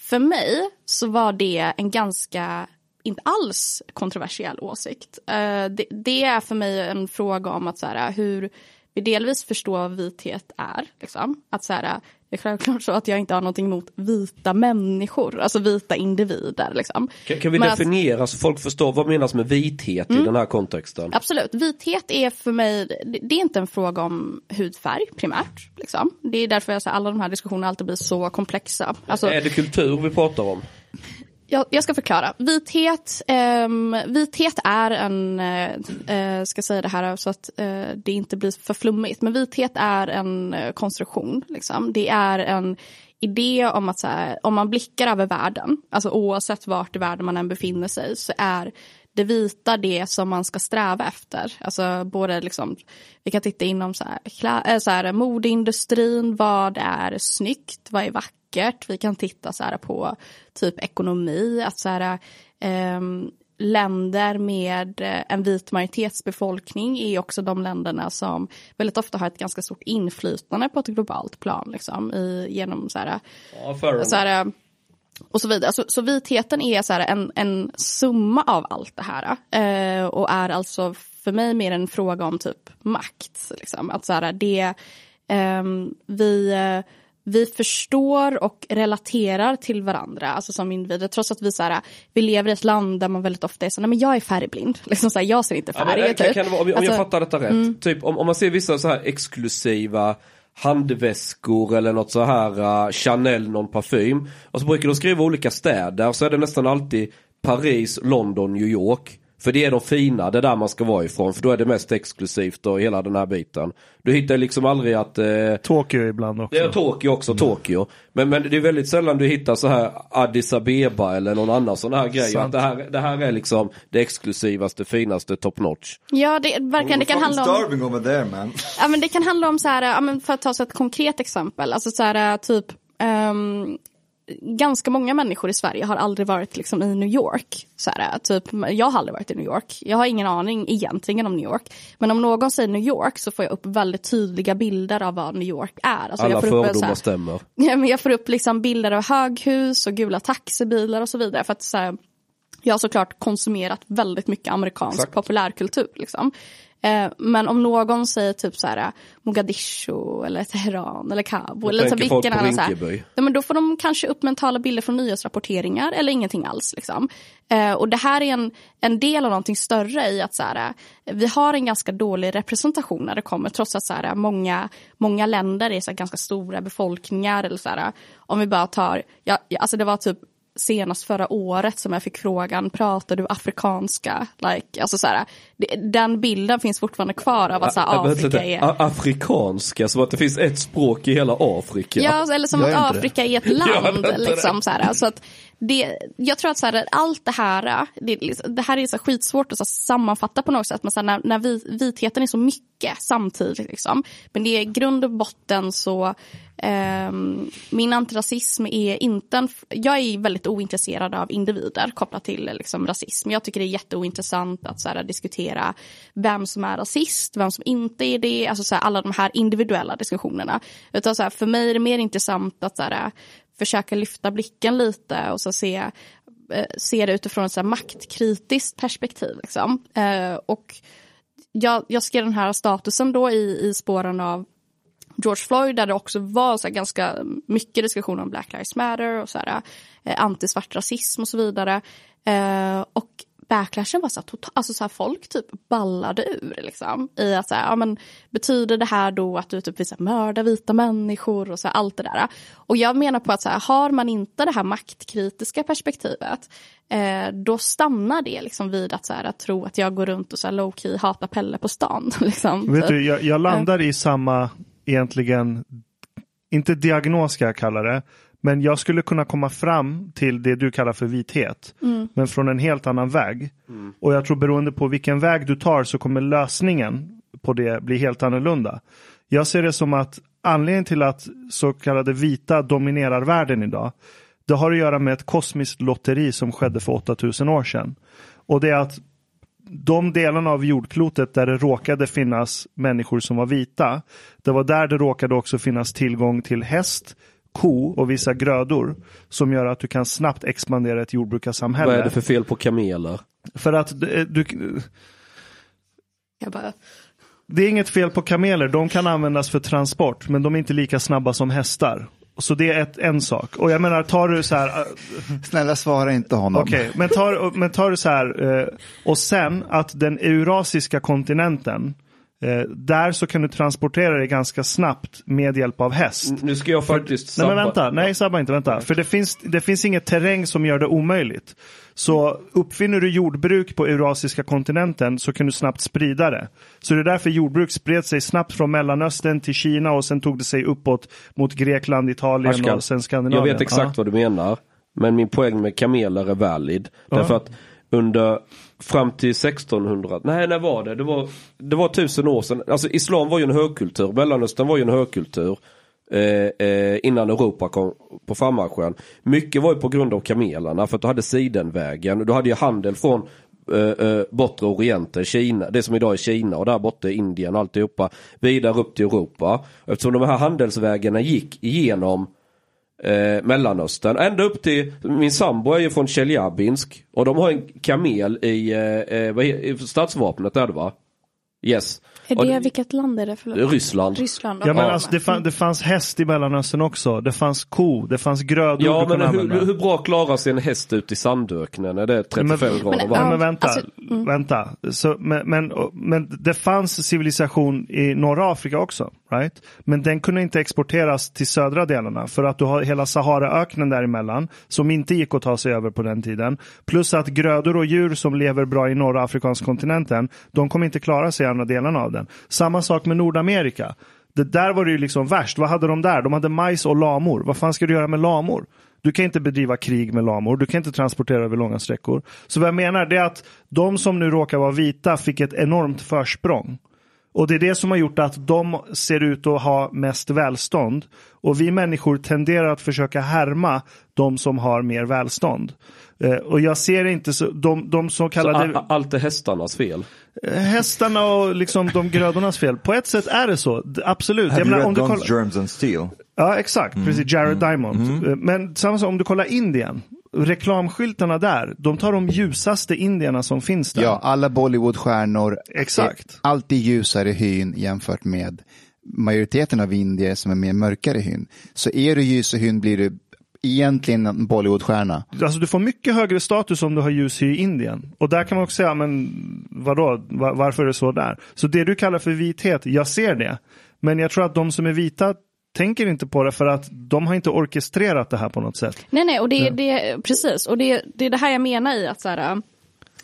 för mig så var det en ganska, inte alls kontroversiell åsikt. Eh, det, det är för mig en fråga om att så här, hur vi delvis förstår vad vithet är. Liksom. Att så här, det är självklart så att jag inte har någonting emot vita människor, alltså vita individer. Liksom. Kan, kan vi Men att- definiera så folk förstår vad menas med vithet i den här kontexten? Absolut, vithet är för mig, det- det är inte en fråga om hudfärg primärt. Liksom. Det är därför jag säger alla de här diskussionerna alltid blir så komplexa. Alltså, Är det kultur vi pratar om? Jag, jag ska förklara. Vithet, eh, vithet är en, eh, eh, ska säga det här så att eh, det inte blir för flummigt, men vithet är en eh, konstruktion. Liksom. Det är en idé om att så här, om man blickar över världen, alltså oavsett vart i världen man än befinner sig, så är det vita det som man ska sträva efter. Alltså både liksom, vi kan titta inom så här, äh, så här, modeindustrin, vad är snyggt, vad är vackert? Vi kan titta så här på typ ekonomi, att så här, ehm, länder med eh, en vit majoritetsbefolkning är också de länderna som väldigt ofta har ett ganska stort inflytande på ett globalt plan. Liksom, i, genom så här, Ja, så här, och så vidare. Så, så vitheten är så en, en summa av allt det här. Eh, och är alltså för mig mer en fråga om typ makt. Liksom. Att så här, det, ehm, vi, eh, vi förstår och relaterar till varandra, alltså som individer. Trots att vi, så här, vi lever i ett land där man väldigt ofta är så nej men jag är färgblind. Liksom så här, jag ser inte Ja, men, färger. kan, typ. kan vara, om, jag- Alltså, fattar detta rätt. Typ om, om man ser vissa så här exklusiva handväskor eller något så här uh, Chanel, någon parfym. Och så brukar de skriva olika städer. Så är det nästan alltid Paris, London, New York. För det är de fina, det är där man ska vara ifrån. För då är det mest exklusivt och hela den här biten. Du hittar liksom aldrig att eh, Tokyo ibland också. det är Tokyo också, Tokyo. Men, men det är väldigt sällan du hittar så här Addis Abeba eller någon annan sån här grej. Att det, här, det här är liksom det exklusivaste, finaste, top notch. Ja, det, verkligen, det kan handla om... starving over there man. Ja, men det kan handla om så här, ja, men för att ta så ett konkret exempel, alltså så här typ ehm, ganska många människor i Sverige har aldrig varit liksom i New York. Så här, typ, jag har aldrig varit i New York. Jag har ingen aning egentligen om New York. Men om någon säger New York så får jag upp väldigt tydliga bilder av vad New York är. Alltså, Alla jag får upp, fördomar här, stämmer. Ja, men jag får upp liksom bilder av höghus och gula taxibilar och så vidare. För att så här, jag har såklart konsumerat väldigt mycket amerikansk Exakt. populärkultur. Liksom. Eh, men om någon säger typ så här Mogadishu eller Teheran eller Kabul. Eller så vilken annan så här, ja, men då får de kanske upp mentala bilder från nyhetsrapporteringar eller ingenting alls. Liksom. Eh, och det här är en, en del av någonting större i att så här, eh, vi har en ganska dålig representation när det kommer trots att så här, många, många länder är så här, ganska stora befolkningar. Eller så här, om vi bara tar, ja, alltså det var typ senast förra året som jag fick frågan, pratar du afrikanska? Like, alltså så här, det, den bilden finns fortfarande kvar av att så här, Ja, vänta Afrika är... Afrikanska, som att det finns ett språk i hela Afrika. Ja, eller som att det? Afrika är ett land. liksom, så här, så att det, jag tror att så här, allt det här, det, är det här är så skitsvårt att så sammanfatta på något sätt. Men så här, när, när vi, vitheten är så mycket samtidigt. Liksom. Men det är i grund och botten så, eh, min antirasism är inte en, jag är väldigt ointresserad av individer kopplat till liksom, rasism. Jag tycker det är jätteointressant att så här, diskutera vem som är rasist, vem som inte är det, alltså så här, alla de här individuella diskussionerna. Utan så här, för mig är det mer intressant att så här, försöka lyfta blicken lite och så se, eh, se det utifrån ett så här maktkritiskt perspektiv. Liksom. Eh, och jag, jag skrev den här statusen då i, i spåren av George Floyd där det också var så här ganska mycket diskussion om Black Lives Matter och så här, eh, antisvart rasism och så vidare. Eh, och backlashen var så här, total, alltså så här, folk typ ballade ur liksom. I att så här, ja, men, betyder det här då att du typ vill mörda vita människor och så här, allt det där. Och jag menar på att så här, har man inte det här maktkritiska perspektivet eh, då stannar det liksom vid att, så här, att tro att jag går runt och så här, low key hatar Pelle på stan. Liksom, Vet typ. du, jag, jag landar i samma, egentligen, inte diagnos ska jag kalla det, men jag skulle kunna komma fram till det du kallar för vithet, men från en helt annan väg. Och jag tror beroende på vilken väg du tar så kommer lösningen på det bli helt annorlunda. Jag ser det som att anledningen till att så kallade vita dominerar världen idag, det har att göra med ett kosmiskt lotteri som skedde för 8000 år sedan. Och det är att de delarna av jordklotet där det råkade finnas människor som var vita, det var där det råkade också finnas tillgång till häst, ko och vissa grödor som gör att du kan snabbt expandera ett jordbrukarsamhälle. Vad är det för fel på kameler? För att du, du, Jag bara, det är inget fel på kameler, de kan användas för transport, men de är inte lika snabba som hästar. Så det är ett, en sak. Och jag menar, tar du så här, äh, Snälla svara inte honom. Okej, men tar, men tar du så här, eh, och sen att den eurasiska kontinenten, eh, där så kan du transportera dig ganska snabbt med hjälp av häst. Nu ska jag faktiskt Nej men sabba- vänta, nej sabba inte, vänta. För det finns, det finns inget terräng som gör det omöjligt. Så uppfinner du jordbruk på eurasiska kontinenten så kan du snabbt sprida det. Så det är därför jordbruk spred sig snabbt från Mellanöstern till Kina och sen tog det sig uppåt mot Grekland, Italien Ashkan, och sen Skandinavien. Jag vet exakt Ja. vad du menar. Men min poäng med kameler är valid. Därför att under fram till 1600, nej när var det? Det var, det var tusen år sedan. Alltså islam var ju en högkultur, Mellanöstern var ju en högkultur. Eh, eh, innan Europa kom på frammarschen. Mycket var ju på grund av kamelerna för att du hade sidenvägen. Du hade ju handel från eh, eh, bortre orienten, Kina, det som idag är Kina och där borta är Indien och alltihopa. Vidare upp till Europa. Eftersom de här handelsvägarna gick igenom eh, Mellanöstern. Ända upp till, min sambo är ju från Tjeljabinsk. Och de har en kamel i, eh, eh, i stadsvapnet är det va? Yes. är Och det, vilket land är det? För Ryssland. Ryssland. Ja men alltså det, fann, det fanns häst i Mellanöstern också. Det fanns ko, det fanns grödor Ja men hur, hur bra klarar sig en häst ute i sandöknen? Är det 35 Men- grader Men- varmt? men vänta, Alltså, vänta. Så, men, men, men det fanns civilisation i norra Afrika också. Right? Men den kunde inte exporteras till södra delarna för att du har hela Saharaöknen däremellan som inte gick att ta sig över på den tiden. Plus att grödor och djur som lever bra i norra afrikanska kontinenten, de kommer inte klara sig i andra delarna av den. Samma sak med Nordamerika. Det där var det ju liksom värst. Vad hade de där? De hade majs och lamor. Vad fan ska du göra med lamor? Du kan inte bedriva krig med lamor, du kan inte transportera över långa sträckor. Så vad jag menar det är att de som nu råkar vara vita fick ett enormt försprång. Och det är det som har gjort att de ser ut att ha mest välstånd. Och vi människor tenderar att försöka härma de som har mer välstånd. Eh, och jag ser inte så, de, de Så kallade a- allt är hästarnas fel. hästarna och liksom de grödornas fel. På ett sätt är det så, absolut. Have Jag you menar, read om du Guns, kollar- Germs and Steel? Ja, exakt. Precis. Jared Diamond. Eh, Men samma sak om du kollar Indien. Reklamskyltarna där, de tar de ljusaste indierna som finns där. Ja, alla Bollywoodstjärnor Exakt. är alltid ljusare hyn jämfört med majoriteten av indier som är mer mörkare hyn. Så är du ljus hyn blir du egentligen en Bollywoodstjärna. Alltså du får mycket högre status om du har ljus hy i Indien. Och där kan man också säga, men vadå, Va- varför är det så där? Så det du kallar för vithet, jag ser det. Men jag tror att de som är vita tänker inte på det för att de har inte orkestrerat det här på något sätt. Nej, nej, och det, det precis. Och det, det är det här jag menar i att så här, ja,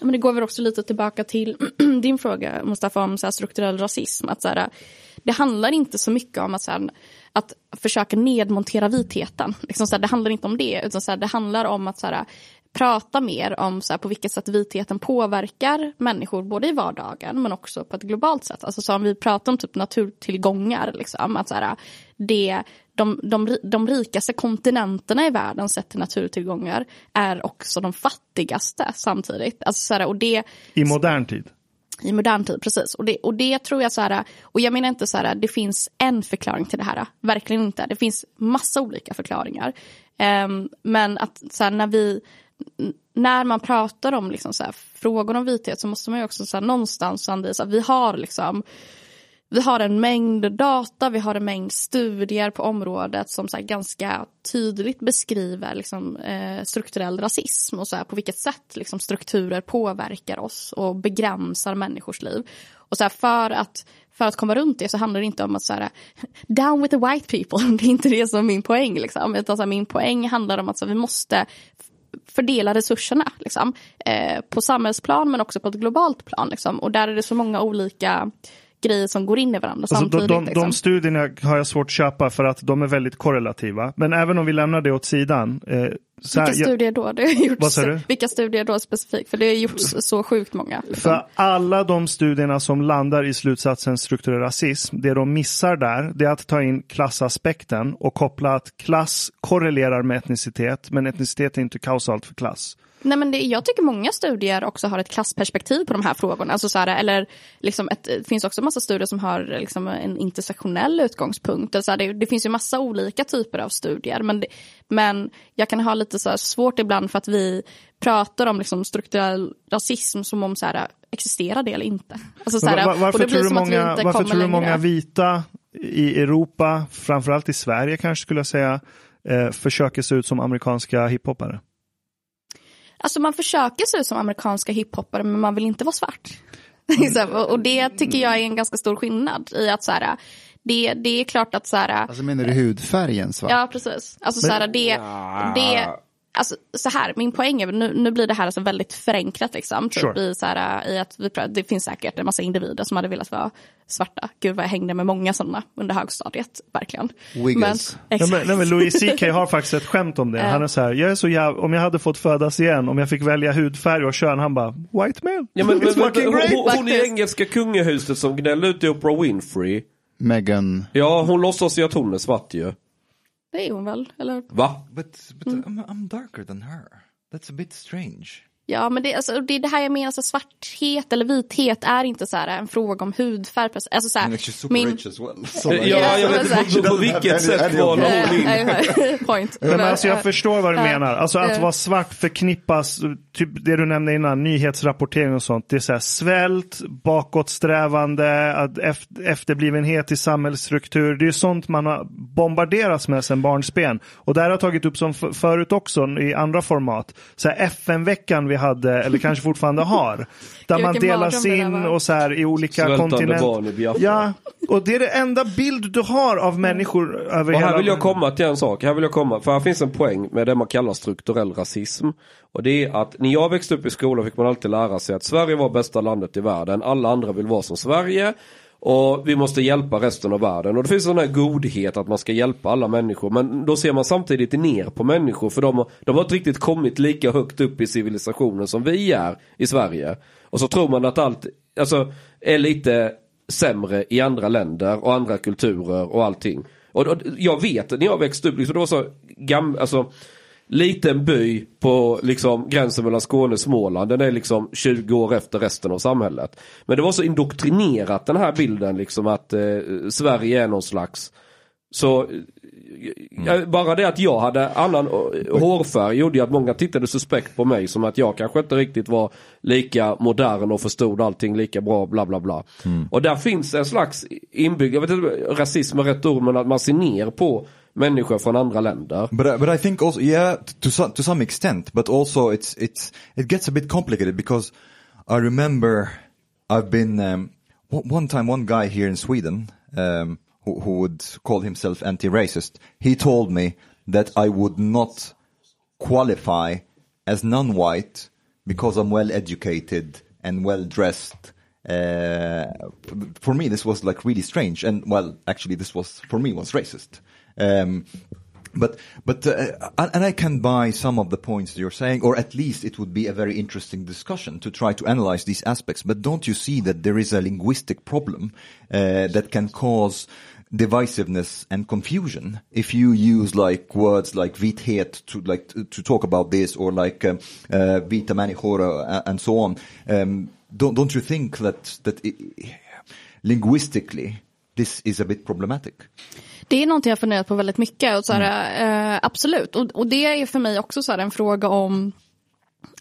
men det går väl också lite tillbaka till din fråga Mustafa om så här, strukturell rasism. Att så här, det handlar inte så mycket om att, så här, att försöka nedmontera vitheten. Liksom, så här, det handlar inte om det, utan så det handlar om att så prata mer om så på vilket sätt vitheten påverkar människor både i vardagen men också på ett globalt sätt. Alltså så om vi pratar om typ naturtillgångar, liksom, att så det, de, de, de rikaste kontinenterna i världen sett till naturtillgångar är också de fattigaste samtidigt. Alltså så här, och det, I modern tid. i modern tid, precis. Och det, och det tror jag så här, och jag menar inte så här, det finns en förklaring till det här. Verkligen inte. Det finns massa olika förklaringar. Ehm, men att så här, när vi, när man pratar om liksom så här, frågor om vithet så måste man ju också så här, någonstans anvisa att vi har liksom vi har en mängd data, vi har en mängd studier på området som så här ganska tydligt beskriver liksom, eh, strukturell rasism och så här, på vilket sätt liksom, strukturer påverkar oss och begränsar människors liv. Och så här, för, att, för att komma runt det så handlar det inte om att så här, down with the white people, det är inte det som är min poäng. Liksom. Utan så här, min poäng handlar om att så här, vi måste fördela resurserna liksom, eh, på samhällsplan men också på ett globalt plan. Liksom. Och där är det så många olika grejer som går in i varandra Alltså, samtidigt. de, de, liksom. de studierna har jag svårt att köpa för att de är väldigt korrelativa. Men även om vi lämnar det åt sidan. Eh, här, Vilka studier då? Det har gjorts, Vad sa du? Vilka studier då specifikt? För det har gjorts så sjukt många. Liksom. För alla de studierna som landar i slutsatsen strukturell rasism, det de missar där, det är att ta in klassaspekten och koppla att klass korrelerar med etnicitet, men etnicitet är inte kausalt för klass. Nej, men det, jag tycker många studier också har ett klassperspektiv på de här frågorna. Alltså så här, eller liksom ett, det finns också massa studier som har liksom en intersektionell utgångspunkt. Alltså det, det finns ju massa olika typer av studier. Men, det, men jag kan ha lite så här svårt ibland för att vi pratar om liksom strukturell rasism som om så här, existerar det eller inte. Alltså, så här, varför tror du många, varför tror du många vita i Europa, framförallt i Sverige kanske skulle jag säga, eh, försöker se ut som amerikanska hiphoppare? Alltså man försöker se ut som amerikanska hiphoppare men man vill inte vara svart. Här, och- det tycker jag är en ganska stor skillnad i att så här, det, det är klart att så här, Alltså menar du hudfärgen svart? ja precis, alltså så här, det, det, alltså så här, min poäng är, nu, nu blir det här alltså väldigt förenklat liksom, typ Sure. i, så här, i att vi, det finns säkert en massa individer som hade velat vara svarta. Gud vad jag hängde med många sådana under högstadiet, verkligen. Wiggles. Men, Nej, men, nej, men Louis CK har faktiskt ett skämt om det. Han är så här, jag är så jäv... om jag hade fått födas igen, om jag fick välja hudfärg och kön, han bara, white man. Ja, men, men, It's fucking men, great. hon, hon i engelska kungahuset som gnällde ut i Oprah Winfrey. Meghan. Ja, hon låtsas ju att hon är svart ju. Det är hon väl, eller? Va? But, but I'm, I'm darker than her. That's a bit strange. Ja, men det, alltså, det är det här jag menar, så svarthet eller vithet är inte så här en fråga om hudfärg. Alltså, så här, super min, rich as well. So Ja, like, jag Ja, vet så- inte på, på vilket sätt kvalar hon in. Point. Men alltså jag förstår vad du menar. Alltså att vara svart förknippas, typ det du nämnde innan, nyhetsrapportering och sånt. Det är så här svält, bakåtsträvande, att eft- efterblivenhet i samhällsstruktur. Det är sånt man har bombarderats med sedan barnsben. Och det här har jag tagit upp som förut också i andra format. Så här FN-veckan vi hade, eller kanske fortfarande har. Där man delas in och så här i olika kontinenter. Ja, och det är det enda bild du har av människor över Och hela här vill jag komma till en sak. Här vill jag komma, för här finns en poäng med det man kallar strukturell rasism. Och det är att när jag växte upp i skolan fick man alltid lära sig att Sverige var bästa landet i världen. Alla andra vill vara som Sverige. Och vi måste hjälpa resten av världen. Och det finns en sån här godhet att man ska hjälpa alla människor. Men då ser man samtidigt ner på människor. För de, har- de har inte riktigt kommit lika högt upp i civilisationen som vi är i Sverige. Och så tror man att allt alltså, är lite sämre i andra länder och andra kulturer och allting. Och, och jag vet när jag växte upp, liksom, det var så gammalt. alltså liten by på liksom gränsen mellan Skåne och Småland. Den är liksom 20 år efter resten av samhället. Men det var så indoktrinerat den här bilden liksom att eh, Sverige är någon slags så ja, bara det att jag hade annan eh, hårfärg gjorde att många tittade suspekt på mig som att jag kanske inte riktigt var lika modern och förstod allting lika bra bla bla bla. Och där finns en slags inbyggd, jag vet inte, rasism är rätt ord men att man ser ner på människor från andra länder. But I, but I think also yeah to some to some extent, but also it's it's it gets a bit complicated because I remember I've been um, one one time one guy here in Sweden um, who, who would call himself anti-racist. He told me that I would not qualify as non-white because I'm well educated and well dressed. Uh, for me, this was like really strange, and well, actually, this was for me was racist. Um, but but uh, and I can buy some of the points you're saying, or at least it would be a very interesting discussion to try to analyze these aspects. But don't you see that there is a linguistic problem uh, that can cause divisiveness and confusion if you use like words like vithet to like to, talk about this or like um, uh, vita människor and so on um, don't don't you think that that it, linguistically this is a bit problematic Det är någonting jag funderat på väldigt mycket. Och så här, mm. eh, absolut, och, och, det är för mig också så här, en fråga om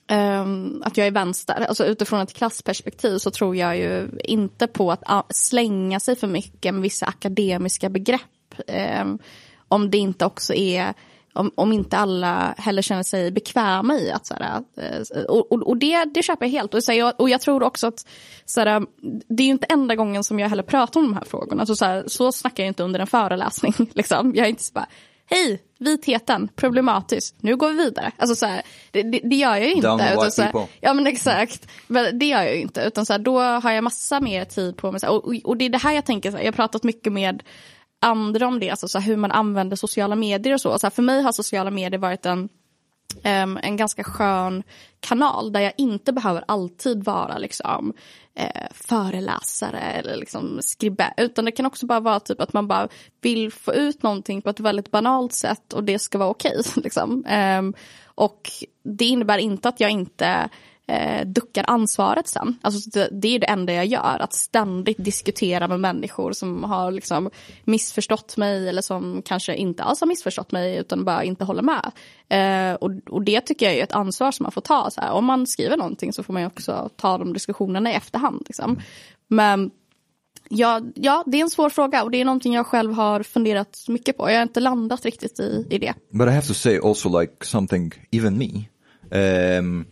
eh, att jag är vänster. Alltså utifrån ett klassperspektiv så tror jag ju inte på att ah, slänga sig för mycket med vissa akademiska begrepp. Eh, om det inte också är om, om inte alla heller känner sig bekväma i att så här, eh, och, och, och, det, det köper jag helt. Och, så här, och jag tror också att så här, det är ju inte enda gången som jag heller pratar om de här frågorna. Alltså, så, här, så snackar jag inte under en föreläsning. Liksom. Jag är inte så bara, hej, vitheten, problematiskt, nu går vi vidare. Alltså så här, det, det, det, gör jag ju inte. Utan, så här, ja men exakt, men det gör jag ju inte. Utan så här, då har jag massa mer tid på mig. Och, och, och, det är det här jag tänker, så här, jag har pratat mycket med andra om det, alltså så hur man använder sociala medier och så. så för mig har sociala medier varit en, um, en ganska skön kanal där jag inte behöver alltid vara liksom, eh, föreläsare eller liksom skribent. Utan det kan också bara vara typ att man bara vill få ut någonting på ett väldigt banalt sätt och det ska vara okej. Okay, liksom. um, och det innebär inte att jag inte eh, duckar ansvaret sen. Alltså det, det, är det enda jag gör, att ständigt diskutera med människor som har liksom missförstått mig eller som kanske inte alls har missförstått mig utan bara inte håller med. Eh, och, och, det tycker jag är ett ansvar som man får ta. Så här. Om man skriver någonting så får man också ta de diskussionerna i efterhand. Liksom. Men Ja, ja, det är en svår fråga och det är någonting jag själv har funderat mycket på. Jag har inte landat riktigt i, i det. But I have to say also like something, even me. Um,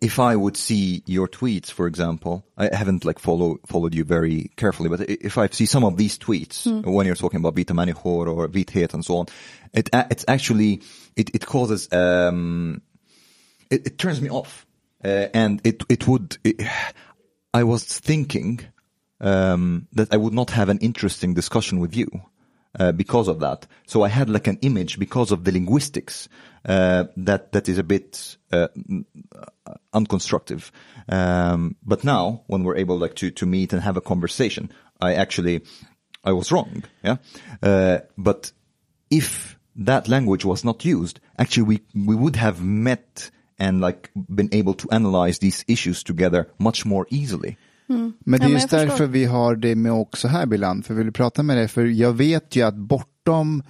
if I would see your tweets, for example, I haven't like follow, followed you very carefully, but if I see some of these tweets mm. when you're talking about Vita Manihor or Vithet and so on, it, it's actually, it, it causes, um, it, it turns me off. Uh, and it, it would, it, I was thinking, um, that I would not have an interesting discussion with you. Uh, because of that. So I had like an image because of the linguistics uh, that that is a bit uh, unconstructive. Um, but now, when we're able like to to meet and have a conversation, I actually I was wrong. Yeah, uh, but if that language was not used, actually we we would have met and like been able to analyze these issues together much more easily. Mm. Men det är just därför vi har det med också här Bilan, för vi vill prata med dig, för jag vet ju att bortom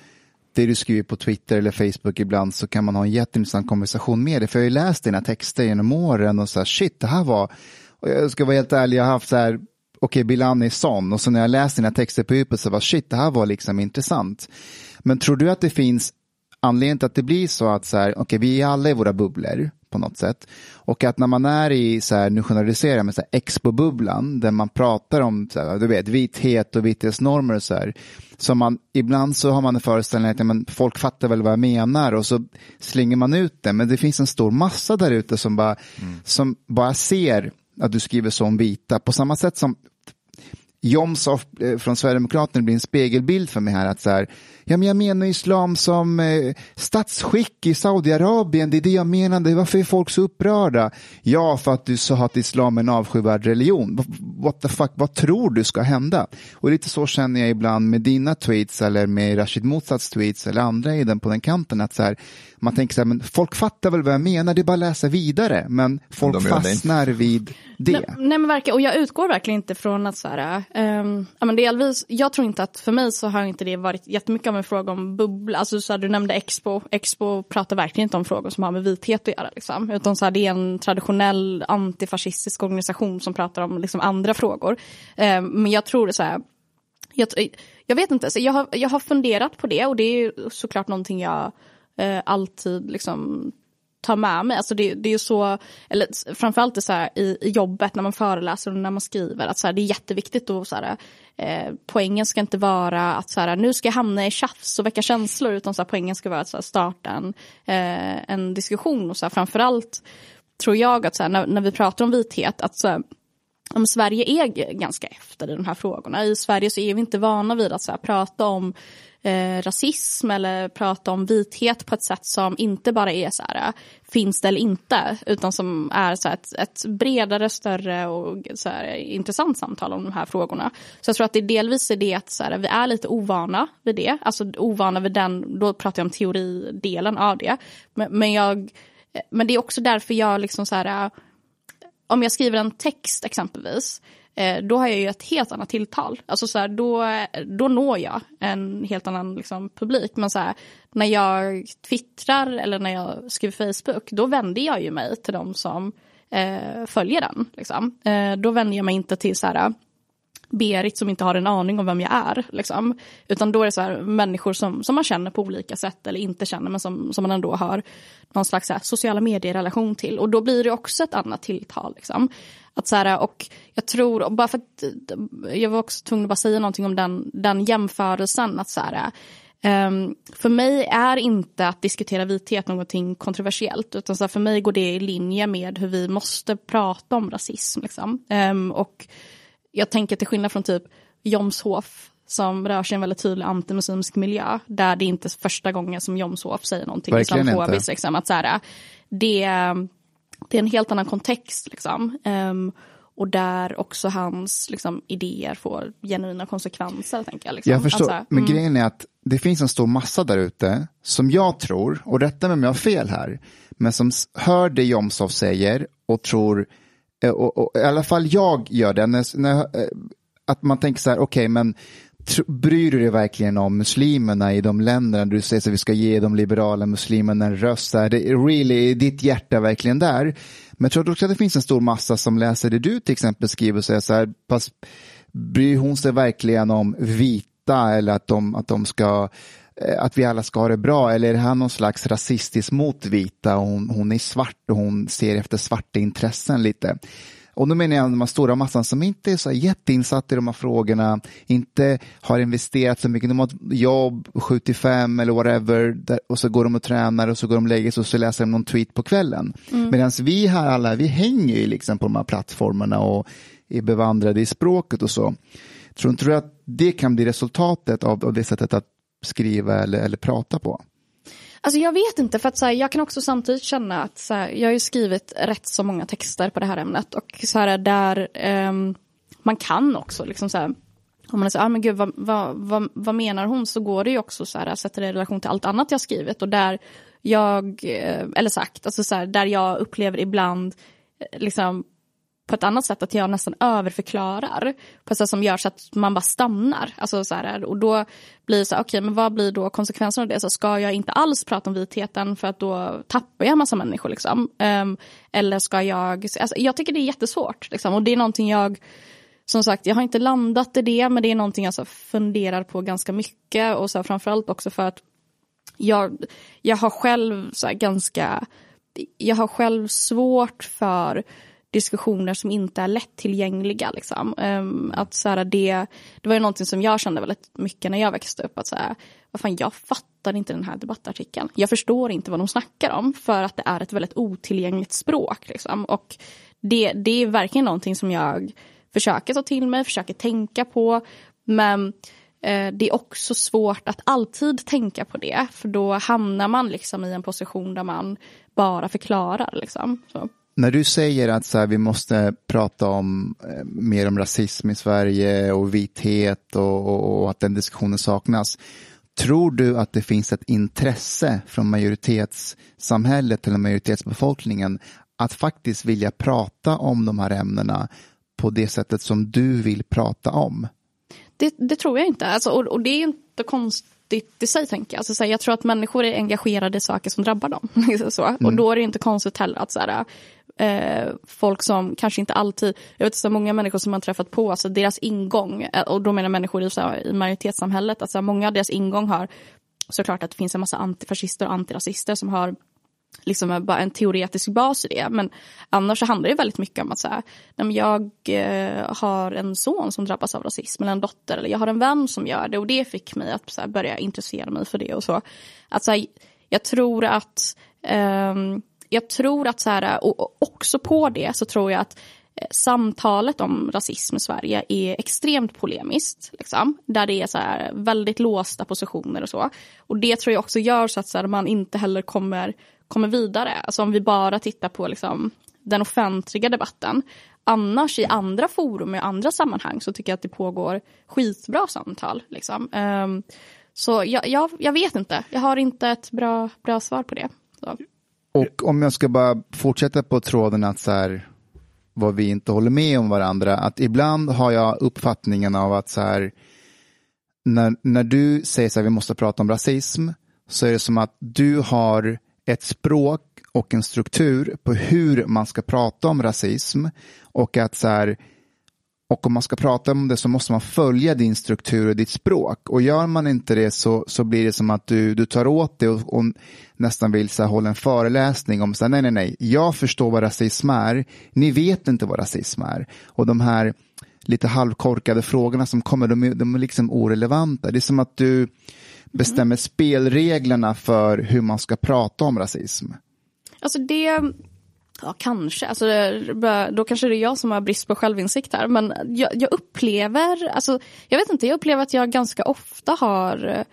det du skriver på Twitter eller Facebook ibland så kan man ha en jätteintressant konversation med dig. För jag har ju läst dina texter genom åren och så här, shit, det här var, och jag ska vara helt ärlig, jag har haft så här, okej, okay, Bilan är sån, och så när jag läst dina texter på djupet så var shit, det här var liksom intressant. Men tror du att det finns anledning till att det blir så att så här, okej, okay, vi är alla i våra bubblor på något sätt. Och att när man är i, så här, nu generaliserar jag, men så här, expo-bubblan, där man pratar om, så här, du vet, vithet och vithetsnormer och så här. Så man, ibland så har man en föreställning att ja, men folk fattar väl vad jag menar och så slänger man ut det. Men det finns en stor massa där ute som bara, mm. som bara ser att du skriver så om vita. På samma sätt som Jomshof eh, från Sverigedemokraterna blir en spegelbild för mig här. att så här, ja, men Jag menar islam som eh, statsskick i Saudiarabien, det är det jag menade. Varför är folk så upprörda? Ja, för att du sa att islam är en avskyvärd religion. what the fuck, vad tror du ska hända? Och lite så känner jag ibland med dina tweets eller med Rashid Mosads tweets eller andra i den på den kanten att så här, man tänker så här, men folk fattar väl vad jag menar, det är bara att läsa vidare, men folk De fastnar vid det. Nej, nej men verkligen, och jag utgår verkligen inte från att så här, um, ja, men delvis, jag tror inte att för mig så har inte det varit jättemycket av en fråga om bubbla, alltså så här, du nämnde Expo, Expo pratar verkligen inte om frågor som har med vithet att göra liksom, utan så här, det är en traditionell antifascistisk organisation som pratar om liksom andra frågor. Eh, men jag tror så här, jag, jag vet inte, så jag, har, jag har funderat på det och det är såklart någonting jag eh, alltid liksom tar med mig. Alltså det, det är ju så, eller framförallt det så här, i, i jobbet när man föreläser och när man skriver, att så här, det är jätteviktigt att så här, eh, poängen ska inte vara att så här, nu ska jag hamna i tjafs och väcka känslor, utan så här, poängen ska vara att så här, starta en, eh, en diskussion. Och så här, framförallt tror jag att så här, när, när vi pratar om vithet, att så här, om Sverige är ganska efter i de här frågorna. I Sverige så är vi inte vana vid att så här, prata om eh, rasism eller prata om vithet på ett sätt som inte bara är så här, eh, finns det eller inte, utan som är så här, ett, ett bredare, större och så här, eh, intressant samtal om de här frågorna. Så jag tror att det delvis är det att så här, eh, vi är lite ovana vid det, alltså ovana vid den, då pratar jag om teoridelen av det. Men, men, jag, men det är också därför jag liksom så här, om jag skriver en text exempelvis, Eh, då har jag ju ett helt annat tilltal. Alltså så här, då, då når jag en helt annan liksom, publik. Men så här, när jag twittrar eller när jag skriver Facebook, då vänder jag ju mig till de som eh, följer den. Liksom. Eh, då vänder jag mig inte till så här, Berit som inte har en aning om vem jag är. Liksom. Utan då är det så här, människor som, som man känner på olika sätt eller inte känner men som, som man ändå har någon slags så här, sociala medier-relation till. Och då blir det också ett annat tilltal. Liksom. Att så här, och jag tror, bara för att jag var också tvungen att bara säga någonting om den, den jämförelsen. Att så här, Um, för mig är inte att diskutera vithet någonting kontroversiellt. Utan så här, för mig går det i linje med hur vi måste prata om rasism. Liksom. Um, och jag tänker till skillnad från typ Jomshof som rör sig i en väldigt tydlig antimuslimsk miljö. Där det inte är första gången som Jomshof säger någonting islamfobiskt. Liksom, att så här, det, det är en helt annan kontext. Liksom. Um, och där också hans liksom, idéer får genuina konsekvenser. Tänker jag, liksom. jag förstår, alltså, men mm. grejen är att det finns en stor massa där ute som jag tror, och rätta mig om jag har fel här, men som hör det Jomshof säger och tror Eh, och, och, i alla fall jag gör det, när, när, eh, att man tänker så här, okej okay, men bryr du dig verkligen om muslimerna i de länderna du säger att vi ska ge de liberala muslimerna en röst? Är det really, är ditt hjärta verkligen där? Men jag tror också att det finns en stor massa som läser det du till exempel skriver och säger så här, pass, bryr hon sig verkligen om vita eller att de, att de ska att vi alla ska ha det bra eller är han någon slags rasistisk mot vita och hon, hon är svart och hon ser efter svarta intressen lite. Och då menar jag de här stora massan som inte är så jätteinsatta i de här frågorna, inte har investerat så mycket, de har ett jobb, 75 eller whatever, där, och så går de och tränar och så går de och lägger sig och så läser de någon tweet på kvällen. Mm. Medan vi här alla, vi hänger ju liksom på de här plattformarna och är bevandrade i språket och så. Tror inte du att det kan bli resultatet av, av det sättet att skriva eller, eller prata på? Alltså jag vet inte, för att så här, jag kan också samtidigt känna att så här, jag har ju skrivit rätt så många texter på det här ämnet och så här, där um, man kan också liksom så här, om man säger, ah, men gud, vad, vad, vad, vad, menar hon? Så går det ju också så här, sätter det i relation till allt annat jag skrivit och där jag, eh, eller sagt, alltså så här, där jag upplever ibland eh, liksom på ett annat sätt att jag nästan överförklarar på ett sätt som gör så att man bara stannar. Alltså så här, och då blir det så här, okej okay, men vad blir då konsekvensen av det? Så ska jag inte alls prata om vitheten för att då tappar jag en massa människor liksom? Um, eller ska jag, alltså, jag tycker det är jättesvårt liksom, och det är någonting jag som sagt, jag har inte landat i det, men det är någonting jag så funderar på ganska mycket och så framförallt också för att jag, jag har själv så ganska, jag har själv svårt för diskussioner som inte är lättillgängliga. Liksom. Um, att, så här, det, det var ju någonting som jag kände väldigt mycket när jag växte upp. Att, så här, vad fan, jag fattar inte den här debattartikeln. Jag förstår inte vad de snackar om för att det är ett väldigt otillgängligt språk. Liksom. Och det, det är verkligen någonting som jag försöker ta till mig, försöker tänka på. Men eh, det är också svårt att alltid tänka på det. För då hamnar man liksom i en position där man bara förklarar. Liksom. Så när du säger att så här, vi måste prata om eh, mer om rasism i Sverige och vithet och, och, och, att den diskussionen saknas. Tror du att det finns ett intresse från majoritetssamhället eller majoritetsbefolkningen att faktiskt vilja prata om de här ämnena på det sättet som du vill prata om? Det, det tror jag inte. Alltså, och, och, det är inte konstigt i sig, tänker jag. Alltså, så här, jag tror att människor är engagerade i saker som drabbar dem. så. Mm. Och då är det inte konstigt heller att så här, eh, folk som kanske inte alltid, jag vet så många människor som man träffat på, alltså deras ingång, eh, och då menar människor i, så här, i majoritetssamhället, alltså många av deras ingång har såklart att det finns en massa antifascister och antirasister som har liksom bara en teoretisk bas i det. Men annars så handlar det väldigt mycket om att så jag eh, har en son som drabbas av rasism eller en dotter eller jag har en vän som gör det och det fick mig att så här, börja intressera mig för det och så. Att, så här, jag tror att um, jag tror att så här, och också på det så tror jag att eh, samtalet om rasism i Sverige är extremt polemiskt. Liksom, där det är så här väldigt låsta positioner och så. Och det tror jag också gör så att så här, man inte heller kommer, kommer vidare. Alltså om vi bara tittar på liksom, den offentliga debatten. Annars i andra forum och andra sammanhang så tycker jag att det pågår skitbra samtal. Liksom. Um, så jag, jag, jag, vet inte, jag har inte ett bra, bra svar på det. Så. Och om jag ska bara fortsätta på tråden att så här, vad vi inte håller med om varandra, att ibland har jag uppfattningen av att så här, när, när du säger så här, vi måste prata om rasism, så är det som att du har ett språk och en struktur på hur man ska prata om rasism och att så här, och om man ska prata om det så måste man följa din struktur och ditt språk. Och gör man inte det så, så blir det som att du, du tar åt det och, och nästan vill så här, hålla en föreläsning om så här, nej, nej, nej, jag förstår vad rasism är, ni vet inte vad rasism är. Och de här lite halvkorkade frågorna som kommer, de är, de är liksom orelevanta. Det är som att du bestämmer mm. spelreglerna för hur man ska prata om rasism. Alltså det Ja, kanske. Alltså, då kanske det är jag som har brist på självinsikt här. Men jag, jag upplever, alltså, jag vet inte, jag upplever att jag ganska ofta har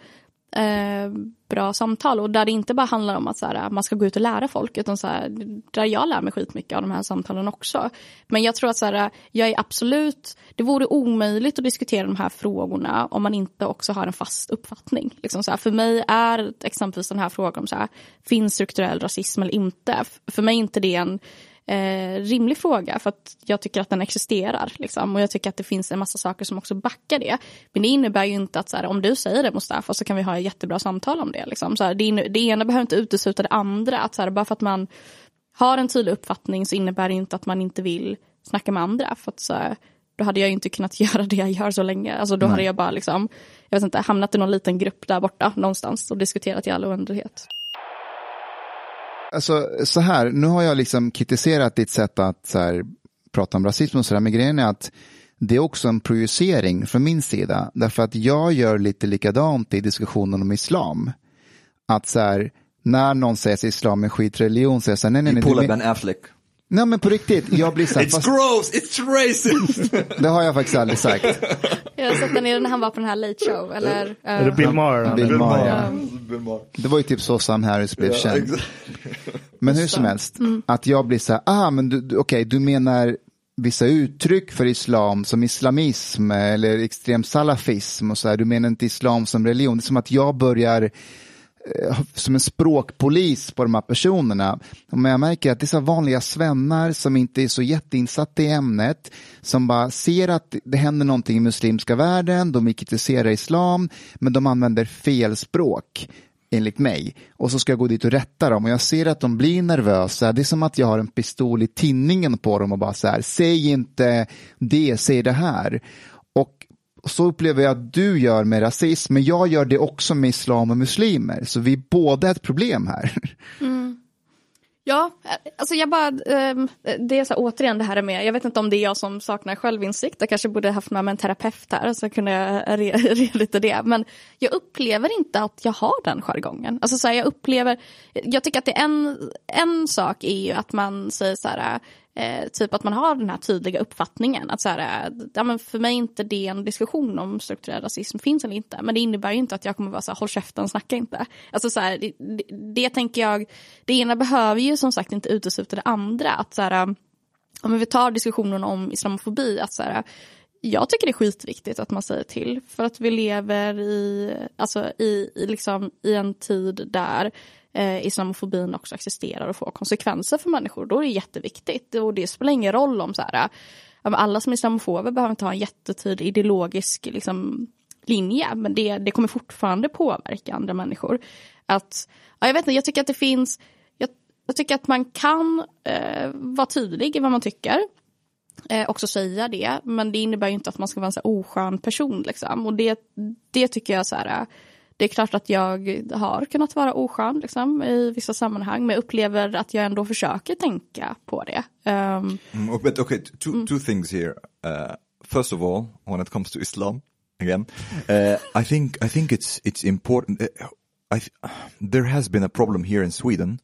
eh, bra samtal och där det inte bara handlar om att så här, man ska gå ut och lära folk utan så här, där jag lär mig skitmycket av de här samtalen också. Men jag tror att så här, jag är absolut, det vore omöjligt att diskutera de här frågorna om man inte också har en fast uppfattning. Liksom så här, för mig är exempelvis den här frågan om så här, finns strukturell rasism eller inte? För mig är inte det en eh, rimlig fråga för att jag tycker att den existerar. Liksom. Och jag tycker att det finns en massa saker som också backar det. Men det innebär ju inte att så här, om du säger det Mustafa så kan vi ha ett jättebra samtal om det. Liksom. Så här, det, det ena behöver inte utesluta det andra. Att så här, bara för att man har en tydlig uppfattning så innebär det inte att man inte vill snacka med andra. För att, så här, då hade jag inte kunnat göra det jag gör så länge. Alltså, då Nej. hade jag bara liksom, jag vet inte, hamnat i någon liten grupp där borta någonstans och diskuterat i all oändlighet. Alltså så här, nu har jag liksom kritiserat ditt sätt att så här, prata om rasism och sådär, men grejen är att det är också en projicering från min sida, därför att jag gör lite likadant i diskussionen om islam. Att så här, när någon säger att islam är skitreligion, säger jag så här, nej, nej, nej. Du Ben Affleck. Nej men på riktigt, jag blir så här, It's fast... gross, it's racist! det har jag faktiskt aldrig sagt. Jag har sett den när han var på den här Late Show, eller? Uh... Är det Bill Maher? Bill, Bill Maher, ja. Det var ju typ så Sam Harris blev känd. Men hur som helst, mm. att jag blir så här, ah men du, okej, okay, du menar vissa uttryck för islam som islamism eller extrem salafism och så här, du menar inte islam som religion. Det är som att jag börjar Eh, Eh, som en språkpolis på de här personerna. Men jag märker att det är så vanliga svennar som inte är så jätteinsatta i ämnet, som bara ser att det händer någonting i muslimska världen, de vill kritisera islam, men de använder fel språk enligt mig. Och så ska jag gå dit och rätta dem och jag ser att de blir nervösa. Det är som att jag har en pistol i tinningen på dem och bara så här, säg inte det, säg det här så upplever jag att du gör med rasism, men jag gör det också med islam och muslimer. Så vi är båda ett problem här. Mm. Ja, alltså jag bara, ehm, det är så här, återigen det här med, jag vet inte om det är jag som saknar självinsikt, jag kanske borde haft med mig en terapeut här så kunde jag reda lite det. Men jag upplever inte att jag har den jargongen. Alltså så här, jag upplever, jag tycker att det är en, en sak är ju att man säger så här, Eh, typ att man har den här tydliga uppfattningen att så här, ja, men för mig är inte det en diskussion om strukturell rasism finns eller inte. Men det innebär ju inte att jag kommer vara så här, håll käften, snacka inte. Alltså så här, det, det, det, tänker jag, det ena behöver ju som sagt inte utesluta det andra. Att så här, om vi tar diskussionen om islamofobi, att så här, jag tycker det är skitviktigt att man säger till för att vi lever i, alltså i, i, liksom, i en tid där eh, islamofobin också existerar och får konsekvenser för människor. Då är det jätteviktigt och det spelar ingen roll om så här, eh, alla som är islamofober behöver inte ha en jättetydlig ideologisk liksom, linje men det, det kommer fortfarande påverka andra människor. Att, ja, jag vet inte, jag tycker att det finns jag, jag tycker att man kan eh, vara tydlig i vad man tycker eh, också säga det. Men det innebär ju inte att man ska vara en så oskön person. Liksom. Och det, det tycker jag så här, eh, det är klart att jag har kunnat vara oskön liksom, i vissa sammanhang. Men jag upplever att jag ändå försöker tänka på det. Um, mm, but okay, two, mm. two things here. Uh, first of all, when it comes to Islam, again, uh, I think I think it's it's important. Uh, I, there has been a problem here in Sweden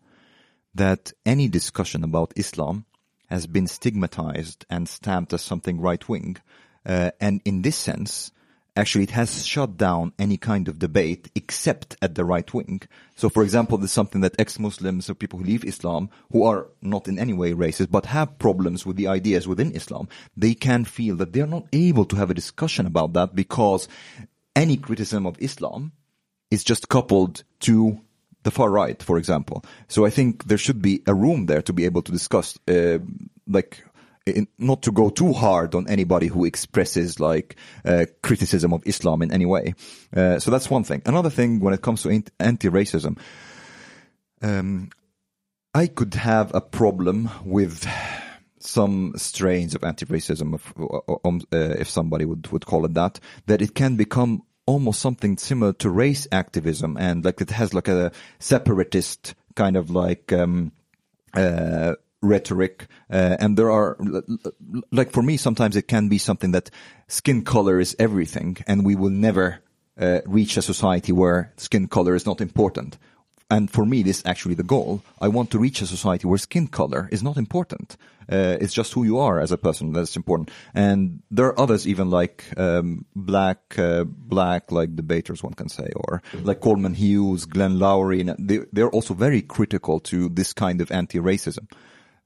that any discussion about Islam has been stigmatized and stamped as something right wing. Uh, and in this sense, actually it has shut down any kind of debate except at the right wing. So for example, there's something that ex-Muslims or people who leave Islam, who are not in any way racist, but have problems with the ideas within Islam, they can feel that they're not able to have a discussion about that because any criticism of Islam is just coupled to the far right, for example. So I think there should be a room there to be able to discuss, uh, like, in, not to go too hard on anybody who expresses like uh, criticism of Islam in any way. Uh, so that's one thing. Another thing when it comes to anti-racism, um, I could have a problem with some strains of anti-racism, if, um, uh, if somebody would, would call it that, that it can become almost something similar to race activism and like it has like a separatist kind of like um, uh, rhetoric uh, and there are like for me sometimes it can be something that skin color is everything and we will never uh, reach a society where skin color is not important and for me, this is actually the goal. I want to reach a society where skin color is not important. Uh, it's just who you are as a person that's important. And there are others, even like um, black, uh, black like debaters, one can say, or like Coleman Hughes, Glenn Lowry. They, they're also very critical to this kind of anti-racism.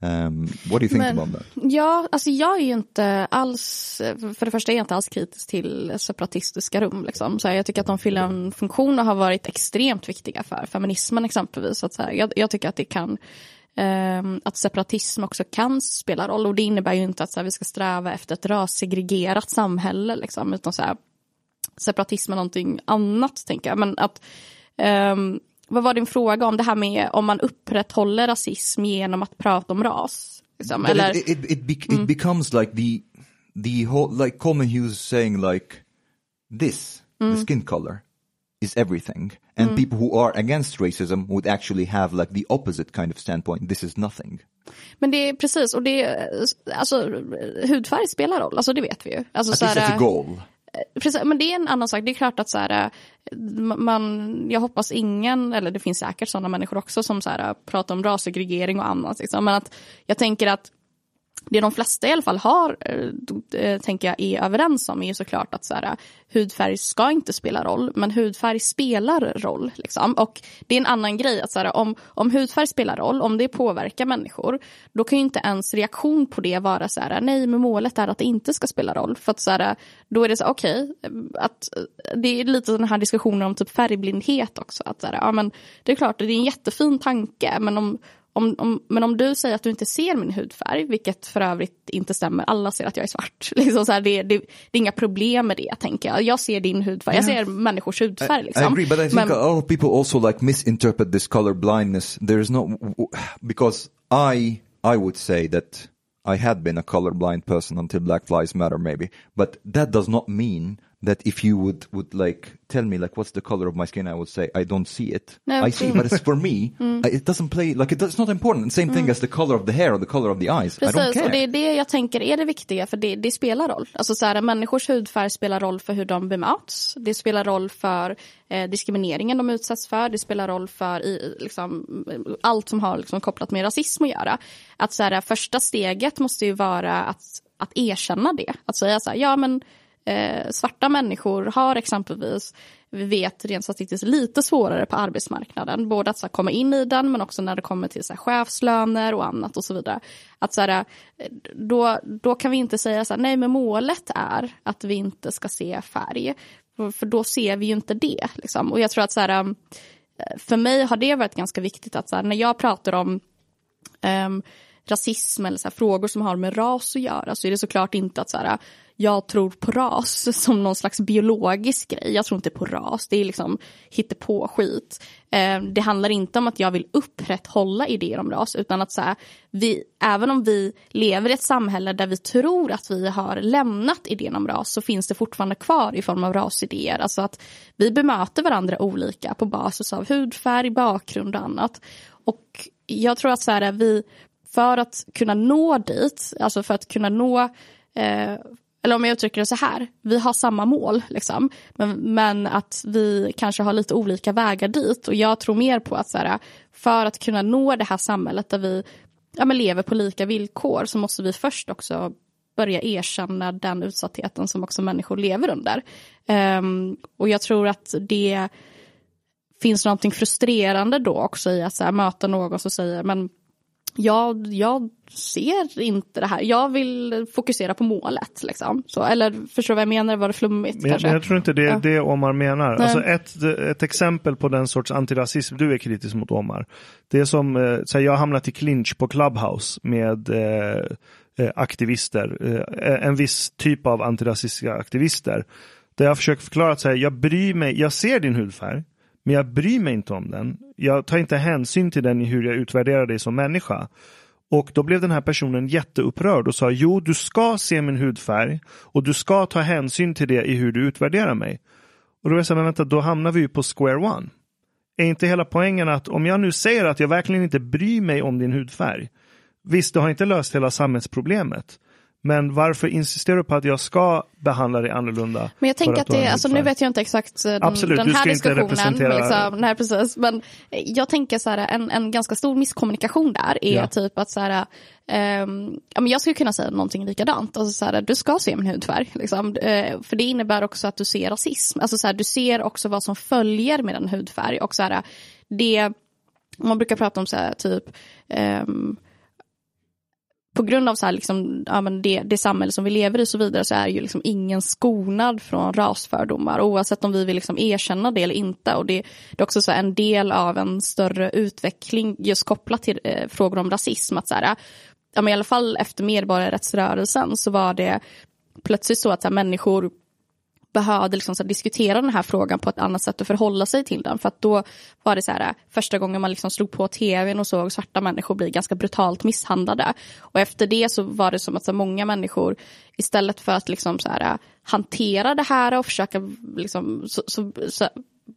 Um, what do you think Men, about that? Ja, alltså jag är ju inte alls, för det första är jag inte alls kritisk till separatistiska rum. Liksom. Så här, jag tycker att de fyller en funktion och har varit extremt viktiga för feminismen exempelvis. Att så här, jag, jag, tycker att det kan, um, att separatism också kan spela roll och det innebär ju inte att så här, vi ska sträva efter ett rassegregerat samhälle liksom, utan så här, separatism är någonting annat tänker jag. Men att um, vad var din fråga om det här med om man upprätthåller rasism genom att prata om ras? Liksom, eller? It, it, it, be, it mm. becomes like the, the whole, like Coleman Hughes saying like this, mm. the skin color is everything. And mm. people who are against racism would actually have like the opposite kind of standpoint, this is nothing. Men det är precis, och det är, alltså hudfärg spelar roll, alltså det vet vi ju. Alltså, At least that's a goal. Precis, men det är en annan sak. Det är klart att så här, eh, man, jag hoppas ingen, eller det finns säkert sådana människor också som så här, pratar om rassegregering och annat. Liksom. Men att jag tänker att det de flesta i alla fall har, äh, tänker jag, är överens om är ju såklart att så här, hudfärg ska inte spela roll, men hudfärg spelar roll. Liksom. Och det är en annan grej, att så här, om, om hudfärg spelar roll, om det påverkar människor, då kan ju inte ens reaktion på det vara så här, nej, men målet är att det inte ska spela roll. För att så här, då är det så okej, eh, okay, det är lite den här diskussionen om typ färgblindhet också. Att så här, ja, men det är klart, det är en jättefin tanke, men om om, om, men om du säger att du inte ser min hudfärg, vilket för övrigt inte stämmer, alla ser att jag är svart. Liksom så här, det, det, det, är inga problem med det, tänker jag. Jag ser din hudfärg, jag ser människors hudfärg. Liksom. I, I agree, but I think men, a lot of people also like misinterpret this color blindness. There is no, because I, I would say that I had been a colorblind person until Black Lives Matter maybe, but that does not mean that if you would would like tell me like what's the color of my skin, I would say I don't see it. No, I see, but it's for me. I- It doesn't play like it, it's not important. Same thing as the color of the hair or the color of the eyes. I don't Precis, care. och det är det jag tänker är det viktiga, för det, det spelar roll. Alltså så här, människors hudfärg spelar roll för hur de bemöts. Det spelar roll för eh, diskrimineringen de utsätts för. Det spelar roll för i, liksom, allt som har liksom, kopplat med rasism att göra. Att så här, första steget måste ju vara att, att erkänna det. Att säga så här, ja men eh, svarta människor har exempelvis, vi vet rent statistiskt, lite svårare på arbetsmarknaden. Både att så här, komma in i den men också när det kommer till så här, chefslöner och annat och så vidare. Att så här, eh, då, då kan vi inte säga så här, nej men målet är att vi inte ska se färg. För, för då ser vi ju inte det. Liksom. Och jag tror att så här, eh, för mig har det varit ganska viktigt att så här, när jag pratar om ehm, rasism eller så här, frågor som har med ras att göra så är det såklart inte att så här, jag tror på ras som någon slags biologisk grej. Jag tror inte på ras, det är liksom på skit. Eh, det handlar inte om att jag vill upprätthålla idéer om ras utan att så här, vi, även om vi lever i ett samhälle där vi tror att vi har lämnat idén om ras så finns det fortfarande kvar i form av rasidéer. Alltså att vi bemöter varandra olika på basis av hudfärg, bakgrund och annat. Och jag tror att så här, vi, för att kunna nå dit, alltså för att kunna nå eh, eller om jag uttrycker det så här, vi har samma mål, liksom, men, men att vi kanske har lite olika vägar dit. Och jag tror mer på att så här, för att kunna nå det här samhället där vi ja, men lever på lika villkor så måste vi först också börja erkänna den utsattheten som också människor lever under. Um, och jag tror att det finns någonting frustrerande då också i att så här, möta någon som säger men jag, jag ser inte det här. Jag vill fokusera på målet. Liksom. Så, eller förstår du vad jag menar? Var det flummigt? Men kanske? men jag tror inte det är Ja. det Omar menar. Nej. Alltså ett, ett exempel på den sorts antirasism du är kritisk mot Omar. Det är som, eh, så här, jag har hamnat i clinch på Clubhouse med eh, eh, aktivister. Eh, en viss typ av antirasistiska aktivister. Där jag försöker förklara att så här, jag bryr mig, jag ser din hudfärg. Men jag bryr mig inte om den. Jag tar inte hänsyn till den i hur jag utvärderar dig som människa. Och då blev den här personen jätteupprörd och sa jo, du ska se min hudfärg och du ska ta hänsyn till det i hur du utvärderar mig. Och då var jag så här, men vänta, då hamnar vi ju på square one. Är inte hela poängen att om jag nu säger att jag verkligen inte bryr mig om din hudfärg. Visst, det har inte löst hela samhällsproblemet. Men varför insisterar du på att jag ska behandla dig annorlunda? Men jag tänker att har det, alltså nu vet jag inte exakt eh, den, Absolut, den du här inte diskussionen. representera- Liksom, nej, precis. Men eh, jag tänker så här, en, en ganska stor misskommunikation där är Ja. typ att så här, ehm, ja, men jag skulle kunna säga någonting likadant. Alltså så här, du ska se min hudfärg. Liksom. Eh, för det innebär också att du ser rasism. Alltså så här, du ser också vad som följer med en hudfärg. Och så här, det, man brukar prata om så här, typ ehm, på grund av så här, liksom, ja, men det, det samhälle som vi lever i så vidare så är ju liksom ingen skonad från rasfördomar oavsett om vi vill liksom erkänna det eller inte. Och det, det är också så här, en del av en större utveckling just kopplat till eh, frågor om rasism. Att så här, ja, men I alla fall efter medborgarrättsrörelsen så var det plötsligt så att så här, människor behövde liksom så här, diskutera den här frågan på ett annat sätt och förhålla sig till den. För att då var det så här, första gången man liksom slog på tvn och såg svarta människor bli ganska brutalt misshandlade. Och efter det så var det som att så här, många människor istället för att liksom så här, hantera det här och försöka liksom, så, så, så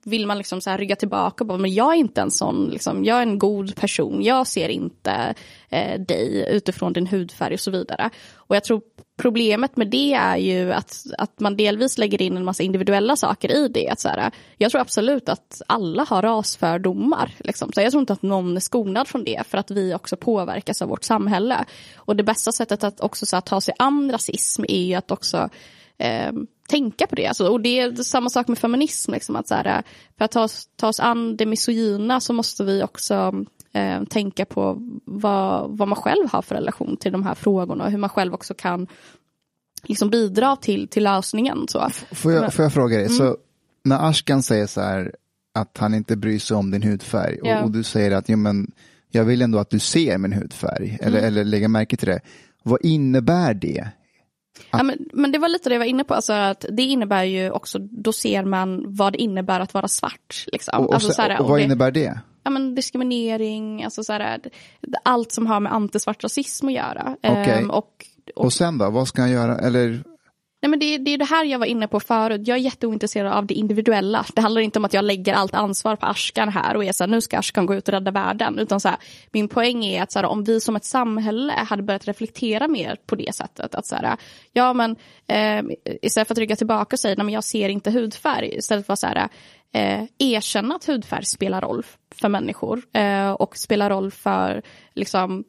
vill man liksom så här rygga tillbaka och bara, men jag är inte en sån, liksom, jag är en god person, jag ser inte eh, dig utifrån din hudfärg och så vidare. Och jag tror problemet med det är ju att, att man delvis lägger in en massa individuella saker i det. Att så här, jag tror absolut att alla har rasfördomar. Liksom. Så jag tror inte att någon är skonad från det för att vi också påverkas av vårt samhälle. Och det bästa sättet att också så här, ta sig an rasism är ju att också eh, tänka på det. Alltså, och det är samma sak med feminism. Liksom, att så här, för att ta, oss- ta oss an det misogyna så måste vi också eh, tänka på vad, vad man själv har för relation till de här frågorna och hur man själv också kan liksom bidra till, till lösningen. Så. Får jag, får jag fråga dig, Mm. så när Ashkan säger så här att han inte bryr sig om din hudfärg och, och du säger att jo, men, jag vill ändå att du ser min hudfärg eller, Mm. eller lägga märke till det. Vad innebär det? Ja, men, men det var lite det jag var inne på, alltså att det innebär ju också, då ser man vad det innebär att vara svart. Liksom. Och, och, alltså, så, här, och vad det- innebär det? ja, men diskriminering, alltså så här, allt som har med antisvart rasism att göra. Okej. Ehm, och, och, Och sen då, vad ska han göra? Eller Nej, men det, det är det här jag var inne på förut. Jag är jätteointresserad av det individuella. Det handlar inte om att jag lägger allt ansvar på Ashkan här och är så här, nu ska Ashkan gå ut och rädda världen. Utan så här, min poäng är att så här, om vi som ett samhälle hade börjat reflektera mer på det sättet. Att så här, ja men eh, istället för att rygga tillbaka och säga, nej men jag ser inte hudfärg. Istället för att så här, eh, erkänna att hudfärg spelar roll för människor. Eh, och spelar roll för liksom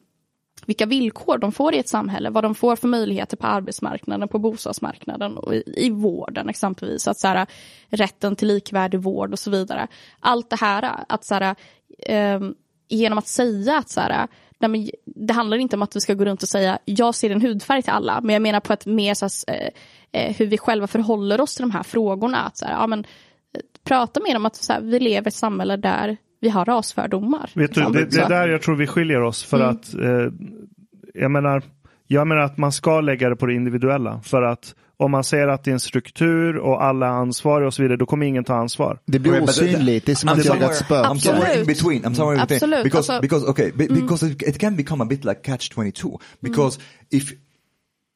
vilka villkor de får i ett samhälle, vad de får för möjligheter på arbetsmarknaden, på bostadsmarknaden och i, i vården exempelvis. Att så här, rätten till likvärdig vård och så vidare. Allt det här, att så här, eh, genom att säga att så här, nej men, det handlar inte om att vi ska gå runt och säga jag ser en hudfärg till alla, men jag menar på ett mer så här, eh, eh, hur vi själva förhåller oss till de här frågorna. Att så här, ja, men, eh, prata mer om att så här, vi lever i ett samhälle där vi har rasfördomar. Vet du, det, det är där jag tror vi skiljer oss. För mm. att eh, jag menar, jag menar att man ska lägga det på det individuella. För att om man säger att det är en struktur och alla är ansvariga och så vidare, då kommer ingen ta ansvar. Det blir osynligt, det är som att jaga ett spöke. I'm somewhere in between, I'm somewhere in between. Absolut. Because, alltså, because, okay, because mm. it can become a bit like catch 22. Because mm. if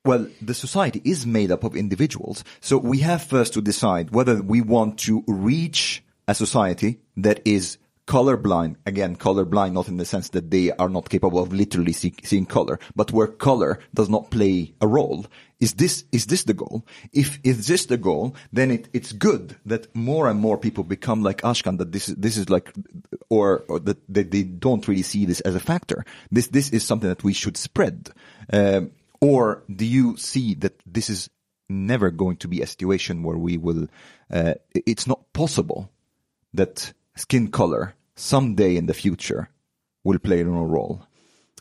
well, the society is made up of individuals. So we have first to decide whether we want to reach a society that is colorblind, again, colorblind not in the sense that they are not capable of literally see, seeing color, but where color does not play a role. Is this, is this the goal? If, is this the goal, then it, it's good that more and more people become like Ashkan, that this, is this is like, or, or that, that they don't really see this as a factor. This, this is something that we should spread. Um, or do you see that this is never going to be a situation where we will, uh, it's not possible that skin color someday in the future will play a role?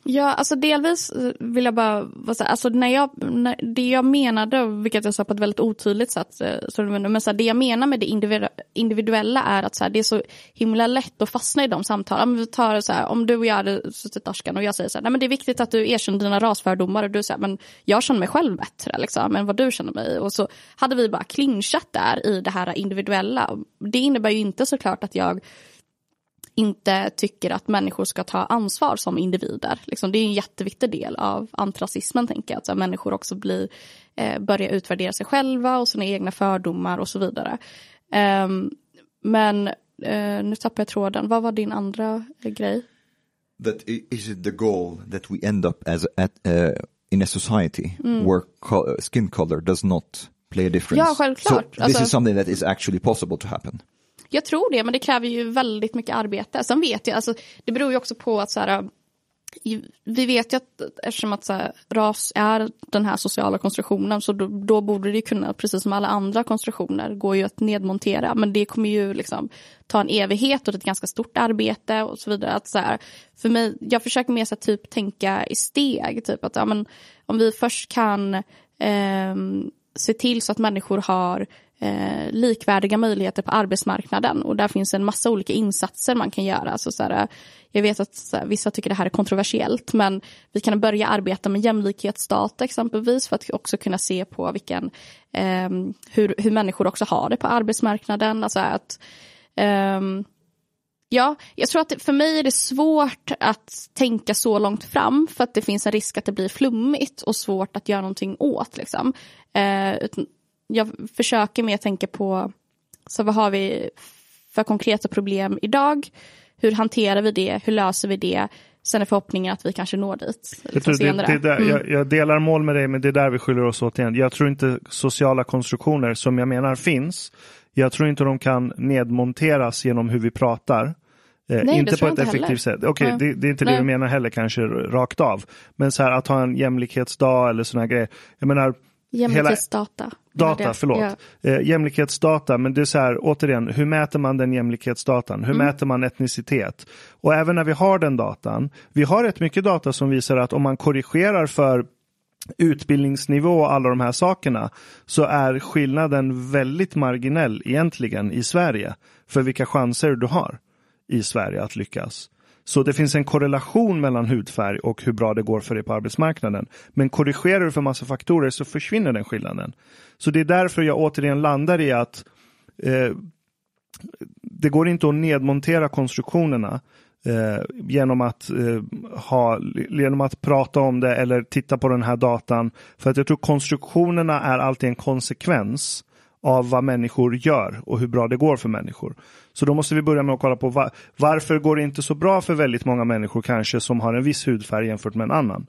Ja, alltså delvis eh, vill jag bara säga, alltså när jag, när, det jag menade, vilket jag sa på ett väldigt otydligt sätt, eh, så, men så här, det jag menar med det individuella är att så här, det är så himla lätt att fastna i de samtalen. Om, vi tar, så här, om du och jag hade suttit Ashkan och jag säger så här, nej men det är viktigt att du erkänner dina rasfördomar och du säger, men jag känner mig själv bättre liksom, än vad du känner mig. Och så hade vi bara clinchat där i det här individuella. Det innebär ju inte såklart att jag inte tycker att människor ska ta ansvar som individer. Liksom, det är en jätteviktig del av antirasismen, tänker jag. Att människor också blir, eh, börjar utvärdera sig själva och sina egna fördomar och så vidare. Um, men uh, nu tappar jag tråden. Vad var din andra uh, grej? That is it the goal that we end up as at, uh, in a society mm. where skin color does not play a difference. Ja, självklart. So this alltså, is something that is actually possible to happen. Jag tror det, men det kräver ju väldigt mycket arbete. Sen vet jag, alltså, det beror ju också på att så här, äh, vi vet ju att eftersom att så här, ras är den här sociala konstruktionen så då, då, borde det kunna, precis som alla andra konstruktioner, gå ju att nedmontera. Men det kommer ju liksom ta en evighet och ett ganska stort arbete och så vidare. Att så här, för mig, jag försöker mer så här, typ tänka i steg. Typ att ja, men, om vi först kan eh, se till så att människor har eh, likvärdiga möjligheter på arbetsmarknaden och där finns en massa olika insatser man kan göra. Så så här, jag vet att så här, vissa tycker det här är kontroversiellt men vi kan börja arbeta med jämlikhetsdata exempelvis för att också kunna se på vilken, eh, hur, hur människor också har det på arbetsmarknaden. Alltså att, eh, Ja, jag tror att för mig är det svårt att tänka så långt fram för att det finns en risk att det blir flummigt och svårt att göra någonting åt. Liksom. Eh, jag försöker mer tänka på så vad har vi för konkreta problem idag? Hur hanterar vi det? Hur löser vi det? Sen är förhoppningen att vi kanske når dit lite senare. Det, det där, mm. jag, jag, delar mål med dig, men det är där vi skiljer oss åt igen. Jag tror inte sociala konstruktioner som jag menar finns. Jag tror inte de kan nedmonteras genom hur vi pratar. Eh, Nej, inte på ett effektivt heller. sätt. Okej, okay, ja. det, det, är inte Nej. det du menar heller kanske rakt av. Men så här att ha en jämlikhetsdag eller sådana grejer. Jag menar, Jämlikhetsdata. Data, förlåt. Ja. Eh, jämlikhetsdata, men det är så här, återigen, hur mäter man den jämlikhetsdatan? Hur mm. mäter man etnicitet? Och även när vi har den datan, vi har rätt mycket data som visar att om man korrigerar för utbildningsnivå och alla de här sakerna så är skillnaden väldigt marginell egentligen i Sverige för vilka chanser du har i Sverige att lyckas. Så det finns en korrelation mellan hudfärg och hur bra det går för dig på arbetsmarknaden. Men korrigerar du för massa faktorer så försvinner den skillnaden. Så det är därför jag återigen landar i att eh, det går inte att nedmontera konstruktionerna. eh, genom, att, eh, ha, genom att prata om det eller titta på den här datan. För att jag tror konstruktionerna är alltid en konsekvens av vad människor gör och hur bra det går för människor. Så då måste vi börja med att kolla på va varför går det inte så bra för väldigt många människor kanske som har en viss hudfärg jämfört med en annan.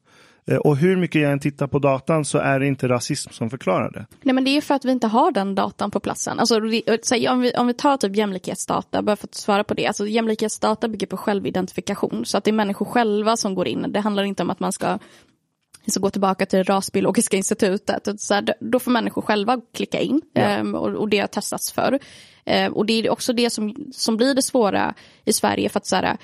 Eh, och hur mycket jag än tittar på datan så är det inte rasism som förklarar det. Nej men det är för att vi inte har den datan på platsen. Alltså, eh, om, vi, om vi tar typ jämlikhetsdata, bara för att svara på det. Alltså, jämlikhetsdata bygger på självidentifikation. Så att det är människor själva som går in. Det handlar inte om att man ska så gå tillbaka till rasbiologiska institutet. Så här, då får människor själva klicka in ja. um, och, och, det har testats för. Uh, och det är också det som, som blir det svåra i Sverige för att så här,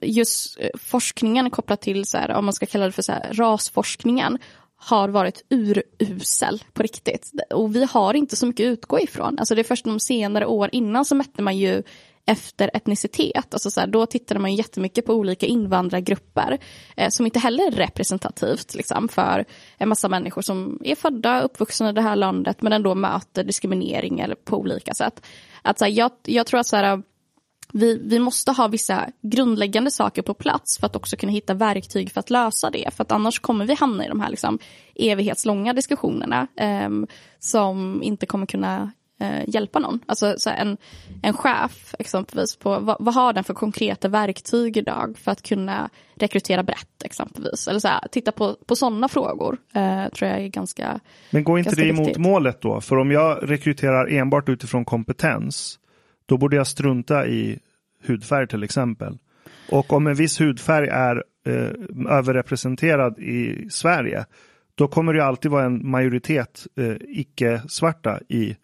just forskningen kopplat till, så här, om man ska kalla det för så här, rasforskningen, har varit urusel på riktigt. Och vi har inte så mycket att utgå ifrån. Alltså det är först de senare år innan så mätte man ju efter etnicitet. Alltså så här, då tittade man jättemycket på olika invandrargrupper eh, som inte heller är representativt liksom, för en massa människor som är födda och uppvuxna i det här landet men ändå möter diskriminering eller på olika sätt. Att, så här, jag, jag tror att så här, vi, vi måste ha vissa grundläggande saker på plats för att också kunna hitta verktyg för att lösa det. För att annars kommer vi hamna i de här liksom evighetslånga diskussionerna eh, som inte kommer kunna eh, hjälpa någon. Alltså så en, en chef exempelvis, på, vad, vad, har den för konkreta verktyg idag för att kunna rekrytera brett exempelvis? Eller så här, titta på, på sådana frågor eh, tror jag är ganska Men går inte det emot viktigt. målet då? För om jag rekryterar enbart utifrån kompetens då borde jag strunta i hudfärg till exempel. Och om en viss hudfärg är eh, överrepresenterad i Sverige, då kommer det alltid vara en majoritet eh, icke-svarta i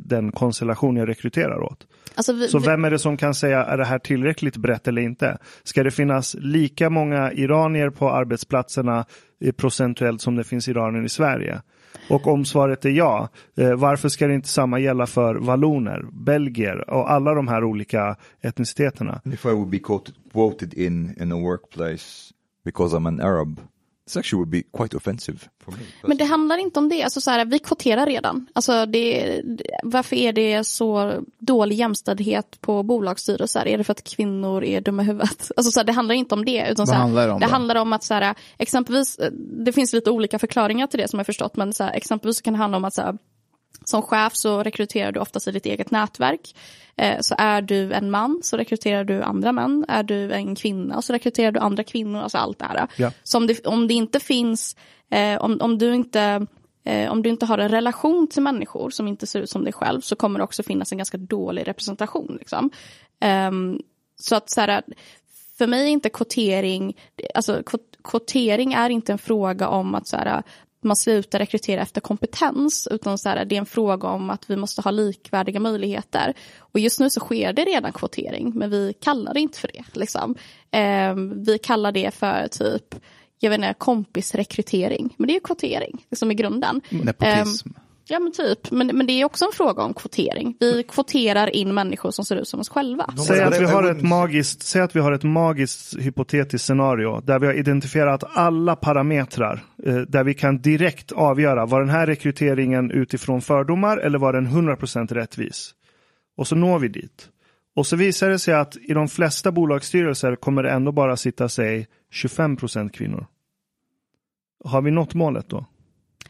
den konstellation jag rekryterar åt. Alltså vi, så vem är det som kan säga är det här tillräckligt brett eller inte? Ska det finnas lika många iranier på arbetsplatserna eh, procentuellt som det finns iranier i Sverige? Och om svaret är ja, eh, varför ska det inte samma gälla för valloner, belgier och alla de här olika etniciteterna? If I would be quoted, quoted in, in a workplace because I'm an Arab, This actually would be quite offensive for me. Men det handlar inte om det. Alltså så här, vi kvoterar redan. Alltså det, varför är det så dålig jämställdhet på bolagsstyrelser? Är det för att kvinnor är dumma i huvudet? Alltså så här, det handlar inte om det. Utan så här, handlar det om, det handlar om att så här, exempelvis, det finns lite olika förklaringar till det som jag förstått. Men så här, exempelvis kan det handla om att så här, som chef så rekryterar du oftast i ditt eget nätverk. Eh, så är du en man så rekryterar du andra män. Är du en kvinna så rekryterar du andra kvinnor. Alltså allt det här. Ja. Så om det, om det inte finns, eh, om, om du inte eh, om du inte har en relation till människor som inte ser ut som dig själv så kommer det också finnas en ganska dålig representation. Liksom. Um, så att så här, för mig är inte kvotering, alltså kvotering är inte en fråga om att så här, man slutar rekrytera efter kompetens utan så här, det är en fråga om att vi måste ha likvärdiga möjligheter. Och just nu så sker det redan kvotering men vi kallar det inte för det. Liksom. Eh, vi kallar det för typ jag vet inte, kompisrekrytering. Men det är kvotering liksom i grunden. Nepotism. Eh, Ja men typ, men, men det är också en fråga om kvotering. Vi kvoterar in människor som ser ut som oss själva. Säg att vi har ett magiskt, säg att vi har ett magiskt hypotetiskt scenario där vi har identifierat alla parametrar eh, där vi kan direkt avgöra var den här rekryteringen utifrån fördomar eller var den 100% rättvis. Och så når vi dit. Och så visar det sig att i de flesta bolagsstyrelser kommer det ändå bara sitta sig 25% kvinnor. Har vi nått målet då?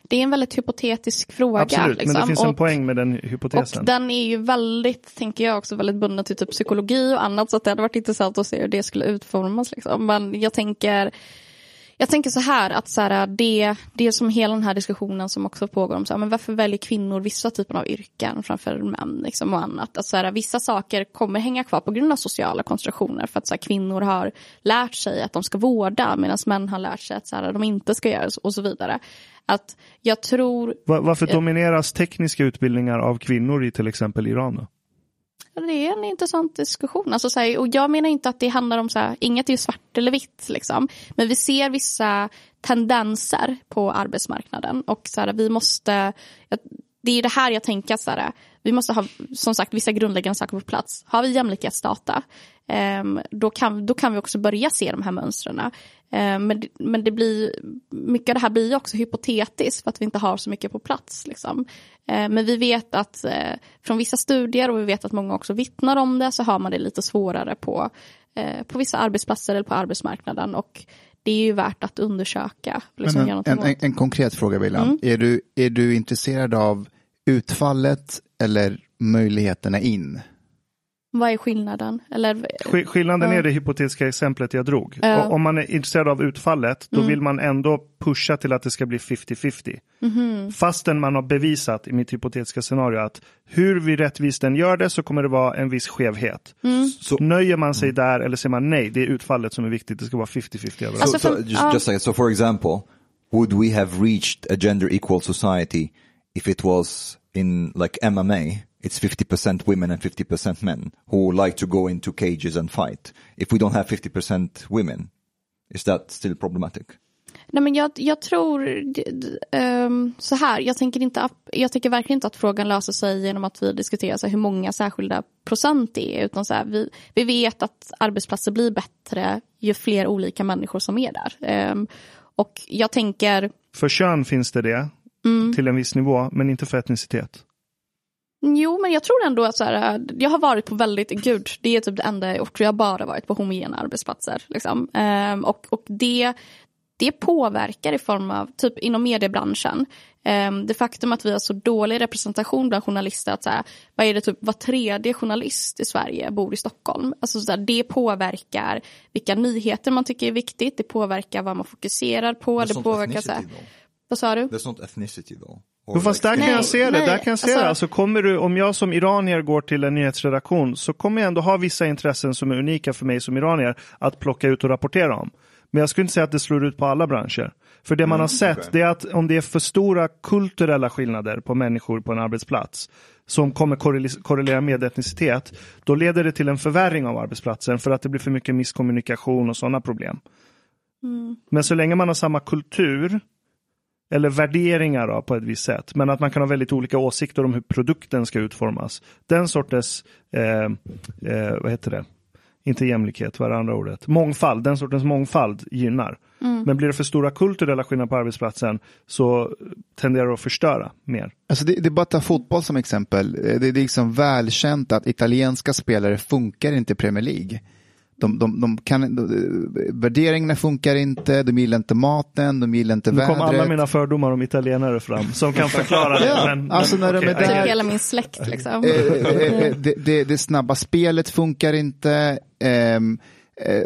Det är en väldigt hypotetisk fråga. Absolut, liksom. men det liksom. finns en poäng med den hypotesen. Och den är ju väldigt, tänker jag också, väldigt bunden till typ psykologi och annat. Så att det hade varit intressant att se hur det skulle utformas. Liksom. Men jag tänker, jag tänker så här att så här, det, det är som hela den här diskussionen som också pågår om så här, men varför väljer kvinnor vissa typer av yrken framför män liksom, och annat. Att, så här, vissa saker kommer hänga kvar på grund av sociala koncentrationer för att så här, kvinnor har lärt sig att de ska vårda medan män har lärt sig att så här, de inte ska göra och så vidare. Att jag tror... Varför domineras tekniska utbildningar av kvinnor i till exempel Iran? Då? Det är en intressant diskussion. Alltså, så här, och jag menar inte att det handlar om så här, inget är svart eller vitt. Liksom. Men vi ser vissa tendenser på arbetsmarknaden. Och så här, vi måste, det är det här jag tänker, så här, vi måste ha som sagt vissa grundläggande saker på plats. Har vi jämlikhetsdata, um, då, kan, då kan vi också börja se de här mönstren. Eh, men, men det blir, mycket av det här blir ju också hypotetiskt för att vi inte har så mycket på plats. Liksom. Eh, men vi vet att eh, från vissa studier och vi vet att många också vittnar om det så har man det lite svårare på, eh, på vissa arbetsplatser eller på arbetsmarknaden. Och det är ju värt att undersöka. Liksom, en, en, en, en konkret fråga William. Mm. Är, du, är du intresserad av utfallet eller möjligheterna in? Vad är skillnaden? Eller, Sk- Skillnaden är det hypotetiska exemplet jag drog. Ja. Om man är intresserad av utfallet, då vill man ändå pusha till att det ska bli 50-50. Fastän man har bevisat i mitt hypotetiska scenario att hur vi rättvist än gör det så kommer det vara en viss skevhet. Så nöjer man sig där eller säger man nej, det är utfallet som är viktigt, det ska vara 50-50 överallt. Alltså, so, so för- just, ja. just like so, for example, would we have reached a gender equal society if it was in like MMA? It's 50% women and 50% men who like to go into cages and fight. If we don't have 50% women, is that still problematic? Nej, men jag, jag tror ehm, så här. Jag tänker, inte, att- jag tänker verkligen inte att frågan löser sig genom att vi diskuterar så här, hur många särskilda procent det är. Utan så här, vi, vi vet att arbetsplatser blir bättre ju fler olika människor som är där. Ehm, och jag tänker, För kön finns det det till en viss nivå, men inte för etnicitet. Jo men jag tror ändå att så här, jag har varit på väldigt, gud det är typ det enda jag gjort. Jag har bara varit på homogena arbetsplatser. Liksom. Ehm, och, och det det påverkar i form av, typ inom mediebranschen, ehm, det faktum att vi har så dålig representation bland journalister, att så här, vad är det typ var tredje journalist i Sverige bor i Stockholm. Alltså så här, det påverkar vilka nyheter man tycker är viktigt, det påverkar vad man fokuserar på, det påverkar så här, vad sa du? There's not ethnicity though. Jo, fast där kan jag se det. nej, Där kan jag se alltså- det. Alltså kommer du, om jag som iranier går till en nyhetsredaktion så kommer jag ändå ha vissa intressen som är unika för mig som iranier att plocka ut och rapportera om. Men jag skulle inte säga att det slår ut på alla branscher. För det man har sett det är att om det är för stora kulturella skillnader på människor på en arbetsplats som kommer korrel- korrelera med etnicitet, då leder det till en förvärring av arbetsplatsen för att det blir för mycket misskommunikation och sådana problem. Men så länge man har samma kultur eller värderingar då, på ett visst sätt. Men att man kan ha väldigt olika åsikter om hur produkten ska utformas. Den sortens, eh, eh, vad heter det, inte jämlikhet, vad är det andra ordet? Mångfald, den sortens mångfald gynnar. Men blir det för stora kulturella skillnader på arbetsplatsen så tenderar det att förstöra mer. Alltså det, det är bara att ta fotboll som exempel. Eh, Det, det är liksom välkänt att italienska spelare funkar inte i Premier League. De, de, de kan, de, värderingarna funkar inte, de gillar inte maten, de gillar inte Nu vädret. kom alla mina fördomar om italienare fram som kan förklara det. Ja, men, alltså när de okej, är där- hela min släkt liksom. Eh, eh, eh, det, det, det snabba spelet funkar inte. Ehm, eh, eh,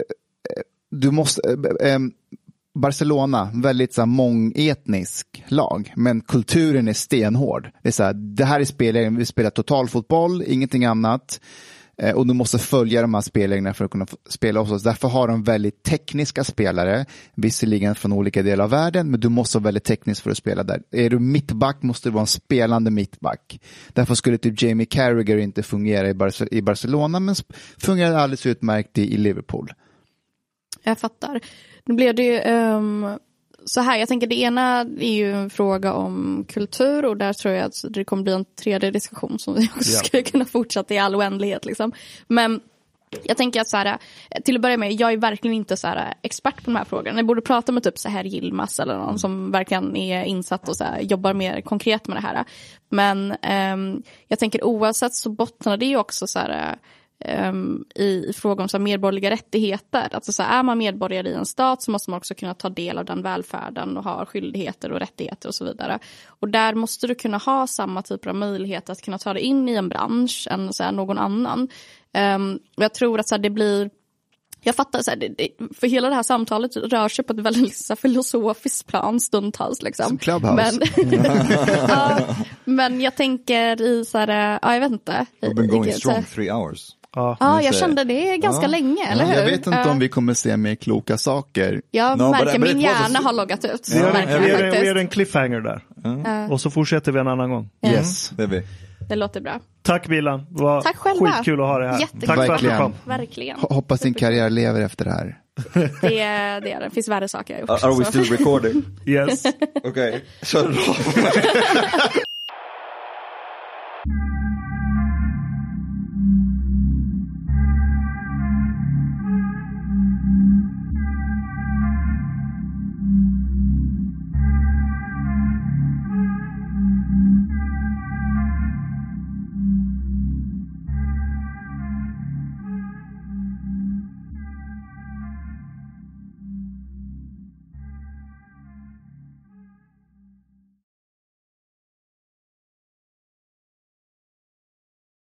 du måste, eh, ehm, Barcelona, väldigt så här, mångetnisk lag, men kulturen är stenhård. Det, är så här, det här är spelreglerna, vi spelar totalfotboll, ingenting annat. Eh, och du måste följa de här spelreglerna för att kunna spela hos oss. Därför har de väldigt tekniska spelare, visserligen från olika delar av världen, men du måste vara väldigt teknisk för att spela där. Är du mittback måste du vara en spelande mittback. Därför skulle typ Jamie Carragher inte fungera i, i Barcelona, men fungerar alldeles utmärkt i, i Liverpool. Jag fattar. Nu blev det ju um, så här, jag tänker det ena är ju en fråga om kultur och där tror jag att det kommer bli en tredje diskussion som vi också skulle kunna fortsätta i all oändlighet. Liksom. Men jag tänker att så här, till att börja med, jag är verkligen inte så här, expert på de här frågorna. Ni borde prata med typ så här Yilmaz eller någon som verkligen är insatt och så här, jobbar mer konkret med det här. Men ehm, jag tänker oavsett så bottnar det ju också så här, ehm, i, fråga om så medborgerliga rättigheter. Alltså, så här, är man medborgare i en stat så måste man också kunna ta del av den välfärden och ha skyldigheter och rättigheter och så vidare. Och där måste du kunna ha samma typer av möjlighet att kunna ta dig in i en bransch än så här, någon annan. Och jag tror att så här, det blir jag fattar, så här, det, det, för hela det här samtalet rör sig på ett väldigt så här, filosofiskt plan stundtals. Liksom. Som Clubhouse. Men, ja, men jag tänker i så här, ja jag vet inte. We've been going strong three hours. Ja. Ja, jag kände det ganska länge, eller hur? Jag vet inte Ja. om vi kommer se mer kloka saker. Jag No, märker, but min hjärna har loggat ut. Vi gör, en, vi, gör en, vi gör en cliffhanger där. Och så fortsätter vi en annan gång. Yes. Det är vi. Det låter bra. Tack Bilan, det var Tack själva. skitkul att ha dig här. Jättekul. Tack för att du Verkligen. kom. Verkligen. Ho- Hoppas din karriär lever efter det här. Det, det är det. Det finns värre saker jag gjort. Are we så. still recording? Yes. Okej, kör då.